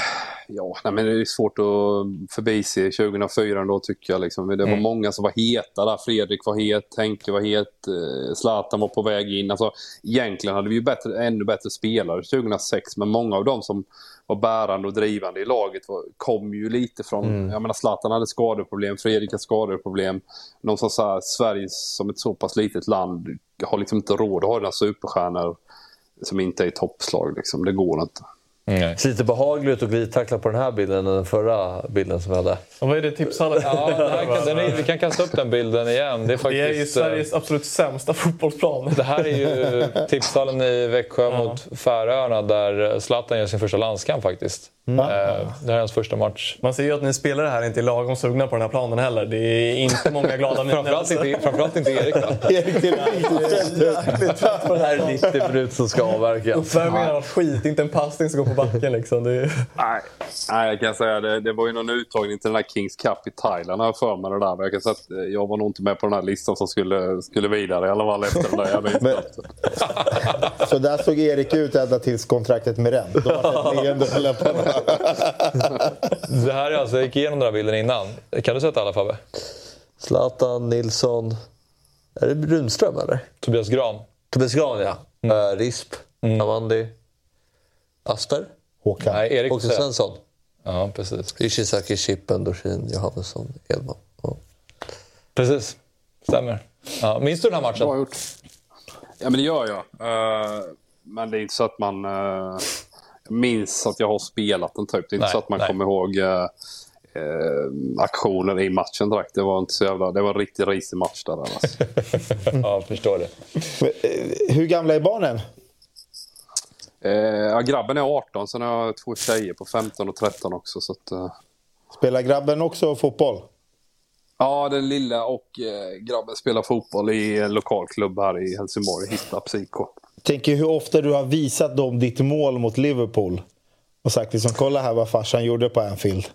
S10: ja, nej, men det är svårt att förbise 2004 ändå tycker jag. Liksom. Det var
S1: Mm.
S10: många som var heta där. Fredrik var het, Henke var het, eh, Zlatan var på väg in. Alltså, egentligen hade vi ju bättre, ännu bättre spelare 2006 men många av dem som var bärande och drivande i laget var, kom ju lite från...
S3: Mm.
S10: Jag menar Zlatan hade skadeproblem, Fredrik hade skadeproblem. Någonstans så här, Sverige som ett så pass litet land har liksom inte råd att ha några superstjärnor som inte är i toppslag. Liksom. Det går inte.
S3: Ser lite behagligt ut att glidtackla på den här bilden än den förra bilden som vi hade.
S2: Och vad är det tipshallen?
S1: Ja, här den är, (laughs) vi kan kasta upp den bilden igen. Det är, faktiskt,
S2: Det är ju Sveriges absolut sämsta fotbollsplan.
S1: Det här är ju tipshallen i Växjö mot Färöarna där Zlatan gör sin första landskamp faktiskt.
S2: Mm.
S1: Eh, Det här är hans första match.
S2: Man ser ju att ni spelare här inte är lagom sugna på den här planen heller. Det är inte många glada miner.
S1: Framförallt inte, framförallt inte Erik då. (laughs)
S5: Erik till
S2: Jäkligt trött på det
S3: här
S2: här.
S3: är 90 minuter som ska avverkas.
S2: Uppvärmningen har skit, inte en passning som går på backen liksom. Det är...
S10: Nej, nej, jag kan säga det. Det var ju någon uttagning till den här Kings Cup i Thailand har jag för mig det där. Men jag kan säga att eh, jag var nog inte med på den här listan som skulle, skulle vidare i alla fall efter den där jävla insatsen.
S5: Så där såg Erik ut ända tills kontraktet med Rennes. Då var det leende.
S1: Det här är alltså, jag gick igenom den här bilden innan. Kan du sätta alla Fabbe?
S3: Zlatan, Nilsson. Är det Rundström eller?
S1: Tobias Gran.
S3: Tobias Gran ja. Eh, Risp, Amandi, Asper,
S5: Håkan.
S1: Nej, Erik
S3: Håkan
S1: Svensson. Ja, precis.
S3: Ishizaki, Chippen, Dorsin, Johannesson, Edman. Ja.
S1: Precis. Stämmer. Ja, minns du den här matchen?
S10: Bra gjort. Ja, men det gör jag. Eh, men det är inte så att man... eh, minns att jag har spelat den typ. Det är inte
S1: Nej,
S10: så att man
S1: nej.
S10: kommer ihåg eh, eh, aktioner i matchen direkt. Det var inte så jävla... Det var en riktigt risig match där. Alltså. (laughs)
S1: ja, jag förstår det.
S5: Eh, Hur gamla är barnen?
S10: Eh, ja, grabben är 18, sen har jag två tjejer på 15 och 13 också. Så att, eh,
S5: Spelar grabben också fotboll?
S10: ja, den lilla och eh, grabben spelar fotboll i en lokal klubb här i Helsingborg, Hittarps IK.
S5: Tänker hur ofta du har visat dem ditt mål mot Liverpool. Och sagt liksom, kolla här vad farsan gjorde på Anfield.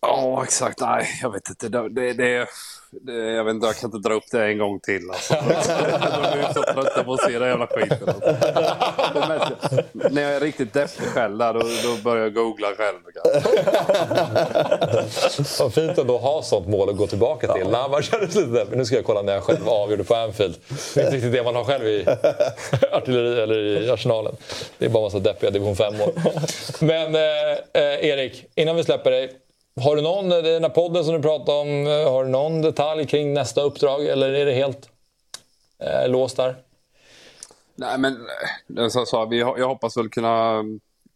S10: Ja, exakt. Nej, jag vet inte. Det, det, det, jag vet inte, jag kan inte dra upp det en gång till. Alltså. (laughs) De är så trötta på att se den jävla skiten. Alltså. Mest, när jag är riktigt deppig själv då, då börjar jag googla själv. (laughs)
S1: Vad fint ändå att ha sånt mål att gå tillbaka till. När man känner sig lite nu ska jag kolla när jag själv avgjorde på Anfield. Det är inte riktigt det man har själv i (laughs) artilleri eller i arsenalen. Det är bara massa deppiga division 5-mål. Men eh, eh, Erik, innan vi släpper dig. Har du någon, den här podden som du pratade om, eh, har du någon detalj kring nästa uppdrag eller är det helt eh, låst där?
S10: Nej, men eh, som jag sa, vi, jag hoppas väl kunna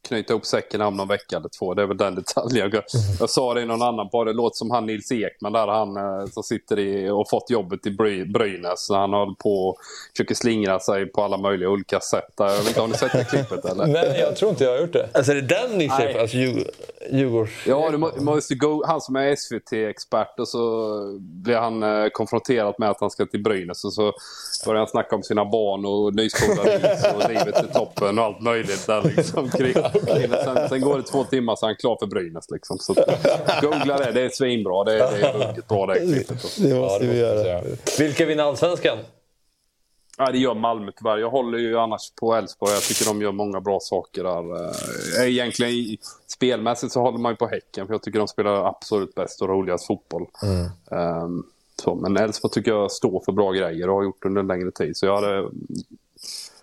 S10: knyta ihop säcken om någon vecka eller två. Det är väl den (laughs) detaljen. Jag, jag sa det i någon annan podd. Det låter som han Nils Ekman där han eh, som sitter i och fått jobbet i Bry, Brynäs. När han håller på och försöker slingra sig på alla möjliga olika sätt. Jag vet inte, har ni sett det klippet eller?
S1: Nej, jag tror inte jag har gjort det.
S3: Alltså är det den ni ser
S10: Nej.
S3: på? Alltså Djur- Djurgårds...
S10: Ja, du måste gå, han som är SVT-expert och så blir han eh, konfronterad med att han ska till Brynäs och så börjar han snacka om sina barn och nyspolade is och livet i toppen och allt möjligt där liksom. Kring, sen, sen går det två timmar så är han klar för Brynäs liksom. Så googla det, det är svinbra. Det, det är bra det klippet.
S5: Det måste vi göra.
S3: Vilka vinner Allsvenskan?
S10: Ja, det gör Malmö tyvärr. Jag håller ju annars på Elfsborg. Jag tycker de gör många bra saker där. Eh, Egentligen spelmässigt så håller man ju på Häcken för jag tycker de spelar absolut bäst och roligast fotboll. Ehm, så, men Elfsborg tycker jag står för bra grejer och har gjort under en längre tid. Så jag hade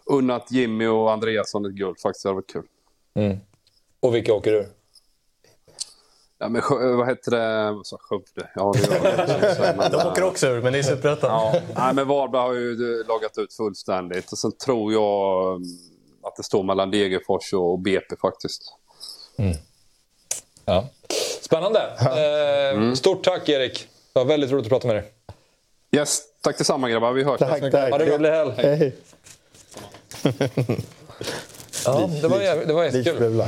S10: unnat Jimmy och Andreasson ett guld faktiskt. Det hade varit kul.
S1: Mm. Och vilka åker ur?
S10: Ja, men Skö- vad heter det? Jag? Skövde? Ja, det gör jag. (laughs)
S2: De åker också ur, men det är Superettan.
S10: Ja, nej, men Varberg har ju lagat ut fullständigt. Och sen tror jag mm, att det står mellan Degerfors och BP faktiskt.
S1: Ja. Spännande. Eh, Stort tack Erik. Det var väldigt roligt att prata med dig.
S10: Yes, tack detsamma grabbar. Vi hörs.
S5: Tack, tack.
S1: Ha det
S3: Trevlig helg.
S5: Hej.
S1: Ja, det var, det var jättekul.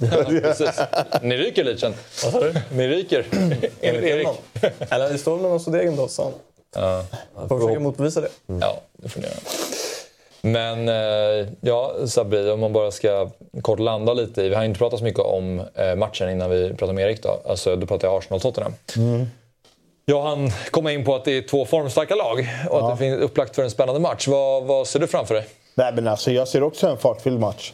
S1: Ja, precis. Ni ryker Leachen.
S2: Vad sa du?
S1: Ni ryker. (laughs) Enligt Erik.
S2: Eller det står väl någon degen då, sa han.
S1: Ja.
S2: Får försöka motbevisa det.
S1: Ja, det får ni göra. Men eh, ja, Sabri, om man bara ska kort landa lite i... Vi har inte pratat så mycket om eh, matchen innan vi pratar med Erik. Då. Alltså, då pratar jag Arsenal-Tottenham. Jag hann komma in på att det är två formstarka lag och att det finns upplagt för en spännande match. Vad, vad ser du framför dig?
S5: Nej, men alltså, jag ser också en fartfylld match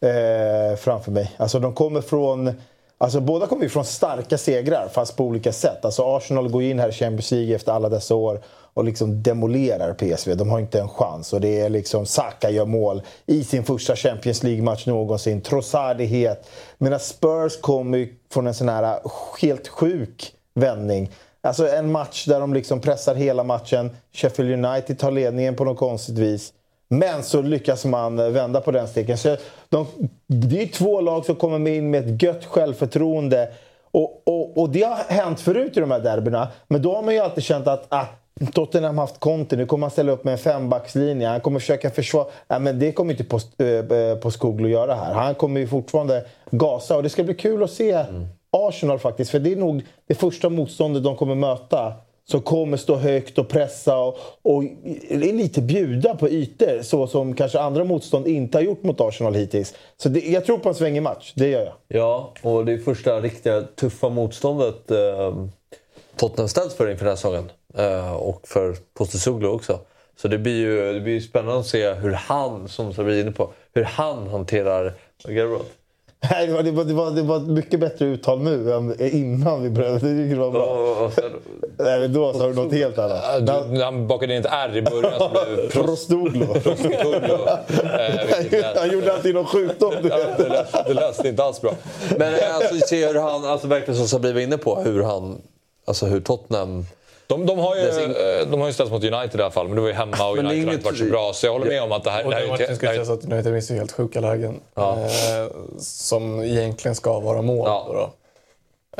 S5: eh, framför mig. Alltså, de kommer från, alltså, båda kommer ju från starka segrar, fast på olika sätt. Alltså, Arsenal går in här i Champions League efter alla dessa år och liksom demolerar PSV. De har inte en chans. Och det är liksom Saka gör mål i sin första Champions League-match någonsin. Trossard är het. Medan Spurs kommer ju från en sån här helt sjuk vändning. Alltså en match där de liksom pressar hela matchen. Sheffield United tar ledningen på något konstigt vis. Men så lyckas man vända på den steken. Så de, det är två lag som kommer in med ett gött självförtroende. Och, och, och det har hänt förut i de här derbyna. Men då har man ju alltid känt att ah, Tottenham har haft Conte, nu kommer han ställa upp med en fembackslinje. Han kommer försöka försvara. Ja, men det kommer inte Post, äh, Postcoglou göra här. Han kommer ju fortfarande gasa. Och det ska bli kul att se Arsenal faktiskt. För det är nog det första motståndet de kommer möta. Som kommer stå högt och pressa och, och lite bjuda på ytor. Så som kanske andra motstånd inte har gjort mot Arsenal hittills. Så det, jag tror på en svängig match, det gör jag.
S3: Ja, och det är första riktiga tuffa motståndet eh, Tottenham ställs för inför den här säsongen. Eh, och för Postesuglo också. Så det blir ju det blir ju spännande att se hur han, som vi är inne på, hur han hanterar Garrod.
S5: Nej, det var, det, var, det, var, det var ett mycket bättre uttal nu än innan vi började. Det var bra. Nej, men då sa du något helt annat.
S1: Du, han bakade in ett R i början som blev (laughs)
S5: Prostoglo.
S1: Prostoglo. Eh,
S5: Han gjorde alltid någon sjukdom. du vet.
S1: det, lät, det lät inte alls bra.
S3: Men alltså, se hur han, alltså verkligen som Sabri var inne på, hur han, alltså hur Tottenham
S1: De, de, har ju, eh, de har ju ställts mot United i alla fall, men det var ju hemma och
S3: är
S1: United har inte varit så bra. Så jag håller med om att det här,
S2: Och
S1: det här
S2: den
S1: är ju...
S2: matchen ska sägas att United missar helt sjuka lägen. Eh, som egentligen ska vara mål. Då, då.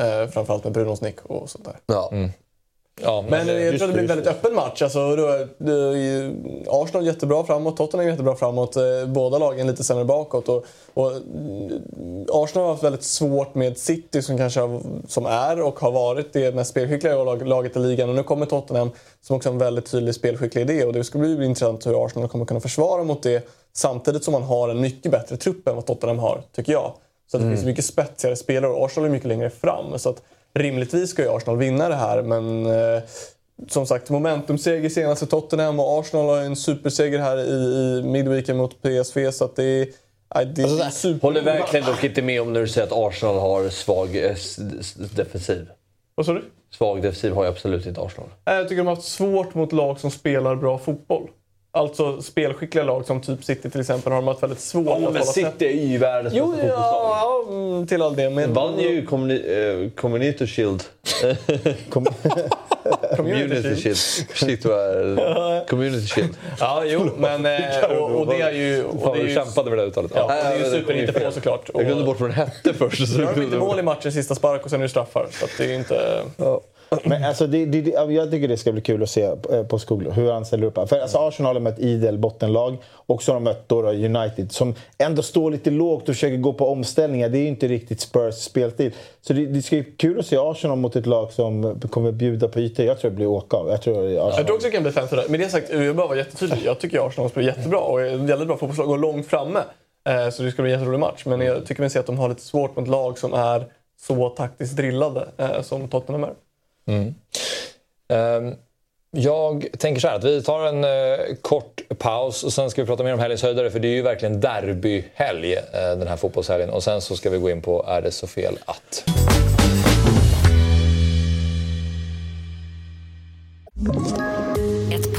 S2: Eh, framförallt med Brunos nick och sånt där.
S3: Ja.
S1: Ja,
S2: Men
S1: eh,
S2: jag
S1: just
S2: tror det blir en väldigt öppen match. Alltså, då, Arsenal jättebra framåt, Tottenham jättebra framåt. eh, Båda lagen lite sämre bakåt. Och, och mm, Arsenal har haft väldigt svårt med City som kanske har, som är och har varit det mest spelskickliga lag- laget i ligan. Och nu kommer Tottenham som också har en väldigt tydlig spelskicklig idé. Och det ska bli intressant hur Arsenal kommer kunna försvara mot det samtidigt som man har en mycket bättre trupp än vad Tottenham har, tycker jag. Så det
S3: Mm.
S2: finns mycket spetsigare spelare och Arsenal är mycket längre fram. Så att rimligtvis ska ju Arsenal vinna det här men eh, som sagt momentumseger senast i Tottenham och Arsenal har ju en superseger här i, i midweeken mot PSV så att det är... det är super...
S3: Håller verkligen dock inte med om när du säger att Arsenal har svag eh, defensiv.
S2: Vad sa du?
S3: Svag defensiv har ju absolut inte Arsenal.
S2: Nej, Jag tycker de har haft svårt mot lag som spelar bra fotboll. Alltså spelskickliga lag som typ City till exempel har de haft väldigt svårt att
S3: men
S2: hålla
S3: City
S2: tätt.
S3: är ju världens
S2: Jo,
S3: bästa
S2: ja,
S3: fotbollslag.
S2: ja, mm, till all det. Men
S3: vann ju Communi- eh, Community Shield. (laughs) (laughs) Community Shield. Shit vad (laughs) Community Shield.
S2: Ja, jo, men... eh, Och, och det är ju... Och
S1: Fan,
S2: det är ju
S1: kämpade med det uttalet.
S2: Ja, det är
S3: Ja,
S2: ju
S3: det-
S2: super inte på såklart.
S3: Jag glömde bort vad den hette först. Så
S2: har de inte mål i matchen, sista spark och sen är det straffar. Så att det är inte...
S5: Men alltså, det, det, det, jag tycker det ska bli kul att se eh, på Skoglo, hur han ställer upp. För alltså, Arsenal har mött idel bottenlag och så har de mött då, då United som ändå står lite lågt och försöker gå på omställningar. Det är ju inte riktigt Spurs spelstil. Så det, det ska bli kul att se Arsenal mot ett lag som kommer bjuda på ytor. Jag tror det blir åka av. Jag tror det Arsenal.
S2: Jag tror också det kan bli 5 Med det sagt, jag bara vara jättetydlig. Jag tycker Arsenal spelar jättebra och är ett väldigt bra fotbollslag och långt framme. Eh, så det ska bli en jätterolig match. Men jag tycker mig se att de har lite svårt mot lag som är så taktiskt drillade eh, som Tottenham är.
S1: Mm. Ehm, jag tänker så här att vi tar en eh, kort paus och sen ska vi prata mer om helgens höjdare för det är ju verkligen derbyhelg eh, den här fotbollshelgen. Och sen så ska vi gå in på Är det så fel att?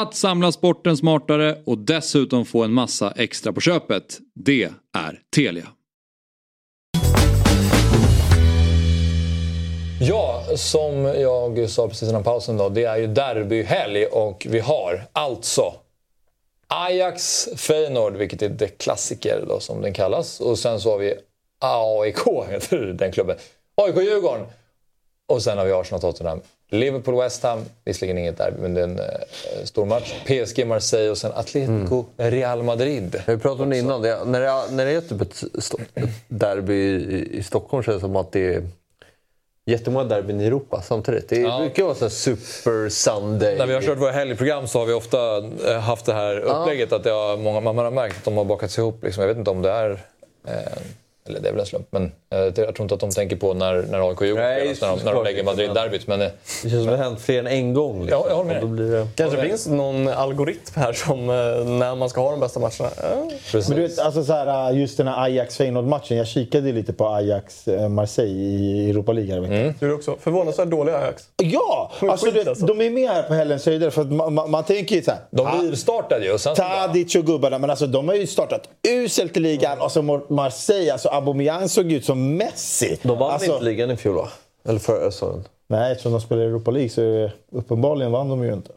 S11: att samla sporten smartare och dessutom få en massa extra på köpet, det är Telia.
S1: Ja, som jag sa precis innan pausen då, det är ju derbyhelg och vi har alltså Ajax Feyenoord, vilket är det klassiker då, som den kallas. Och sen så har vi AIK, (laughs) heter den klubben. AIK Djurgården. Och sen har vi Arsenal Tottenham. Liverpool West Ham, visserligen inget derby, men det är en eh, stor match. PSG Marseille och sen Atletico Real Madrid.
S3: Vi pratade om det innan. Det, när, det, när det är typ ett, ett derby i, i Stockholm känns det som att det är jättemånga derbyn i Europa samtidigt. Det
S1: Ja.
S3: brukar vara så Super Sunday.
S1: När vi har kört våra helgprogram så har vi ofta eh, haft det här upplägget att det har, många, man har märkt att de har bakats ihop. Liksom. Jag vet inte om det är... Eh, eller det är väl en slump, men jag tror inte att de tänker på när, när AIK Djurgården
S3: Nej,
S1: när de, när de lägger Madrid-derbyt. Men, eh,
S3: Det känns som det har hänt fler än en gång. Liksom.
S1: Ja, jag håller med
S3: då blir det...
S2: Kanske finns någon algoritm här som eh, när man ska ha de bästa matcherna. Ja.
S5: Men du vet, alltså så här, just den här Ajax-Feyenoord-matchen. Jag kikade lite på Ajax-Marseille i Europa League häromveckan.
S2: Du också förvånansvärt dålig Ajax.
S5: Ja! Alltså, du vet, De är med här på helgens höjder. För att man, man, man tänker ju så här...
S1: de
S5: ah,
S1: rivstartade ju och sen... så bara-
S5: Tadic och gubbarna, men alltså, de har ju startat uselt i ligan. Och så Marseille, alltså Aubameyang såg ut som Messi.
S3: De vann
S5: alltså,
S3: inte ligan i fjol va? Eller förra säsongen?
S5: Nej, eftersom de spelar i Europa League så är det, uppenbarligen vann de ju inte.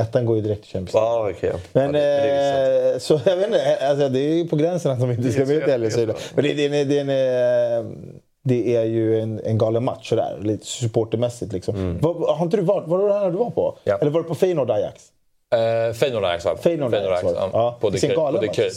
S5: Ettan går ju direkt till Champions League.
S3: Ja, okej.
S5: Men,
S3: ja, det, det
S5: eh, så jag vet inte, alltså, det är ju på gränsen att de inte ska med till höjder. Men det, det, det, en, eh, det är ju en, en galen match sådär, lite supportermässigt. Liksom. Var, har inte du varit, var det det här du var på? Eller var det på Feyenoord Ajax?
S1: Eh, Feyenoord Ajax?
S5: Feyenoord Ajax var det.
S1: ja.
S5: Ja,
S1: På
S5: vilken
S1: Decay-
S5: galen
S1: på
S5: match.
S1: Decay.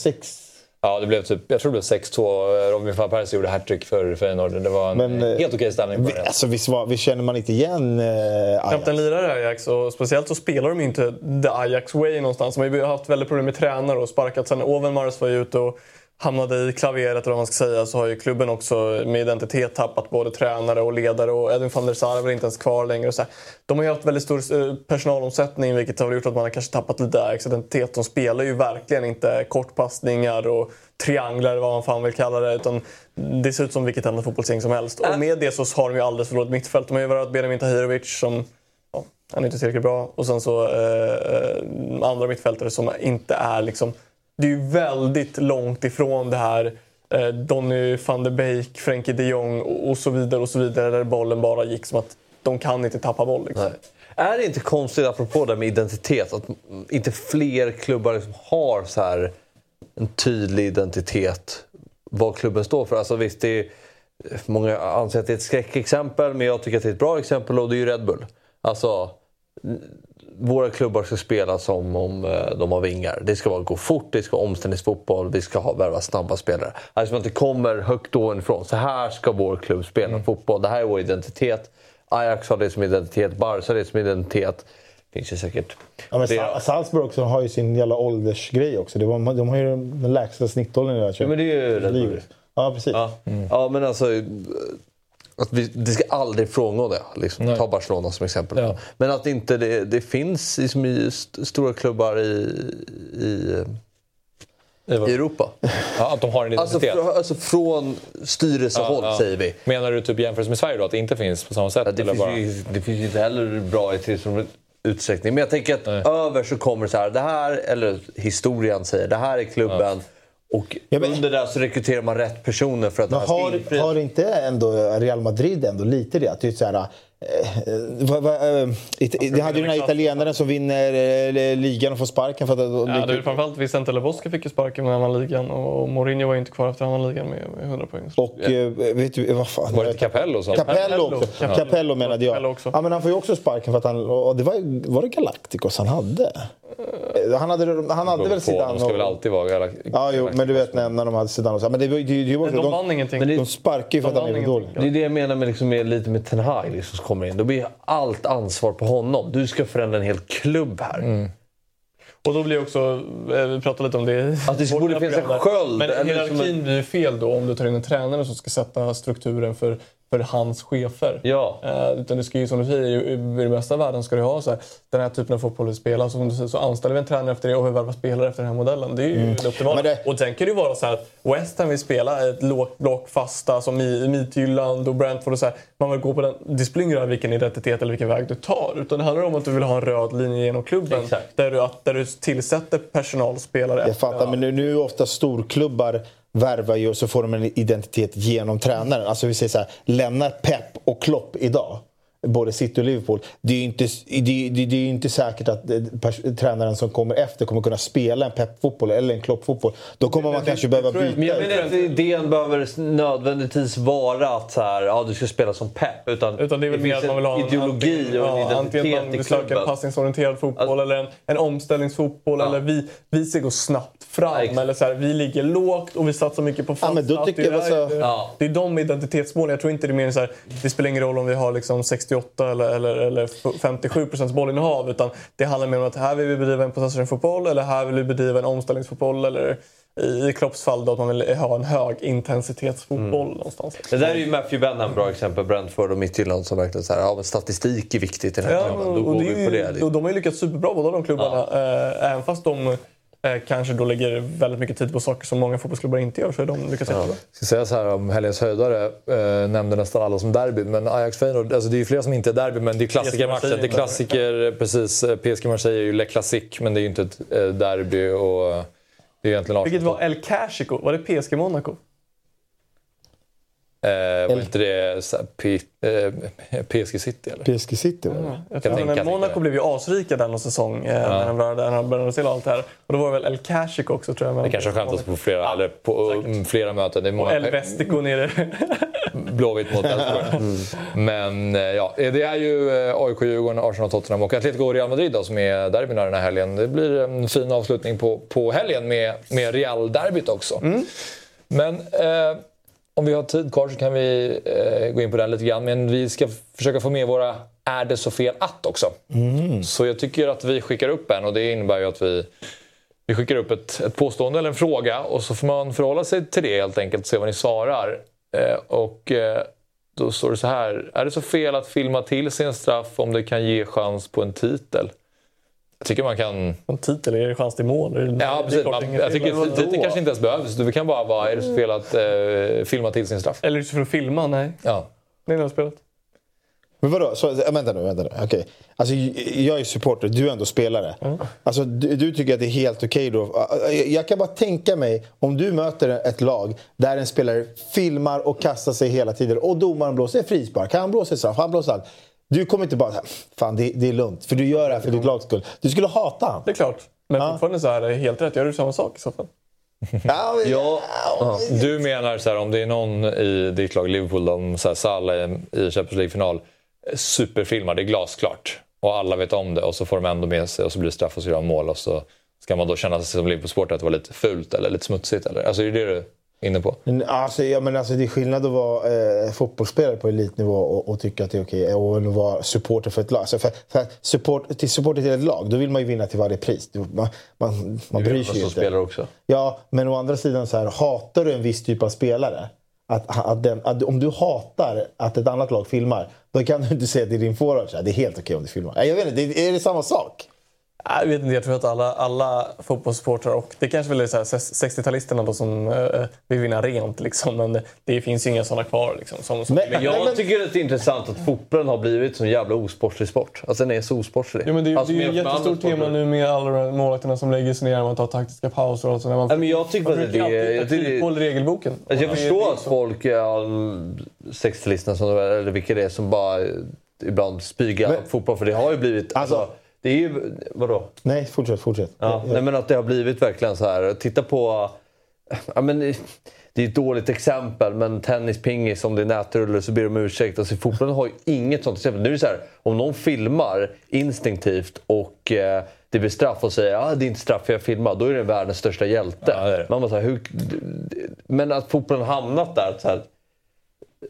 S1: Ja, det blev typ, jag tror det blev 6-2. Robin van Persie gjorde hattrick för Feyenoord. Det var en
S5: Men, eh,
S1: helt okej stämning på
S5: Vi, alltså, visst, var, visst känner man inte igen eh, Ajax?
S2: Knappt en lirare Ajax och speciellt så spelar de inte the Ajax way någonstans. De har ju haft väldigt problem med tränare och sparkat sen Overmars var ju ute och hamnade i klaveret eller vad man ska säga så har ju klubben också med identitet tappat både tränare och ledare och Edwin van der Sar är väl inte ens kvar längre. Och så här. De har ju haft väldigt stor eh, personalomsättning vilket har gjort att man har kanske tappat lite Ajax identitet. De spelar ju verkligen inte kortpassningar och trianglar vad man fan vill kalla det. Utan det ser ut som vilket annat fotbollsgäng som helst. Och med det så har de ju alldeles för dåligt mittfält. De har ju varit Benjamin Tahirovic som ja, han är inte tillräckligt bra. Och sen så eh, eh, andra mittfältare som inte är liksom... Det är ju väldigt långt ifrån det här eh, Donny van der Beek, Frenkie de Jong och, och så vidare och så vidare där bollen bara gick som att de kan inte tappa boll. Liksom.
S3: Är det inte konstigt, apropå det med identitet, att inte fler klubbar liksom har så här en tydlig identitet vad klubben står för? Alltså visst, det är, många anser att det är ett skräckexempel, men jag tycker att det är ett bra exempel och det är ju Red Bull. Alltså, våra klubbar ska spela som om eh, de har vingar. Det ska vara gå fort, det ska vara omställningsfotboll, vi ska ha, värva snabba spelare. Alltså man inte kommer högt ovanifrån. Så här ska vår klubb spela fotboll. Det här är vår identitet. Ajax har det som identitet, Barca har det som identitet. finns ju säkert...
S5: Ja, men
S3: det-
S5: Sa- Salzburg också har ju sin jävla åldersgrej också. Det var, de har ju den lägsta snittåldern i hela
S3: Ja, men det är ju.
S5: Ja, precis.
S3: Ja, ja men alltså... Att vi, det ska aldrig frångå det. Liksom. Ta Barcelona som exempel.
S1: Ja.
S3: Men att inte det, det finns liksom i st- stora klubbar i, i, i Europa.
S1: Ja, att de har en
S3: Alltså,
S1: identitet.
S3: fr, alltså från styrelsehåll
S1: Ja,
S3: säger vi.
S1: Menar du typ jämfört med Sverige då? Att det inte finns på samma sätt?
S3: Det, finns
S1: bara...
S3: ju, det finns ju inte heller bra i tillräcklig utsträckning. Men jag tänker att över så kommer det så här, det här, eller historien säger, det här är klubben. Och under det så rekryterar man rätt personer för att det
S5: Men
S3: här ska
S5: har, har inte ändå Real Madrid ändå lite det? Att det, är så här, eh, vad, vad, eh, it, det hade ju den här italienaren som vinner eh, ligan och får sparken för att...
S2: Ja, det är framförallt Vicente Lebosca fick ju sparken med annan ligan och Mourinho var ju inte kvar efter annan ligan med, med 100 poäng.
S5: Och eh, vet du, vad fan?
S1: Var det inte Capello som...
S5: Capello också.
S2: Capello.
S5: Capello menade jag.
S2: Capello också.
S5: Ja, men han får ju också sparken för att han... Och det var, var det Galacticos han hade? Eh, Han hade, han hade väl
S1: De
S5: Zidane
S1: ska
S5: och...
S1: väl alltid vara galax...
S5: Ja, jo, men du vet när, när de hade Zidane och så. Men det, det, det, var
S2: Men de vann ingenting.
S5: De,
S2: Men
S5: de sparkar ju för att han är dålig.
S3: Det är det jag menar med, liksom, med lite med Ten Hag liksom, som kommer in. Då blir allt ansvar på honom. Du ska förändra en hel klubb här.
S2: Mm. Och då blir också, eh, vi pratade lite om det
S3: Att det borde finnas en sköld,
S2: Men
S3: eller
S2: hierarkin blir ju fel då om du tar in en tränare som ska sätta strukturen för, för hans chefer.
S3: Ja.
S2: Eh, utan det ska ju som du säger, i, i den bästa världen ska du ha så här, den här typen av fotboll vi spelar. Så, som du säger, så anställer vi en tränare efter det och vi värvar spelare efter den här modellen. Det är ju
S5: Mm.
S2: det optimala. Och sen kan det ju vara så här att West Ham vill spela ett lågt block fasta som i Midtjylland och Brentford och så här. Man vill gå på den. Det spelar ingen roll vilken identitet eller vilken väg du tar. Utan det handlar om att du vill ha en röd linje genom klubben. Där du, att, där du tillsätter personal och spelare.
S5: Jag fattar, men nu, nu är ofta storklubbar värvar ju och så får de en identitet genom tränaren. Alltså vi säger så här, lämnar Pep och Klopp idag, både City och Liverpool. Det är ju inte, det, det, det är ju inte säkert att eh, pers- tränaren som kommer efter kommer kunna spela en Pep-fotboll eller en Klopp-fotboll. Då kommer man kanske behöva byta.
S3: Men jag menar inte idén behöver nödvändigtvis vara att så här, ja, du ska spela som Pep. Utan,
S2: Utan det är väl mer att man vill ha en
S3: ideologi
S2: antingen,
S3: och en
S2: ja, antingen
S3: identitet
S2: man
S3: i
S2: vill söka en
S3: klubben.
S2: passningsorienterad fotboll eller en, en omställningsfotboll. Eller vi, vi ska gå snabbt fram. eller så här, vi ligger lågt och vi satsar mycket på
S5: men då tycker
S2: det, är,
S5: alltså-
S2: det,
S5: Ja.
S2: det är de identitetsmålen. Jag tror inte det är mer så här, det spelar ingen roll om vi har liksom 68 eller, eller, eller 57 procents bollinnehav. Utan det handlar mer om att här vill vi bedriva en possession-fotboll eller här vill vi bedriva en omställningsfotboll. Eller i Klopps fall då att man vill ha en hög intensitetsfotboll
S3: Mm.
S2: någonstans.
S3: Det där är ju Matthew Benham bra exempel. Brentford och Midtjylland som verkligen så här, ja men statistik är viktigt i den här
S2: Ja,
S3: klubben. Då
S2: och
S3: går vi på det. liksom.
S2: och de har ju lyckats superbra båda de klubbarna. Eh, även fast de kanske då lägger väldigt mycket tid på saker som många fotbollsklubbar inte gör så har de lyckats jättebra.
S1: Jag ska säga så här om helgens höjdare, eh, nämnde nästan alla som derby, men Ajax Feyenoord, alltså det är ju flera som inte är derby, men det är klassikermatchen. Det är klassiker, precis. eh, PSG Marseille är ju Le Classique, men det är ju inte ett eh, derby och eh, det är egentligen
S2: Vilket var El Clasico? Var det PSG Monaco?
S1: Eh, var inte det så här, P, eh, PSG City eller?
S5: PSG City var det.
S2: Jag tror,
S1: tänka
S2: men
S1: mig
S2: Monaco
S1: det.
S2: blev ju asrika den säsong eh, när de började, när de började till allt det här. Och då var det väl El Clasico också tror jag.
S1: Det kanske har skämtats på flera, eller på, mm, flera möten. Det är
S2: Och
S1: många
S2: El Vestico nere. (laughs)
S1: Blåvitt mot Elfsborg. Men eh, ja, det är ju eh, AIK, Djurgården, Arsenal, Tottenham och Atletico och Real Madrid då, som är derbyna den här helgen. Det blir en fin avslutning på, på helgen med, med Real-derbyt också. Men eh, om vi har tid kvar så kan vi eh, gå in på den lite grann. Men vi ska försöka få med våra Är det så fel att också. Så jag tycker att vi skickar upp en och det innebär ju att vi, vi skickar upp ett, ett påstående eller en fråga och så får man förhålla sig till det helt enkelt och se vad ni svarar. Eh, och eh, då står det så här. Är det så fel att filma till sin straff om det kan ge chans på en titel? Jag tycker man kan...
S2: En titel, är det chans till mål? Det-
S1: Ja,
S2: det
S1: precis. Man, jag
S2: fel.
S1: Tycker titeln kanske inte ens behövs. Det kan bara vara, är det så fel att eh, filma till sin straff?
S2: Eller är det för att filma? Nej.
S1: Ja.
S2: Det är nog spelet.
S5: Men vadå? Så, äh, vänta nu, vänta nu. Okej. Alltså, jag är supporter, du är ändå spelare. Alltså, du, du tycker att det är helt okej då? Jag- Jag kan bara tänka mig om du möter ett lag där en spelare filmar och kastar sig hela tiden och domaren blåser frispark, han blåser straff, han blåser allt. Du kommer inte bara fan det, det är lugnt, för du gör det här för ditt lags skull. Du skulle hata han.
S2: Det är klart. Men fortfarande så är det helt rätt. Gör du samma sak i så fall? (laughs)
S5: Ja, men,
S1: Ja, Du menar så här, om det är någon i ditt lag, Liverpool, så här, Salah i i Champions League-final, superfilmar, det är glasklart. Och alla vet om det och så får de ändå med sig och så blir det straff och så gör de mål. Och så ska man då känna sig som Liverpool-supporter att det var lite fult eller lite smutsigt? Eller? Alltså är det det du inne på?
S5: Alltså, ja, men alltså, det är skillnad att vara eh, fotbollsspelare på elitnivå och, och tycka att det är okej. Och att vara supporter för ett lag. Alltså, för, för support, till supporter till ett lag, då vill man ju vinna till varje pris. Man, man, man bryr sig ju inte.
S3: spelare också.
S5: Ja, men å andra sidan så här, hatar du en viss typ av spelare. Att, att den, att, om du hatar att ett annat lag filmar, då kan du inte säga till din forward här, det är helt okej om du filmar. Jag vet inte, det- är det samma sak?
S2: Jag vet inte, jag tror att alla, alla fotbollssupportrar och det kanske väl är så här 60-talisterna då som eh, vill vinna rent liksom. Men det finns ju inga sådana kvar liksom. Som, som
S3: Men jag tycker att det är intressant att fotbollen har blivit så jävla osportslig sport. Alltså den är så osportslig.
S2: Ja, men det, är-
S3: alltså,
S2: det är ju ett jättestort tema nu med alla de målvakterna som lägger sig ner, man tar taktiska pauser och så. När man,
S3: men jag tycker
S2: man
S3: att det-
S2: alltid
S3: jag tycker
S2: i regelboken.
S3: Alltså jag
S2: Och det-
S3: förstår
S2: är
S3: att folk, ja, 60-talisterna som eller vilka det är, som bara eh, ibland spygar
S5: Men-
S3: på fotboll. För det har ju blivit... Alltså, det är ju... Vadå?
S5: Nej, fortsätt, fortsätt.
S3: Ja, nej, men att det har blivit verkligen så här. Titta på... Ja, men, det- det är ett dåligt exempel, men tennis, pingis, om det är nätrulle så ber de om ursäkt. Alltså, fotbollen har ju inget sånt exempel. Nu är det så här, om någon filmar instinktivt och eh, det blir straff och säger att ah, det är inte straff för jag filmar, då är det världens största hjälte. Man bara så här, hur, men att fotbollen hamnat där, så här,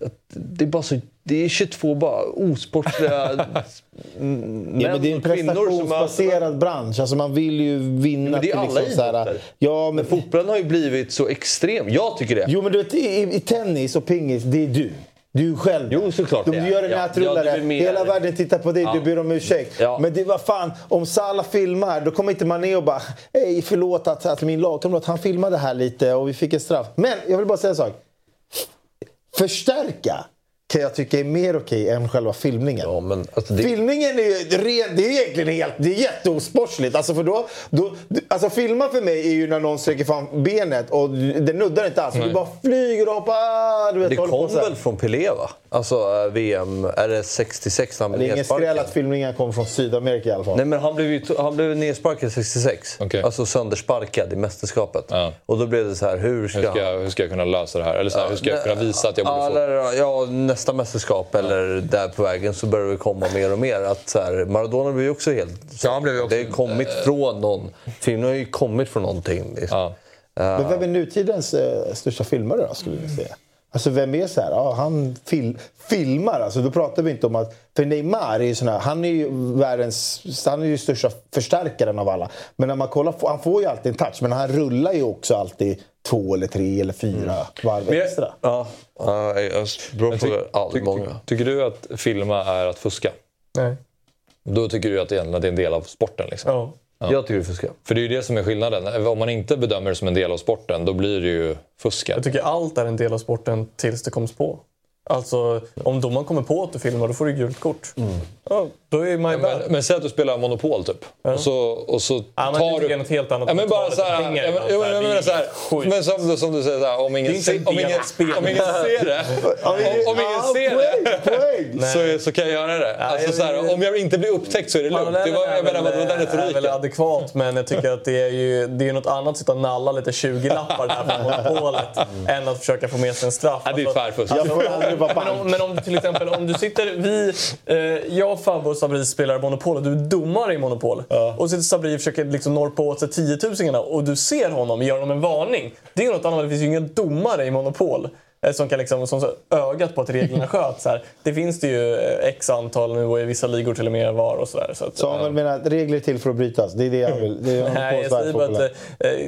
S3: att det är bara så... Det är 22 bara osportsliga (laughs) män
S5: Ja, men det är en
S3: som har...
S5: prestationsbaserad bransch. Alltså man vill ju vinna
S3: Men det är alla
S5: liksom så här. Ja, men
S3: Fotbollen har ju blivit så extrem. Jag tycker det.
S5: Jo, men du vet, i, i tennis och pingis, det är du. Du själv.
S3: Jo, såklart
S5: Om du gör en
S3: Ja,
S5: nätrullare,
S3: ja,
S5: hela världen tittar på dig,
S3: Ja.
S5: du ber om ursäkt.
S3: Ja.
S5: Men det var fan, om Salah filmar, då kommer inte Mané och bara Hej, förlåt att, att min lagkamrat, han filmade här lite och vi fick en straff. Men jag vill bara säga en sak. Förstärka kan jag tycka är mer okej än själva filmningen.
S3: Ja, men alltså det...
S5: Filmningen är ju ren, det är egentligen helt, det är jätteosportsligt. Alltså för då, då, alltså filma för mig är ju när någon sträcker fram benet och det nuddar inte alls. Du bara flyger och hoppar. Du vet,
S3: Det kom väl från Pelé va? Alltså eh, VM, är det 66 när han
S5: Det
S3: blev
S5: är ingen
S3: nedsparkad?
S5: skräll att filmningen kommer från Sydamerika i alla fall.
S3: Nej men han blev han blev nedsparkad 66.
S1: Okej.
S3: Alltså söndersparkad i mästerskapet.
S1: Ja.
S3: Och då blev det så här, hur ska,
S1: Hur ska, jag, hur ska jag kunna lösa det här? Eller så här, hur ska jag kunna visa att jag
S3: Ja,
S1: borde få...
S3: ja, nästa mästerskap eller där på vägen så börjar det komma mer och mer. Att så här, Maradona blev ju också helt...
S1: Ja, han blev också-
S3: Det har kommit från någon... Filmen har ju kommit från någonting. Liksom.
S1: Ja.
S5: Men vem är nutidens eh, största filmare då, skulle ni säga? Alltså vem är så här, ja, han fil, filmar, alltså då pratar vi inte om att... För Neymar är ju sån här, han är ju världens, han är ju största förstärkaren av alla. Men när man kollar, han får ju alltid en touch, men han rullar ju också alltid två eller tre eller fyra varv
S1: Men jag-
S5: extra.
S3: Ja, ja,
S1: Men
S3: fråga.
S1: ty-
S3: många.
S1: ty- Tycker du att filma är att fuska?
S2: Nej.
S1: Då tycker du att det är en del av sporten? Liksom.
S2: Ja.
S3: Jag tycker det är fuska.
S1: För det är ju det som är skillnaden. Om man inte bedömer det som en del av sporten, då blir det ju fuska.
S2: Jag tycker allt är en del av sporten tills det koms på. Alltså, om domaren kommer på att du filmar, då får du gult kort. Ja, Då är man ju
S1: men, men säg att du spelar Monopol typ. Och så, och så
S2: Ja, men det
S1: tar du...
S2: något helt annat.
S1: Ja, men bara så här,
S2: pengar
S1: ja, men, ja, men,
S2: det
S1: så här, som, du- som du säger, så här, om ingen,
S2: Det är inte
S1: se,
S2: en
S1: om
S2: del
S1: ingen, om ingen ser det, (laughs) om, om ingen
S5: Ja,
S1: ser det (laughs) så, så kan jag göra det. Alltså, så här, om jag inte blir upptäckt så är det lugnt. Det var, jag menar, vad var den
S2: är väl
S1: retoriken?
S2: adekvat men jag tycker att det är ju det är något annat att sitta och nalla lite 20-lappar där från (laughs) monopolet än att försöka få med sig en straff.
S1: Ja, det är
S2: Alltså,
S1: tvärfusk.
S2: Men, om, du till exempel om du sitter, vi, eh, jag, och Sabri spelar Monopol och du är domare i Monopol. Och så sitter Sabri och försöker liksom norpa åt sig 10 000 och du ser honom, ger honom en varning. Det är något annat, det finns ju ingen domare i Monopol. eh, Som kan liksom, som så ögat på att reglerna (laughs) sköts. här. Det finns det ju eh, x antal nu och i vissa ligor till och med var och sådär. Så att,
S5: Samuel menar att regler är till för att brytas. Det är det jag vill. Det är
S2: Nej, jag säger bara att... Eh,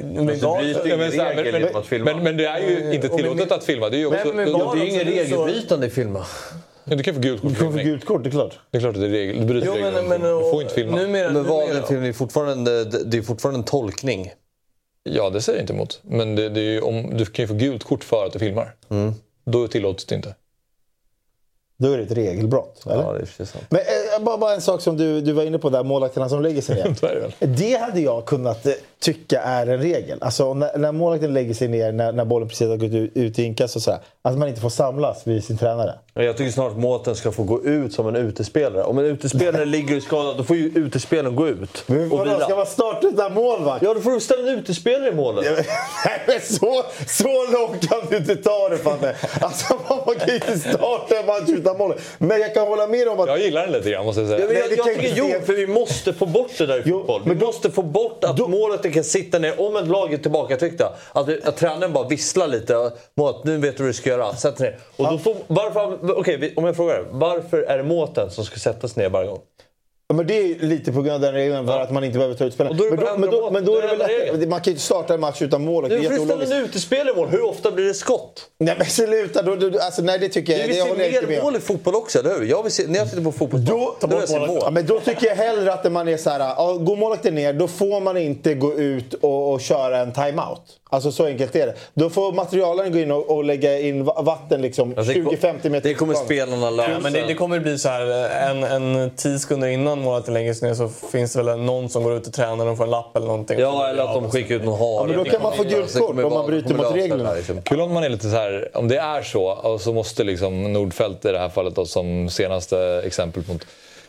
S2: men
S3: Alltså,
S2: var-
S3: bryter
S1: Ja, men, så här,
S3: regel
S1: men,
S3: att filma.
S1: men, men det är ju inte
S2: Och
S1: tillåtet att filma. Det är ju också...
S2: Men- men var
S3: Det är ju ingen regelbrytande i filma.
S1: Ja, (laughs) Du kan få gult kort.
S5: Du kommer få gult kort, det är klart.
S1: Det är klart att det är regel. Du bryter
S2: Jo, men, men,
S1: Du får inte filma.
S2: Numera,
S3: Men film är fortfarande, det är fortfarande en tolkning.
S1: Ja, det säger jag inte emot. Men det, det är ju, om, du kan ju få gult kort för att du filmar. Då tillåts det inte.
S5: Då är det ett regelbrott. Eller?
S3: Ja, det är precis sant.
S5: Men eh, bara, bara en sak som du, du var inne på där, målvakterna som lägger sig ner. (laughs)
S1: Det
S5: hade jag kunnat eh, tycka är en regel. Alltså när, när målvakten lägger sig ner när, när bollen precis har gått ut, ut i inkast och sådär. Att man inte får samlas vid sin tränare.
S3: Jag tycker snart målvakten ska få gå ut som en utespelare. Om en utespelare ligger i skada, då får ju utespelaren gå ut
S5: Men vadå, ska man starta utan målvakt?
S3: Ja, då får du ställa en utespelare i målet. (laughs)
S5: Nej, men så, så långt kan du inte ta det Fabbe. Alltså, man kan ju inte (laughs) starta en match utan mål. Men jag kan hålla med om att...
S1: Jag gillar den lite grann måste jag säga.
S3: Ja, men jag, jag
S5: kan
S3: tycker, jo, för vi måste få bort det där i
S5: Jo,
S3: fotboll. Vi
S5: men då-
S3: måste få bort att målet kan sitta ner. Om ett lag är tillbakatryckta, att, att tränaren bara visslar lite. Målet, nu vet du vad du ska göra. Sätt ner. Och då får, varför, vi- om jag frågar. Varför är det målvakten som ska sätta sig ner varje gång?
S5: Ja, Men det är lite på grund av den regeln för att man inte behöver ta ut
S3: då det
S5: Men då, men då, men då är det väl lättare. Man kan ju inte starta en match utan mål.
S3: Du får ställa en utespelare i mål. Hur ofta blir det skott?
S5: Nej men sluta! Då, då, alltså, nej det tycker jag, det
S3: vill
S5: jag
S3: se mer
S5: med
S3: mål i fotboll också, eller hur? Jag vill se, när jag tittar på fotboll,
S5: Då,
S3: då vill jag mål.
S5: ja, men då tycker jag hellre att man är så här, ja, går målvakten ner då får man inte gå ut och, och köra en timeout. Alltså så enkelt är det. Då får materialen gå in och, och lägga in va- vatten liksom
S3: Alltså, det kom-
S5: 20-50 meter
S3: Det kommer spelarna lösa.
S2: Ja, men det, det kommer bli så här en, en tio sekunder innan målet sig ner så finns det väl någon som går ut till tränaren och får en lapp eller någonting.
S3: Ja, eller att de skickar ut någon hare.
S5: Ja, men då kan man få gult kort om man bryter mot reglerna.
S3: Liksom.
S1: Kul om man är lite så här, om det är så och så måste liksom Nordfeldt i det här fallet då, som senaste exempel mot,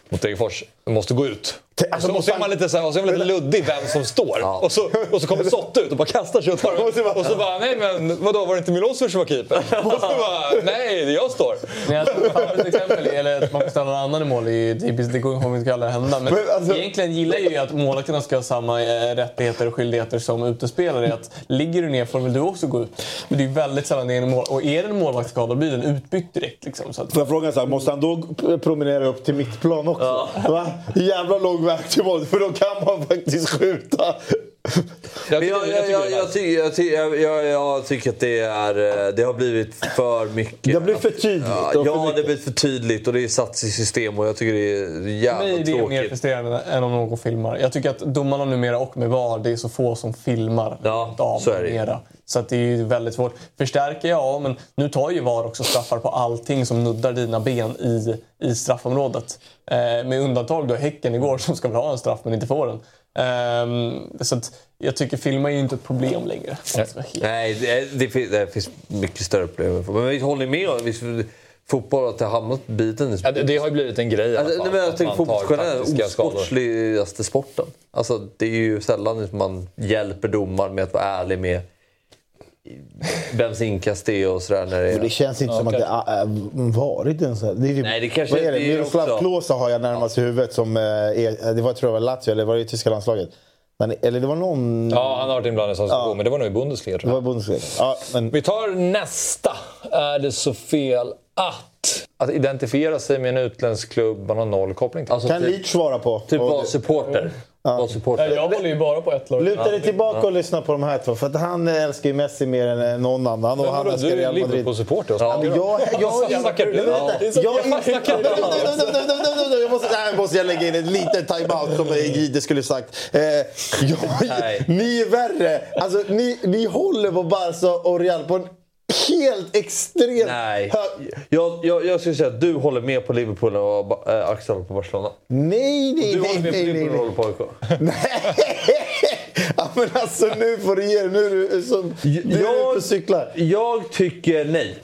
S1: mot Degerfors måste gå ut.
S5: Alltså,
S1: och så, och är man lite, så här, och så är man lite luddig vem som står. Och, så, och så kommer (laughs) Sotte ut och bara kastar sig och tar den. Och så bara, nej men vadå var det inte Milosevic som var keeper? (laughs) Och så bara, nej det är jag står.
S2: Men jag tror Fabbes exempel, eller att man får ställa någon annan i mål, är typiskt, det kommer inte aldrig hända. Men,
S5: Men alltså-
S2: egentligen gillar jag ju att målvakterna ska ha samma eh, rättigheter och skyldigheter som utespelare. Att ligger du ner får väl du också gå ut. Men det är ju väldigt sällan det är en mål. Och är det en målvaktsskada då blir den utbytt direkt. Liksom, så att,
S5: Får jag fråga så här, måste han då promenera upp till mittplan också? Va? Jävla lång väg till mål, för då kan man faktiskt skjuta.
S3: Jag, tycker, att det, är, eh, det har blivit för mycket.
S5: Det har blivit för tydligt.
S3: Ja, ja, det har blivit för tydligt och det är satt i system och jag tycker det är
S2: För mig
S3: jävla
S2: är det mer
S3: tråkigt.
S2: frustrerande än om någon filmar. Jag tycker att domarna numera och med VAR, det är så få som filmar
S3: Ja,
S2: av
S3: så är det
S2: numera. Så att det är väldigt svårt. Förstärker, ja, men nu tar ju VAR också straffar på allting som nuddar dina ben i, i straffområdet. Eh, med undantag då Häcken igår (laughs) som ska väl ha en straff men inte får den. Ehm, så att jag tycker filma är ju inte ett problem längre. Alltså,
S3: Nej, det, det, finns, det finns mycket större problem. Men vi håller med om fotboll att det har hamnat biten.
S1: Ja, det, det har ju blivit en grej
S3: Alltså, nej, men jag
S1: tar
S3: fotboll är den osportsligaste sporten. Alltså, det är ju sällan man hjälper domaren med att vara ärlig med vems inkast det och sådär. När det är...
S5: det känns inte som att det har äh, varit en sån här... Det är typ,
S3: Nej, det kanske
S5: vad är det?
S3: det
S5: Miroslav
S3: också.
S5: Klose har jag närmast i huvudet som... eh, Är, det var, tror jag var Lazio, eller var det i tyska landslaget? Men, eller det var någon...
S1: Ja, han har varit inblandad i sån situation, men det var nog i Bundesliga
S5: Det
S1: tror jag.
S5: var Bundesliga. Ja, men...
S1: Vi tar nästa. Är det så fel att, att identifiera sig med en utländsk klubb man har noll koppling till?
S3: Alltså,
S5: Kan
S3: typ,
S5: Leach svara på?
S3: typ vara supporter. Vara supporter.
S2: Jag håller ju bara på ett lag.
S5: Luta dig tillbaka och lyssna på de här två. För att han älskar ju Messi mer än eh, någon annan. Och han älskar
S1: du är
S5: Real Madrid.
S1: Liverpool-supporter.
S5: Ja, men jag, jag, jag, jag,
S1: Snackar du?
S5: jag,
S1: du?
S5: måste, nej, måste jag lägga in en liten timeout som Gide skulle sagt. Eh, jag, ni är värre. Alltså, ni, ni håller på Barca och Real på en helt extremt
S3: Nej. Jag, jag, jag skulle säga att du håller med på Liverpool och äh, Axel håller på Barcelona.
S5: Nej, nej,
S3: Du
S5: nej,
S3: håller med på
S5: nej, nej,
S3: Liverpool och
S5: nej.
S3: håller på AIK. (laughs)
S5: Ja, men alltså nu får du ge. Nu är du, som, nu är du ute och cyklar.
S3: Jag tycker nej.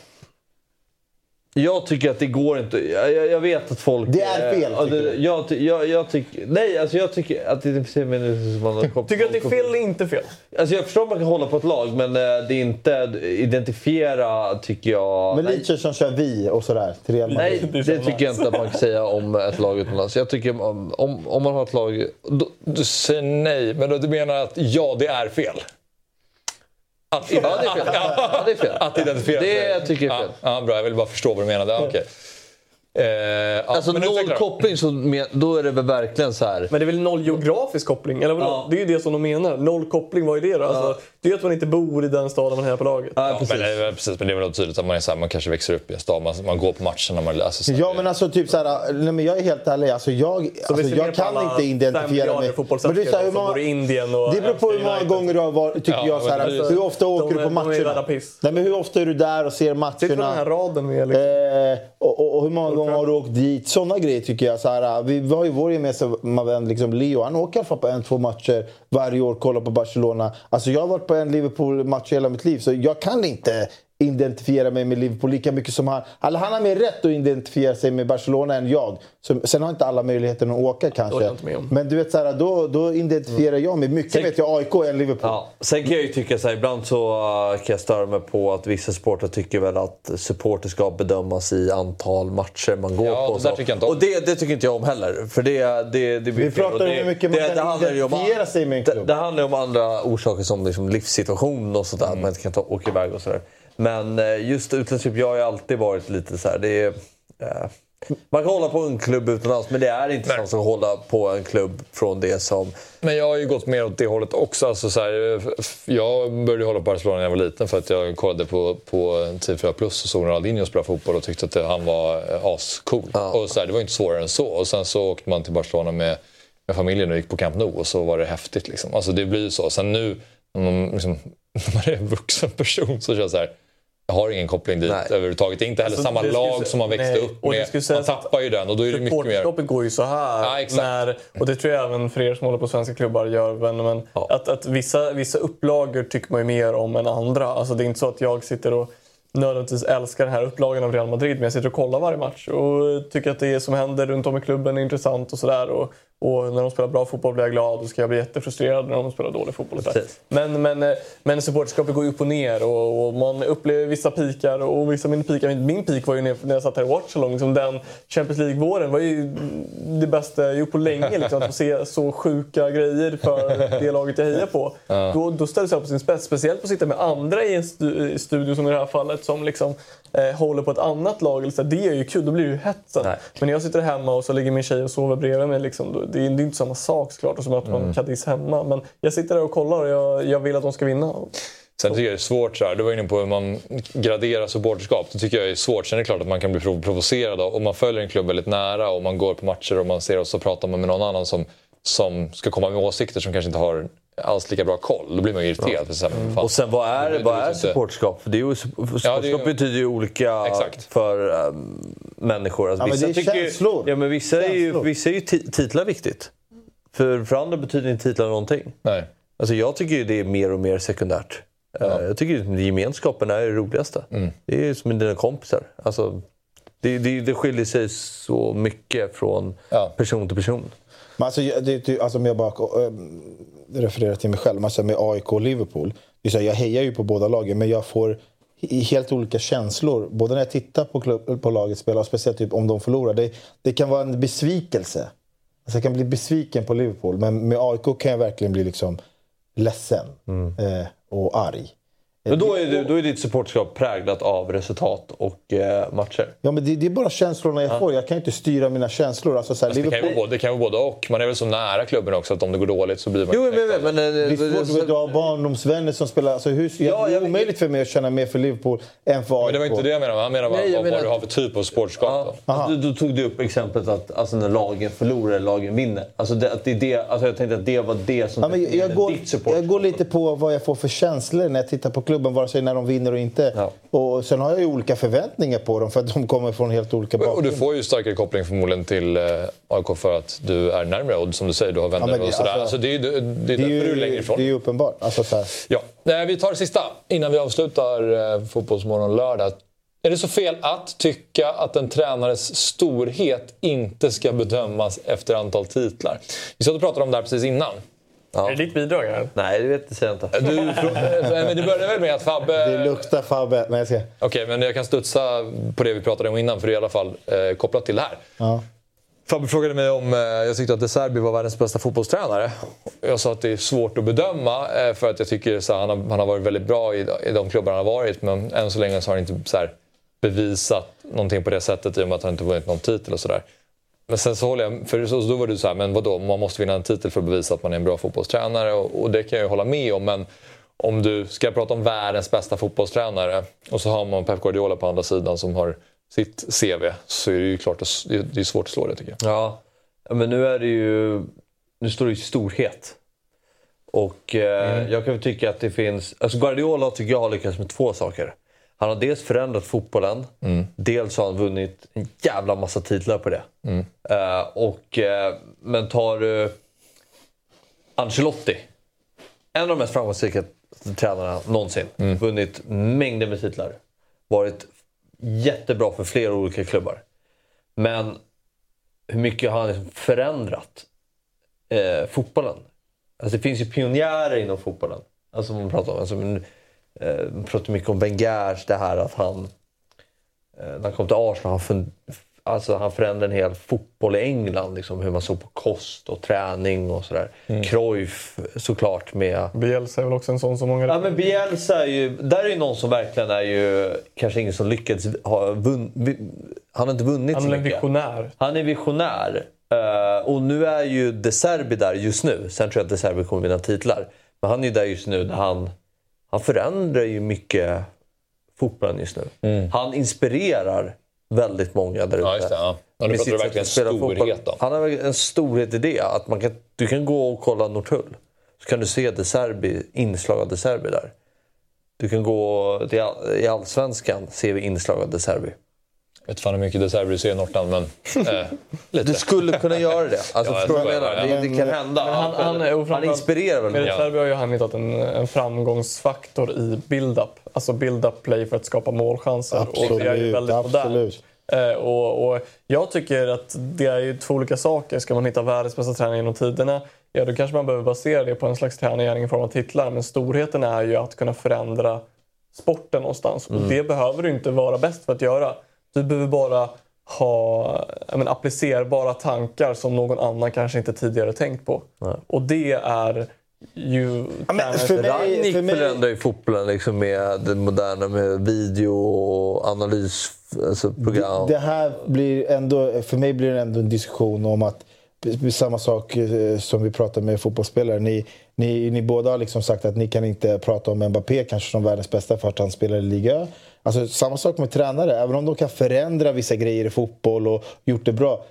S3: Jag tycker att det går inte. Jag, jag, vet att folk...
S5: Det är fel,
S3: ja,
S5: tycker du?
S3: jag, jag, jag tycker... Nej, alltså jag tycker att det är men man har
S2: Tycker du att det är fel eller inte fel?
S3: Alltså jag förstår att man kan hålla på ett lag, men eh, det är inte... Identifiera tycker jag...
S5: Men lite som kör vi och sådär. Till Real Madrid.
S3: Nej, det tycker jag inte att man kan säga om ett lag utomlands. Jag tycker om, om, om man har ett lag... Då,
S1: Du säger nej, men du menar att ja, det är fel? Att,
S3: Ja, det är fel. Ja, det är fel.
S1: Att identifiera
S3: Det
S1: sig.
S3: tycker jag är fel.
S1: Ja, ja, bra, jag vill bara förstå vad du menade. Ja, okej. Eh, ja,
S3: Alltså
S1: men
S3: noll koppling, så men, då är det väl verkligen så här...
S2: Men det är väl noll geografisk koppling? Eller vadå? Det är ju det som de menar. Noll koppling, vad är det då? Alltså, det är ju att man inte bor i den staden man är på laget.
S1: Ja, men, det är- precis, men det är väl tydligt att man, är så här, man kanske växer upp i en stad, man, man går på matcherna, man läser. Så här.
S5: Ja men alltså typ såhär, nej men jag är helt ärlig. Alltså jag, alltså, jag kan inte identifiera mig.
S2: fotbollsälskare
S5: så här, hur många-
S2: i Indien och
S5: Det beror på hur många gånger du har varit, tycker
S1: Ja,
S5: jag. Så här,
S1: men
S2: alltså,
S5: hur ofta åker
S2: de
S5: du på
S2: är- är
S5: matcherna? Nej, men hur ofta är du där och ser matcherna?
S2: Sitter på den här raden med liksom.
S5: Eh, och, och, och hur många gånger har du åkt dit? Sådana grejer tycker jag. Så här, vi, vi har ju vår gemensamma vän liksom Leo. Han åker i alla fall på en, två matcher varje år. Kollar på Barcelona. Alltså jag har varit på en Liverpool-match hela mitt liv. Så jag kan inte identifiera mig med Liverpool lika mycket som han. Alltså, han har mer rätt att identifiera sig med Barcelona än jag. Så, sen har inte alla möjligheten att åka kanske.
S2: jag.
S5: Men du vet, så här, då, då identifierar jag mig mycket
S3: Sen-
S5: mer till AIK än Liverpool.
S3: Ja, sen kan jag ju tycka så här, ibland så uh, kan jag störa mig på att vissa supportrar tycker väl att supporter ska bedömas i antal matcher man går
S1: Ja,
S3: på.
S1: det där
S3: så.
S1: tycker jag.
S3: Och det, det tycker inte jag om heller. För det, det, det blir
S5: Vi pratar
S3: Och
S5: om
S3: det,
S5: hur mycket man
S3: det,
S5: kan
S3: det handlar ju om,
S5: identifiera sig med en
S3: det,
S5: klubb.
S3: det handlar ju om andra orsaker som liksom livssituation och sådär. Att man inte kan ta, åka iväg och sådär. Men eh, just utlandsklubb, jag har ju alltid varit lite så här. Det är, eh, man kan hålla på en klubb utomlands men det är inte samma som att hålla på en klubb från det som...
S1: Men jag har ju gått mer åt det hållet också. Alltså, så här, f- jag började hålla på Barcelona när jag var liten för att jag kollade på, på TV4 Plus och såg Ronaldinho spela fotboll och tyckte att han var eh, ascool. Och så här, det var inte svårare än så. Och sen så åkte man till Barcelona med, med familjen och gick på Camp Nou och så var det häftigt. Liksom. Alltså, det blir ju så. Sen nu när man, liksom, (laughs) när man är en vuxen person så känns det så här har ingen koppling dit
S3: Nej.
S1: överhuvudtaget. Det är inte heller
S2: Alltså,
S1: samma lag
S2: säga-
S1: som man växte
S2: nej,
S1: upp med. Man tappar ju den och då är det mycket mer...
S2: Går ju så här.
S1: Ja,
S2: när, och det tror jag även för er som håller på svenska klubbar gör. Men, men att, att vissa, vissa upplagor tycker man ju mer om än andra. Alltså det är inte så att jag sitter och nödvändigtvis älskar den här upplagan av Real Madrid. Men jag sitter och kollar varje match och tycker att det som händer runt om i klubben är intressant och sådär. Och, när de spelar bra fotboll blir jag glad och ska jag bli jättefrustrerad när de spelar dålig fotboll. Men, men, eh, men supporterskapet går upp och ner och, och man upplever vissa pikar och vissa mindre pikar. Min, peak var ju när jag satt här i Watchalong. Liksom den Champions League-våren var ju det bästa jag gjort på länge. (laughs) Liksom, att få se så sjuka grejer för det laget jag hejar på. Då, då ställs jag på sin spets. Speciellt på att sitta med andra i en stu, studio som i det här fallet som liksom, eh, håller på ett annat lag. Eller så, det är ju kul, då blir det ju hett sen.
S3: Nej.
S2: Men när jag sitter hemma och så ligger min tjej och sover bredvid mig. Liksom, då, det, är, det är inte samma sak såklart som att man
S1: Mm.
S2: Cadiz hemma. Men jag sitter där och kollar och jag, jag vill att de ska vinna.
S1: Sen tycker jag det är svårt, så här, du var inne på hur man graderar supporterskap. Det tycker jag är svårt. Sen är det klart att man kan bli prov- provocerad av- om man följer en klubb väldigt nära och man går på matcher och man ser och så pratar man med någon annan som, som ska komma med åsikter som kanske inte har alls lika bra koll. Då blir man ju irriterad. Här, fan,
S3: Och sen vad är,
S1: det-
S3: vad är
S1: inte.
S3: supporterskap? För det är ju, supporterskap
S1: det är
S3: betyder ju olika
S1: Exakt.
S3: för um, människor. Alltså,
S5: Ja, men
S3: vissa
S5: det är
S3: tycker
S5: känslor.
S3: Ja, men vissa är ju,
S5: Känslor.
S3: vissa är ju ti- titlar viktigt. För, för andra betyder inte titlar någonting.
S1: Nej.
S3: Alltså, jag tycker ju det är mer och mer sekundärt. Eh, Jag tycker ju gemenskapen är det roligaste.
S1: Mm.
S3: Det är ju som med dina kompisar. Alltså, det, det, det skiljer sig så mycket från person till person.
S5: Men alltså, det, det, alltså om jag bara äh, refererar till mig själv, alltså med AIK och Liverpool. Det är så här, jag hejar ju på båda lagen, men jag får helt olika känslor. Både när jag tittar på, klubb, på laget spela och speciellt typ om de förlorar. Det, det kan vara en besvikelse. Alltså jag kan bli besviken på Liverpool, men med AIK kan jag verkligen bli liksom ledsen eh, och arg.
S3: Men då är, du, då är ditt supporterskap präglat av resultat och eh, matcher.
S5: Ja, men det, det är bara känslorna jag får. Jag kan inte styra mina känslor. Alltså, så här,
S1: Fast det, kan ju vara både, det kan ju vara både och. Man är väl så nära klubben också att om det går dåligt så blir man
S3: Jo, men, men,
S1: det.
S3: men,
S5: Det är
S3: eh,
S5: svårt, du har barndomsvänner som spelar... Alltså, hur, ja, det är omöjligt för mig att känna mer för Liverpool än för AIK.
S1: Men det var inte det jag menade. Han menar bara
S3: Nej, jag
S1: vad,
S3: menar
S1: vad du har för typ av supporterskap. då.
S3: Alltså, då tog du upp exemplet att alltså, när lagen förlorar, lagen vinner. Alltså, det, att det är det, alltså, jag tänkte att det var det som
S5: Ja, men jag,
S3: definierade
S5: går,
S3: ditt
S5: jag går lite på vad jag får för känslor när jag tittar på klubben vare sig när de vinner och inte. Och sen har jag ju olika förväntningar på dem för att de kommer från helt olika
S1: Och du
S5: bakgrund.
S1: får ju starkare koppling förmodligen till eh, AIK för att du är närmare och som du säger, du har vänner
S5: Ja, det-
S1: och sådär.
S5: alltså-
S1: Alltså, det är, ju- det är
S5: Det är
S1: därför
S5: ju-
S1: du är längre ifrån.
S5: Det är ju uppenbart. Alltså, så här.
S1: Ja. Eh, Vi tar det sista innan vi avslutar eh, Fotbollsmorgon lördag. Är det så fel att tycka att en tränares storhet inte ska bedömas efter antal titlar? Vi satt och pratade om det här precis innan.
S2: Är det ditt bidrag här?
S3: Nej, det vet det säger jag inte.
S1: Du, men det började väl med att Fabbe...
S5: Det luktar Fabbe. Nej, jag ska...
S1: Okej, men jag kan studsa på det vi pratade om innan, för det är i alla fall eh, kopplat till det här.
S5: Ja.
S1: Fabbe frågade mig om eh, jag tyckte att De Serbi var världens bästa fotbollstränare. Jag sa att det är svårt att bedöma eh, för att jag tycker så här, han, har, han har varit väldigt bra i, i de klubbar han har varit men än så länge så har han inte så här, bevisat någonting på det sättet i och med att han inte vunnit någon titel och sådär. Men sen så håller jag, för så, då var du så här, men vadå, man måste vinna en titel för att bevisa att man är en bra fotbollstränare och, och det kan jag ju hålla med om men om du ska prata om världens bästa fotbollstränare och så har man Pep Guardiola på andra sidan som har sitt CV så är det ju klart att det är svårt att slå det tycker jag.
S3: Ja. ja, men nu är det ju... Nu står det ju storhet. Och eh,
S1: Mm.
S3: jag kan väl tycka att det finns... Alltså Guardiola tycker jag har lyckats med två saker. Han har dels förändrat fotbollen.
S1: Mm.
S3: Dels har han vunnit en jävla massa titlar på det.
S1: Mm.
S3: Eh, och, eh, men tar du Ancelotti. En av de mest framgångsrika tränarna någonsin.
S1: Mm.
S3: Vunnit mängder med titlar. Varit jättebra för flera olika klubbar. Men hur mycket har han liksom förändrat eh, fotbollen? Alltså det finns ju pionjärer inom fotbollen. Alltså man pratar om, alltså, eh, pratar mycket om Wengers, det här att han eh, när han kom till Arsenal, han, fun, alltså, han förändrade en hel fotboll i England. Liksom, hur man såg på kost och träning och sådär.
S2: Mm.
S3: Cruyff såklart med...
S2: Bielsa är väl också en sån som många...
S3: Ja men Bielsa är ju, där är ju någon som verkligen är ju kanske ingen som lyckats ha vunn, vi- Han har inte vunnit
S2: Han
S3: så
S2: är en
S3: mycket.
S2: visionär.
S3: Han är visionär. Eh, och nu är ju De Serbi där just nu. Sen tror jag att De Serbi kommer vinna titlar. Men han är ju där just nu där han, han förändrar ju mycket fotbollen just nu. Han inspirerar väldigt många där ute.
S1: Ja, just det, ja. Ja, nu pratar du verkligen storhet då.
S3: Han har en storhet i det. Att man kan, du kan gå och kolla Norrtull. Så kan du se De Serbi, inslag av De Serbi där. Du kan gå till, i Allsvenskan ser vi inslag av De Serbi.
S1: Jag vet fan hur mycket De Serbi du ser i Norrland men... (laughs) Eh, lite.
S3: Du skulle kunna göra det. (laughs) Alltså,
S1: Ja,
S3: förstår du vad jag menar? Det, det kan hända.
S2: Men han, han,
S3: han
S2: framförallt-
S3: inspirerar väl
S2: Med. Serbi har ju han hittat en, en framgångsfaktor i build-up. Alltså build-up play för att skapa målchanser. och det är ju
S5: Absolut,
S2: väldigt
S5: absolut.
S2: Eh, och, och jag tycker att det är ju två olika saker. Ska man hitta världens bästa tränare genom tiderna, ja då kanske man behöver basera det på en slags tränargärning i form av titlar. Men storheten är ju att kunna förändra sporten någonstans.
S3: Mm.
S2: Och det behöver du inte vara bäst för att göra. Du behöver bara ha menar, applicerbara tankar som någon annan kanske inte tidigare tänkt på. Och det är ju... tränarens-
S3: Rangnick förändrar ju fotbollen liksom med det moderna med video och analysprogram. Alltså program.
S5: Det här blir ändå, för mig blir det ändå en diskussion om att samma sak eh, som vi pratar med fotbollsspelare. Ni, ni, ni båda har liksom sagt att ni kan inte prata om Mbappé kanske som världens bästa för att han spelar i Liga. Alltså samma sak med tränare. Även om de kan förändra vissa grejer i fotboll och gjort det bra.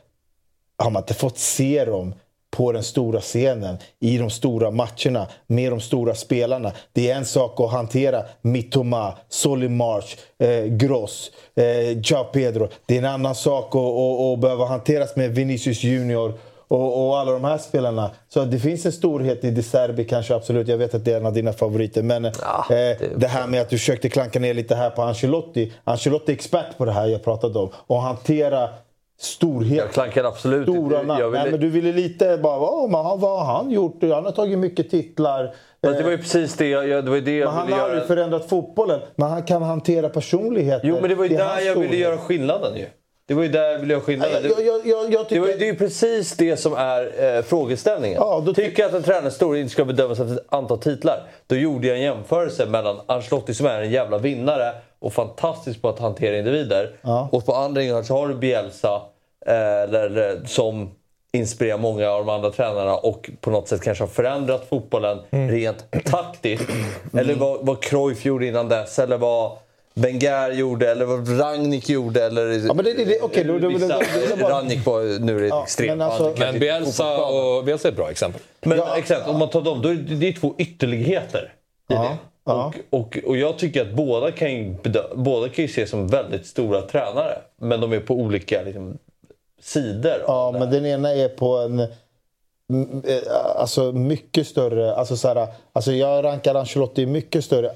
S5: Har man inte fått se dem på den stora scenen, i de stora matcherna, med de stora spelarna. Det är en sak att hantera Mittoma, Solly March, eh, Gross, eh, Joao Pedro. Det är en annan sak att, att, att behöva hanteras med Vinicius Junior och, och alla de här spelarna. Så det finns en storhet i De Serbi kanske absolut. Jag vet att det är en av dina favoriter. Men eh, det här med att du försökte klanka ner lite här på Ancelotti. Ancelotti är expert på det här jag pratade om. Och hantera storhet.
S3: Jag klankar absolut
S5: Stora
S3: inte. ville-
S5: Nej, men du ville lite bara, "Åh, men han, vad har han gjort? Han har tagit mycket titlar.
S3: Fast det var ju precis det jag, det var ju det jag
S5: Men han har
S3: göra.
S5: aldrig förändrat fotbollen. Men han kan hantera personligheter.
S3: Jo, men det var ju
S5: är
S3: där jag ville göra skillnaden ju. Det var ju där ville göra skillnaden.
S5: Jag- jag- jag- jag
S3: det, var, det är ju precis det som är eh, frågeställningen. Tycker jag att en tränars storhet inte ska bedömas efter ett antal titlar, då gjorde jag en jämförelse mellan Ancelotti som är en jävla vinnare och fantastisk på att hantera individer. Och på andra sidan så har du Bielsa eh, eller, eller, som inspirerar många av de andra tränarna och på något sätt kanske har förändrat fotbollen rent taktiskt. Eller vad, vad Cruyff gjorde innan dess. Eller vad Wenger gjorde, eller vad Rangnick gjorde. Eller
S5: Ja, men det- det- det- okej, då- då- då- då- då- då-
S3: Rangnick var nu är det
S5: Ja,
S3: extremt.
S5: men alltså-
S3: Han kanske
S1: Men Bielsa, och, Bielsa är ett bra exempel.
S3: Men exakt, om man tar dem, då är det, det är två ytterligheter i det.
S5: Ja.
S3: Och, och, och jag tycker att båda kan, ju båda kan ju ses som väldigt stora tränare. Men de är på olika liksom, sidor.
S5: Ja, men den ena är på en m- eh, alltså mycket större... Alltså så här, alltså jag rankar Ancelotti mycket större.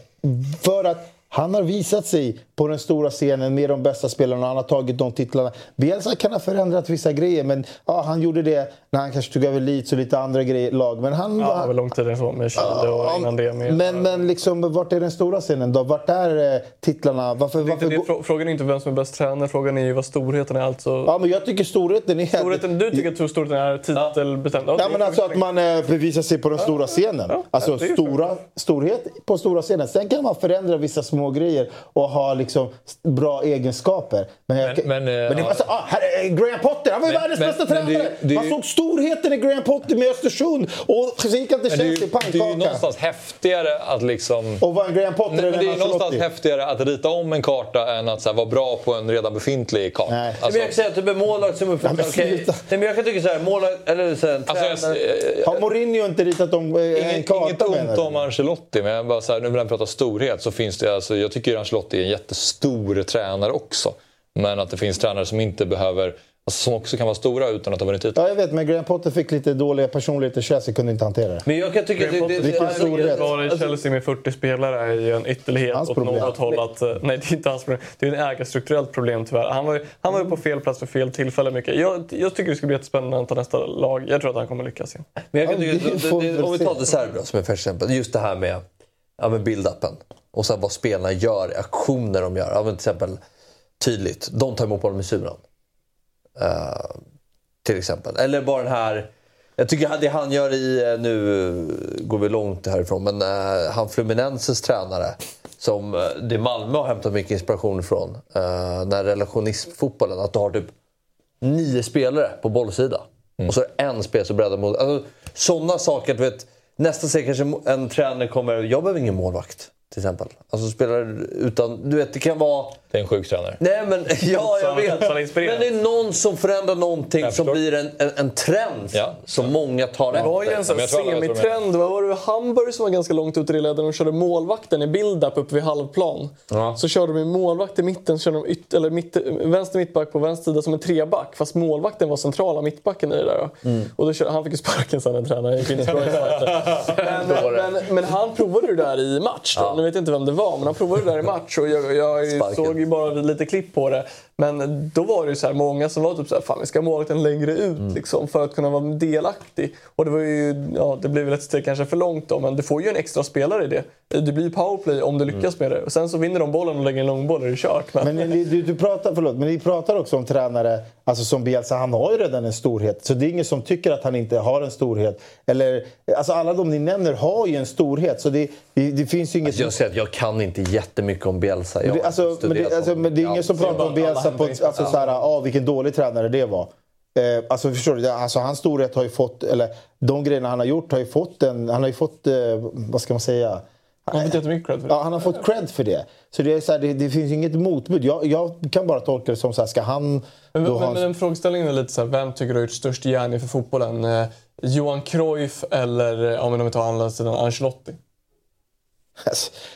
S5: För att han har visat sig på den stora scenen med de bästa spelarna. Han har tagit de titlarna. Bielsa kan ha förändrat vissa grejer, men ja, han gjorde det när han kanske tog över Leeds och lite andra grejer, lag. Men han...
S2: Ja, det var långt så med Chile och innan det med...
S5: men, men liksom, vart är den stora scenen då? Vart är eh, titlarna? Varför,
S2: Det
S5: varför
S2: det, frå- frågan är inte vem som är bäst tränare, frågan är ju vad storheten är. Alltså...
S5: Ja, men jag tycker storheten är...
S2: Storheten, du tycker att storheten är titelbestämd?
S5: Ja, men alltså att man eh, bevisar sig på den stora scenen. Alltså
S2: det
S5: stora, storhet på stora scenen. Sen kan man förändra vissa små grejer och ha liksom bra egenskaper. Men, jag,
S1: Men- men, eh,
S5: men det,
S1: ja.
S5: alltså, ah, här är Graham Potter, han var ju
S1: Men-
S5: världens
S1: men-
S5: bästa tränare!
S1: det-
S5: man såg storheten i Graham Potter med Östersund och så gick han till
S1: är ju,
S5: Chelsea,
S1: det är ju
S5: pannkaka.
S1: någonstans häftigare att liksom...
S5: Och vara en Graham Potter
S1: Nej,
S5: än
S1: men det är ju någonstans häftigare att rita om en karta än att så här, vara bra på en redan befintlig karta.
S5: Nej.
S1: Alltså,
S3: men jag kan säga typ en målvakt som är
S5: Ja, sluta.
S3: Nej, men jag kan tycka så här, målvakt, eller så här,
S1: Alltså, jag-
S3: tränare.
S5: Har Mourinho inte ritat om eh, en
S1: Inget,
S5: karta?
S1: inget ont
S5: du?
S1: om Ancelotti, men jag bara så här, nu när jag pratar storhet så finns det... Alltså, jag tycker Ancelotti är en jättestor tränare också. Men att det finns tränare som inte behöver... Alltså, som också kan vara stora utan att ha vunnit titel.
S5: Ja, jag vet, men Graham Potter fick lite dåliga personligheter. Chelsea kunde inte hantera det.
S3: Men jag kan tycka att det, det, det,
S5: storhet.
S2: Vara i Chelsea med 40 spelare är ju en ytterlighet
S5: Hans
S2: åt
S5: problem.
S2: något håll. Att, eh, nej, det är inte hans problem. Det är ett ägarstrukturellt problem tyvärr. Han var, ju, han var ju på fel plats för fel tillfälle mycket. Jag, jag tycker det ska bli jättespännande att ta nästa lag. Jag tror att han kommer lyckas igen.
S3: Men jag kan
S5: Ja,
S3: tycka,
S5: det
S3: det, det, om vi tar De Serbi då, som ett exempel. Just det här med, ja, med build-upen. Och sen vad spelarna gör, aktioner de gör. Ja, till exempel tydligt, de tar emot bollen med suran. Eh, till exempel. Eller bara den här... Jag tycker det han gör i, eh, nu går vi långt härifrån, men uh, han Fluminenses tränare som eh, det Malmö har hämtat mycket inspiration från. Uh, den här relationismfotbollen, att du har typ nio spelare på bollsida. Och så är det en spelare som breddar mot... Alltså, sådana saker, vet, nästa steg kanske en tränare kommer... Jag behöver ingen målvakt, till exempel. Alltså spelar utan... Du vet, det kan vara...
S1: Det är en sjuk tränare.
S3: Nej men, (laughs) ja jag vet. Men det är någon som förändrar någonting som blir en, en, en trend
S1: Ja.
S3: som många tar
S2: Det var ju en
S3: efter.
S2: sån semitrend. Vad var det? Hamburg som var ganska långt ut i ledaren och körde målvakten i build-up uppe vid halvplan.
S3: Ja.
S2: Så körde de målvakt i mitten, så körde de yt- eller mitt, vänster mittback på vänster sida som en treback. Fast målvakten var centrala mittbacken i det där.
S3: Mm.
S2: Och då körde, han fick ju sparken sen den tränaren. gick inte så bra i (laughs) men, men, men han provade det där i match. Då. Nu vet jag inte vem det var, men han provade det där i match. Och jag, jag såg ju bara lite klipp på det. Men då var det ju så här, många som var typ så här, fan vi ska ha målvakten längre ut
S3: Mm.
S2: liksom, för att kunna vara delaktig. Och det var ju, ja det blev väl ett steg kanske för långt då, men du får ju en extra spelare i det. Det blir powerplay om du lyckas med det. Och sen så vinner de bollen och lägger en långboll och det är kört. Men,
S5: Men ni, du, du pratar, förlåt, men ni pratar också om tränare alltså som Bielsa. Han har ju redan en storhet. Så det är ingen som tycker att han inte har en storhet. Eller, alltså alla de ni nämner har ju en storhet. Så det, det, det finns ju inget...
S3: Alltså, jag säger att jag kan inte jättemycket om Bielsa. Jag
S5: det, alltså, men, det, alltså,
S3: honom.
S5: men det är ingen
S3: Ja.
S5: som pratar om Bielsa på alltså, så här, ah, vilken dålig tränare det var. Eh, alltså förstår du? Det- Alltså, hans storhet har ju fått, eller de grejerna han har gjort har ju fått en, han har ju fått, eh, vad ska man säga?
S2: han har fått jättemycket cred för det.
S5: Ja, han har fått cred för det. Så det, är så här, det, det finns inget motbud. Jag, jag kan bara tolka det som så här, ska han...
S2: Men, men,
S5: en-
S2: men frågeställningen är lite så här, vem tycker du har gjort störst gärning för fotbollen? Eh, Johan Cruyff eller, eh, om vi tar andra sidan, Ancelotti?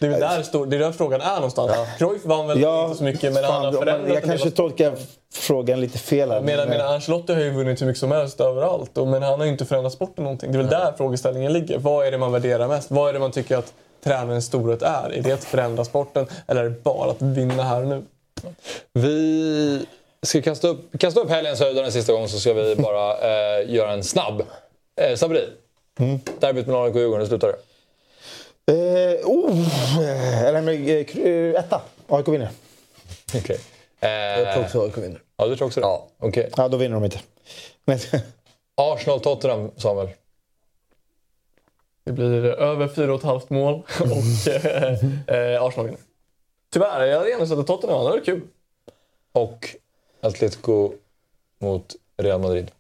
S2: Det är där, stor, det är där frågan är någonstans. Cruyff vann väl inte så mycket, men han
S5: fan,
S2: har
S5: men
S2: förändrat
S5: jag kanske tolkar frågan lite fel. här,
S2: Medan,
S5: men-
S2: medan Ancelotti har ju vunnit hur mycket som helst överallt. Och, men han har ju inte förändrat sporten någonting. Det är väl där frågeställningen ligger. Vad är det man värderar mest? Vad är det man tycker att tränarens storhet är? Är det att förändra sporten eller är det bara att vinna här och nu?
S1: Vi ska kasta upp, kasta upp helgens höjdare en sista gång så ska vi bara eh, göra en snabb. Eh, Sabri,
S5: Mm.
S1: derbyt mellan AIK och Djurgården, hur slutar det?
S5: Eh, oh, eh, eller med, eh, eh, etta. AIK vinner.
S1: Okej. Eh,
S3: Jag tror också AIK vinner.
S1: Ja, du tror också det?
S3: Ja.
S1: Okej.
S5: Ja, då vinner de inte. Men, (laughs)
S1: Arsenal-Tottenham, Samuel.
S2: Det blir över 4,5 mål (laughs) och eh, Arsenal vinner. Tyvärr, jag hade gärna sett att Tottenham vann. Det var kul.
S1: Och Atletico mot Real Madrid.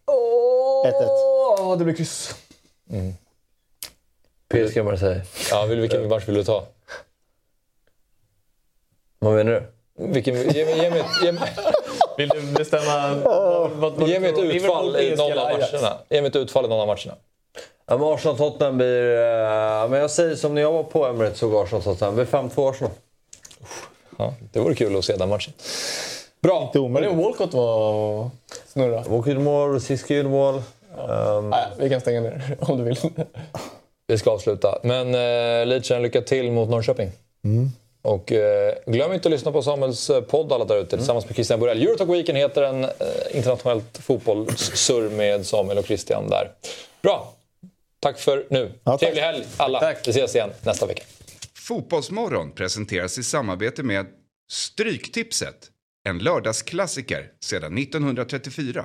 S5: 1-1.
S2: Åh, det blir kryss.
S3: PSG Marseille.
S1: Ja, vill, vilken match vill du ta?
S3: Vad menar du?
S1: Vilken, ge, mig- ge, mig, ge, mig-
S2: Vill du bestämma vad, vad,
S1: ge mig ett utfall i någon av matcherna. Ge mig ett utfall i någon av matcherna.
S3: Ja, men Arsenal-Tottenham blir... eh, men jag säger som när jag var på Emirates såg Arsenal-Tottenham. Det blir 5-2 Arsenal.
S1: Ja, det vore kul att se den matchen. Bra.
S2: Men det Walcott var snurra.
S3: Walcott gjorde mål, Rosiski gjorde mål. Ehm,
S2: Nej, vi kan stänga ner (laughs) om du vill.
S1: Vi ska avsluta. Men eh, Leedsen, lycka till mot Norrköping.
S5: Mm.
S1: Och eh, glöm inte att lyssna på Samuels eh, podd alla där ute tillsammans med Christian Borell. Eurotalk Weekend heter en eh, internationellt fotbollssurr med Samuel och Christian där. Bra! Tack för nu. Trevlig helg alla. Vi ses igen nästa vecka.
S12: Fotbollsmorgon presenteras i samarbete med Stryktipset. En lördagsklassiker sedan 1934.